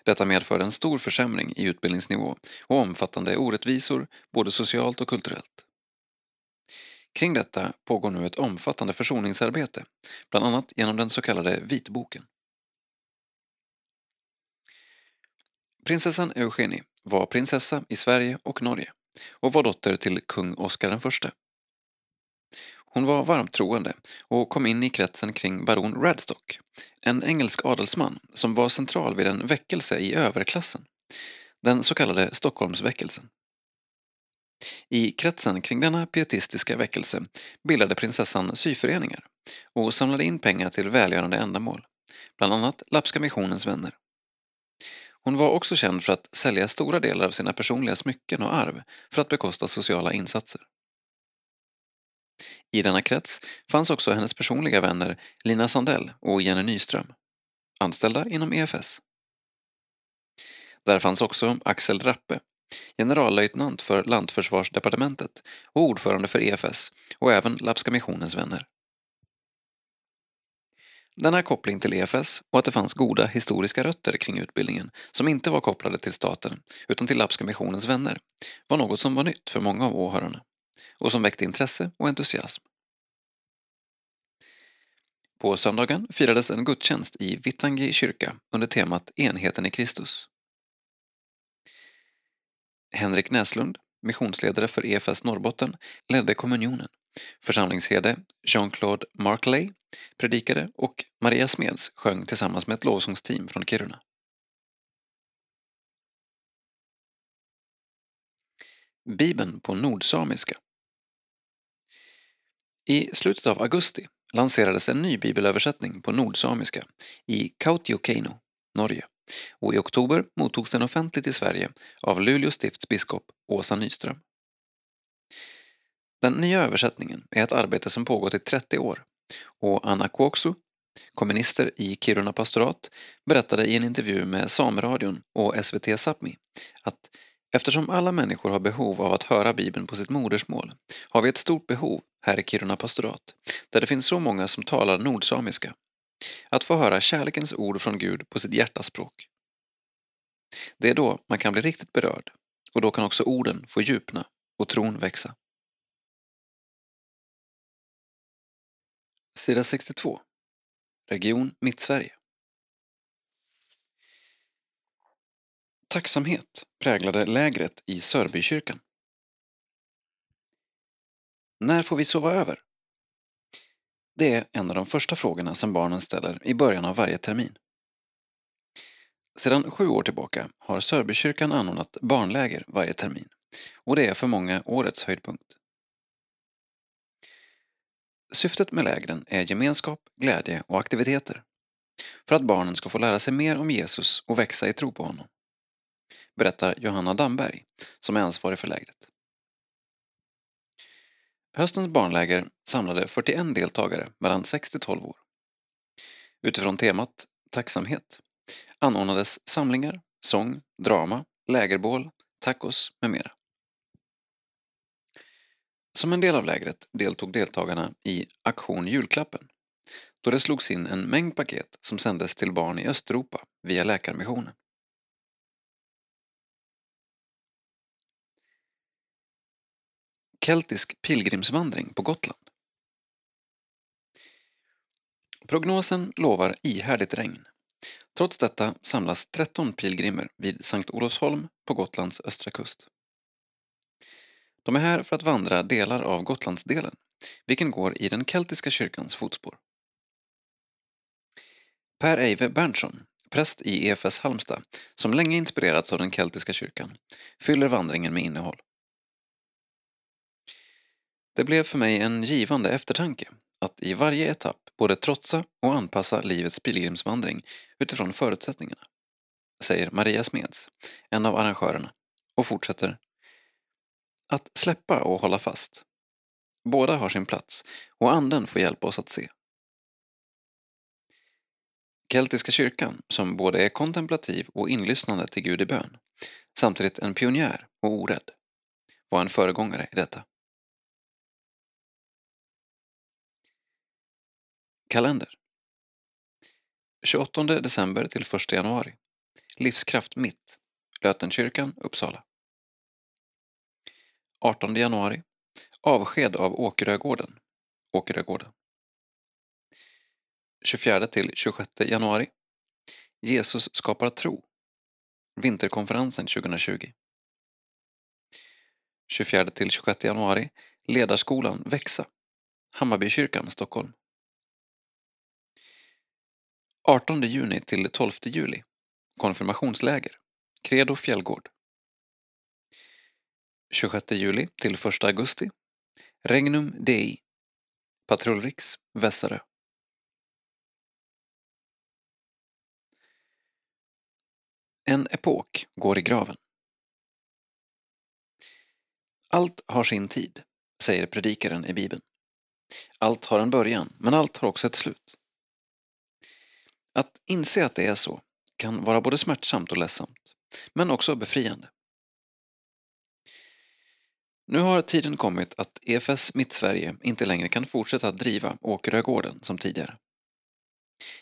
Detta medförde en stor försämring i utbildningsnivå och omfattande orättvisor både socialt och kulturellt. Kring detta pågår nu ett omfattande försoningsarbete, bland annat genom den så kallade vitboken. Prinsessan Eugenie var prinsessa i Sverige och Norge och var dotter till kung Oscar I. Hon var varmt troende och kom in i kretsen kring baron Radstock, en engelsk adelsman som var central vid en väckelse i överklassen, den så kallade Stockholmsväckelsen. I kretsen kring denna pietistiska väckelse bildade prinsessan syföreningar och samlade in pengar till välgörande ändamål, bland annat Lappska missionens vänner. Hon var också känd för att sälja stora delar av sina personliga smycken och arv för att bekosta sociala insatser. I denna krets fanns också hennes personliga vänner Lina Sandell och Jenny Nyström, anställda inom EFS. Där fanns också Axel Rappe, generallöjtnant för Lantförsvarsdepartementet och ordförande för EFS och även Lapska missionens vänner. Denna koppling till EFS och att det fanns goda historiska rötter kring utbildningen som inte var kopplade till staten utan till Lapska missionens vänner var något som var nytt för många av åhörarna och som väckte intresse och entusiasm. På söndagen firades en gudstjänst i Vittangi kyrka under temat Enheten i Kristus. Henrik Näslund, missionsledare för EFS Norrbotten, ledde kommunionen Församlingsherde Jean-Claude Markley predikade och Maria Smeds sjöng tillsammans med ett lovsångsteam från Kiruna. Bibeln på nordsamiska. I slutet av augusti lanserades en ny bibelöversättning på nordsamiska i Kautiokeino, Norge och i oktober mottogs den offentligt i Sverige av Luleå stifts biskop Åsa Nyström. Den nya översättningen är ett arbete som pågått i 30 år och Anna Kuoksu, kommunister i Kiruna pastorat, berättade i en intervju med Sameradion och SVT Sápmi att Eftersom alla människor har behov av att höra Bibeln på sitt modersmål har vi ett stort behov här i Kiruna pastorat, där det finns så många som talar nordsamiska, att få höra kärlekens ord från Gud på sitt hjärtaspråk. Det är då man kan bli riktigt berörd och då kan också orden få djupna och tron växa. Sida 62 Region Mittsverige Tacksamhet präglade lägret i Sörbykyrkan. När får vi sova över? Det är en av de första frågorna som barnen ställer i början av varje termin. Sedan sju år tillbaka har Sörbykyrkan anordnat barnläger varje termin och det är för många årets höjdpunkt. Syftet med lägren är gemenskap, glädje och aktiviteter för att barnen ska få lära sig mer om Jesus och växa i tro på honom berättar Johanna Damberg, som är ansvarig för lägret. Höstens barnläger samlade 41 deltagare mellan 6 till 12 år. Utifrån temat tacksamhet anordnades samlingar, sång, drama, lägerbål, tacos med mera. Som en del av lägret deltog deltagarna i Aktion julklappen då det slogs in en mängd paket som sändes till barn i Östeuropa via Läkarmissionen. Keltisk pilgrimsvandring på Gotland. Prognosen lovar ihärdigt regn. Trots detta samlas 13 pilgrimer vid Sankt Olofsholm på Gotlands östra kust. De är här för att vandra delar av Gotlandsdelen, vilken går i den keltiska kyrkans fotspår. Per Eive Berntsson, präst i EFS Halmstad, som länge inspirerats av den keltiska kyrkan, fyller vandringen med innehåll. Det blev för mig en givande eftertanke att i varje etapp både trotsa och anpassa livets pilgrimsvandring utifrån förutsättningarna, säger Maria Smeds, en av arrangörerna, och fortsätter att släppa och hålla fast. Båda har sin plats och anden får hjälpa oss att se. Keltiska kyrkan, som både är kontemplativ och inlyssnande till Gud i bön, samtidigt en pionjär och orädd, var en föregångare i detta. Kalender. 28 december till 1 januari. Livskraft Mitt. Lötenkyrkan, Uppsala. 18 januari. Avsked av Åkerögården Åkerögården. 24 till 26 januari. Jesus skapar tro. Vinterkonferensen 2020 24 till 26 januari. Ledarskolan Växa. Hammarbykyrkan, Stockholm. 18 juni till 12 juli Konfirmationsläger Credo Fjällgård 26 juli till 1 augusti Regnum Dei Patrull Riks Vässarö En epok går i graven. Allt har sin tid, säger predikaren i Bibeln. Allt har en början, men allt har också ett slut. Att inse att det är så kan vara både smärtsamt och ledsamt, men också befriande. Nu har tiden kommit att EFS Mittsverige inte längre kan fortsätta att driva Åkerögården som tidigare.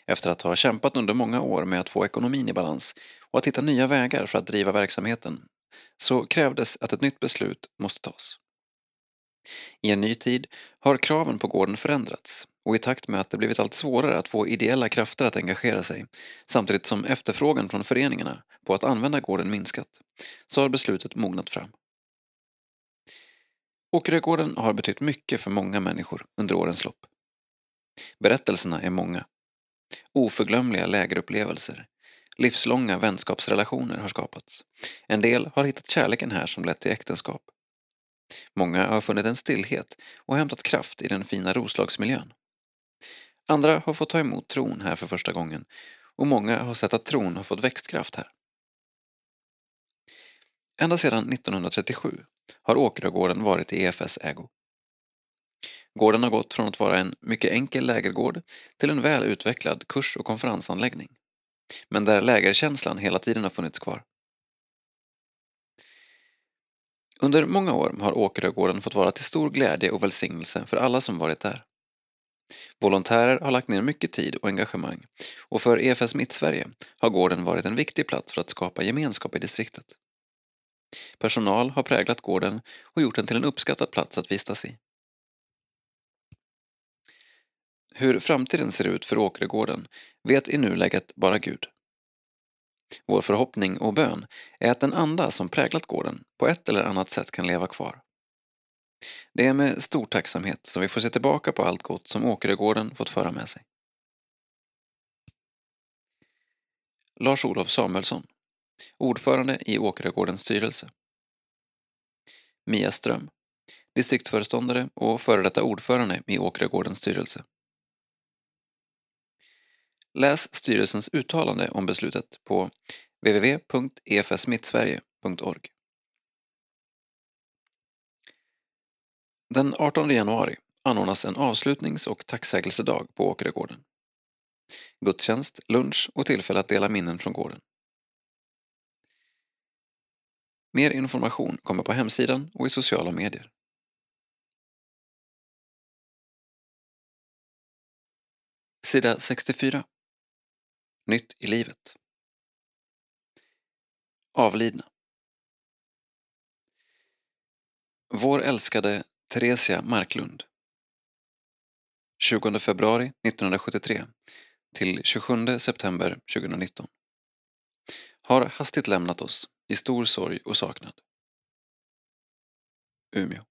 Efter att ha kämpat under många år med att få ekonomin i balans och att hitta nya vägar för att driva verksamheten så krävdes att ett nytt beslut måste tas. I en ny tid har kraven på gården förändrats och i takt med att det blivit allt svårare att få ideella krafter att engagera sig samtidigt som efterfrågan från föreningarna på att använda gården minskat så har beslutet mognat fram. Åkerögården har betytt mycket för många människor under årens lopp. Berättelserna är många. Oförglömliga lägerupplevelser, livslånga vänskapsrelationer har skapats. En del har hittat kärleken här som lett till äktenskap Många har funnit en stillhet och hämtat kraft i den fina Roslagsmiljön. Andra har fått ta emot tron här för första gången och många har sett att tron har fått växtkraft här. Ända sedan 1937 har Åkeragården varit i EFS ägo. Gården har gått från att vara en mycket enkel lägergård till en väl utvecklad kurs och konferensanläggning. Men där lägerkänslan hela tiden har funnits kvar. Under många år har Åkerögården fått vara till stor glädje och välsignelse för alla som varit där. Volontärer har lagt ner mycket tid och engagemang och för EFS Mittsverige har gården varit en viktig plats för att skapa gemenskap i distriktet. Personal har präglat gården och gjort den till en uppskattad plats att vistas i. Hur framtiden ser ut för Åkerögården vet i nuläget bara Gud. Vår förhoppning och bön är att den anda som präglat gården på ett eller annat sätt kan leva kvar. Det är med stor tacksamhet som vi får se tillbaka på allt gott som Åkeregården fått föra med sig. Lars-Olof Samuelsson, ordförande i Åkeregårdens styrelse. Mia Ström, distriktsföreståndare och före detta ordförande i Åkeregårdens styrelse. Läs styrelsens uttalande om beslutet på www.efsmittsverige.org. Den 18 januari anordnas en avslutnings och tacksägelsedag på Åkeregården. Gudstjänst, lunch och tillfälle att dela minnen från gården. Mer information kommer på hemsidan och i sociala medier. Sida 64 Nytt i livet Avlidna Vår älskade Theresia Marklund 20 februari 1973 till 27 september 2019 har hastigt lämnat oss i stor sorg och saknad. Umeå.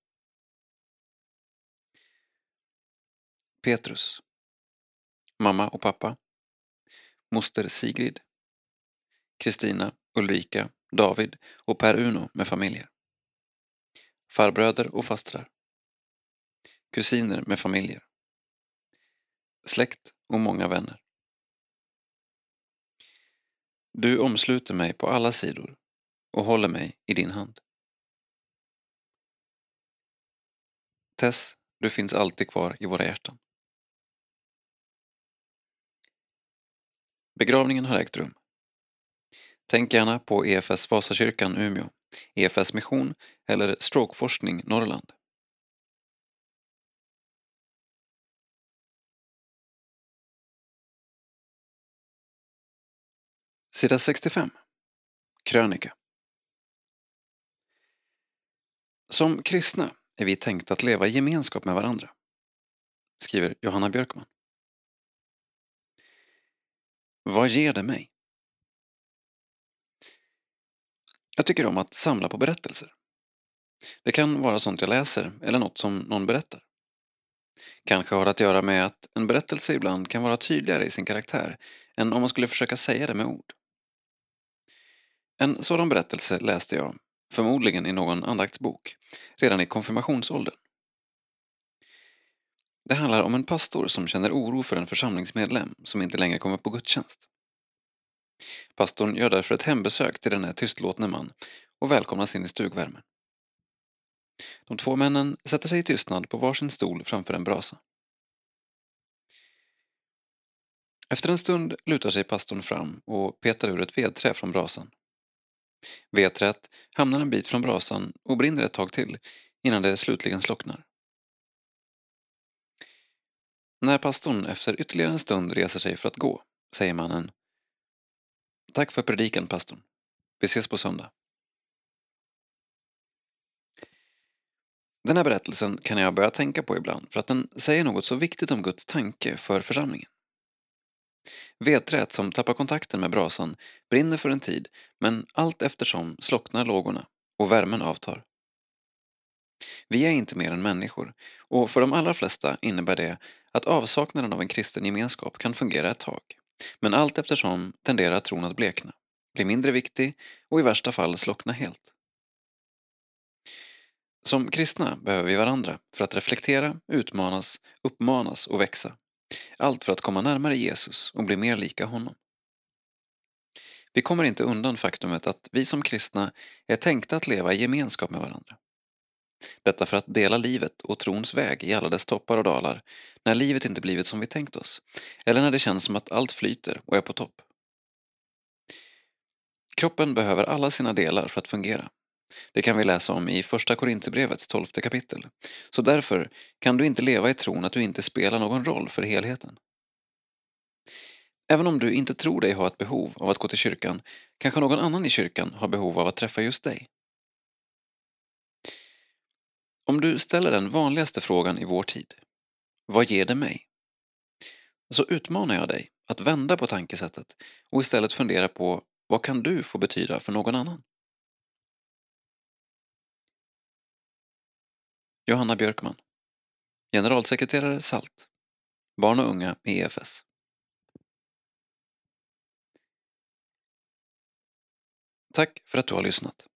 Petrus. Mamma och pappa. Moster Sigrid. Kristina, Ulrika, David och Per-Uno med familjer. Farbröder och fastrar. Kusiner med familjer. Släkt och många vänner. Du omsluter mig på alla sidor och håller mig i din hand. Tess, du finns alltid kvar i våra hjärtan. Begravningen har ägt rum. Tänk gärna på EFS Vasakyrkan Umeå, EFS Mission eller Strokeforskning Norrland. Sida 65. Krönika. Som kristna är vi tänkta att leva i gemenskap med varandra, skriver Johanna Björkman. Vad ger det mig? Jag tycker om att samla på berättelser. Det kan vara sånt jag läser eller något som någon berättar. Kanske har det att göra med att en berättelse ibland kan vara tydligare i sin karaktär än om man skulle försöka säga det med ord. En sådan berättelse läste jag, förmodligen i någon andaktsbok, redan i konfirmationsåldern. Det handlar om en pastor som känner oro för en församlingsmedlem som inte längre kommer på gudstjänst. Pastorn gör därför ett hembesök till denne tystlåtne man och välkomnas in i stugvärmen. De två männen sätter sig i tystnad på varsin stol framför en brasa. Efter en stund lutar sig pastorn fram och petar ur ett vedträ från brasan. Vedträet hamnar en bit från brasan och brinner ett tag till innan det slutligen slocknar. När pastorn efter ytterligare en stund reser sig för att gå säger mannen Tack för predikan, pastorn. Vi ses på söndag. Den här berättelsen kan jag börja tänka på ibland för att den säger något så viktigt om Guds tanke för församlingen. Vedträet som tappar kontakten med brasan brinner för en tid men allt eftersom slocknar lågorna och värmen avtar. Vi är inte mer än människor och för de allra flesta innebär det att avsaknaden av en kristen gemenskap kan fungera ett tag. Men allt eftersom tenderar tron att blekna, bli mindre viktig och i värsta fall slockna helt. Som kristna behöver vi varandra för att reflektera, utmanas, uppmanas och växa. Allt för att komma närmare Jesus och bli mer lika honom. Vi kommer inte undan faktumet att vi som kristna är tänkta att leva i gemenskap med varandra. Detta för att dela livet och trons väg i alla dess toppar och dalar när livet inte blivit som vi tänkt oss, eller när det känns som att allt flyter och är på topp. Kroppen behöver alla sina delar för att fungera. Det kan vi läsa om i Första Korinthierbrevets tolfte kapitel. Så därför kan du inte leva i tron att du inte spelar någon roll för helheten. Även om du inte tror dig ha ett behov av att gå till kyrkan kanske någon annan i kyrkan har behov av att träffa just dig. Om du ställer den vanligaste frågan i vår tid, vad ger det mig? Så utmanar jag dig att vända på tankesättet och istället fundera på vad kan du få betyda för någon annan? Johanna Björkman Generalsekreterare SALT Barn och unga i EFS Tack för att du har lyssnat.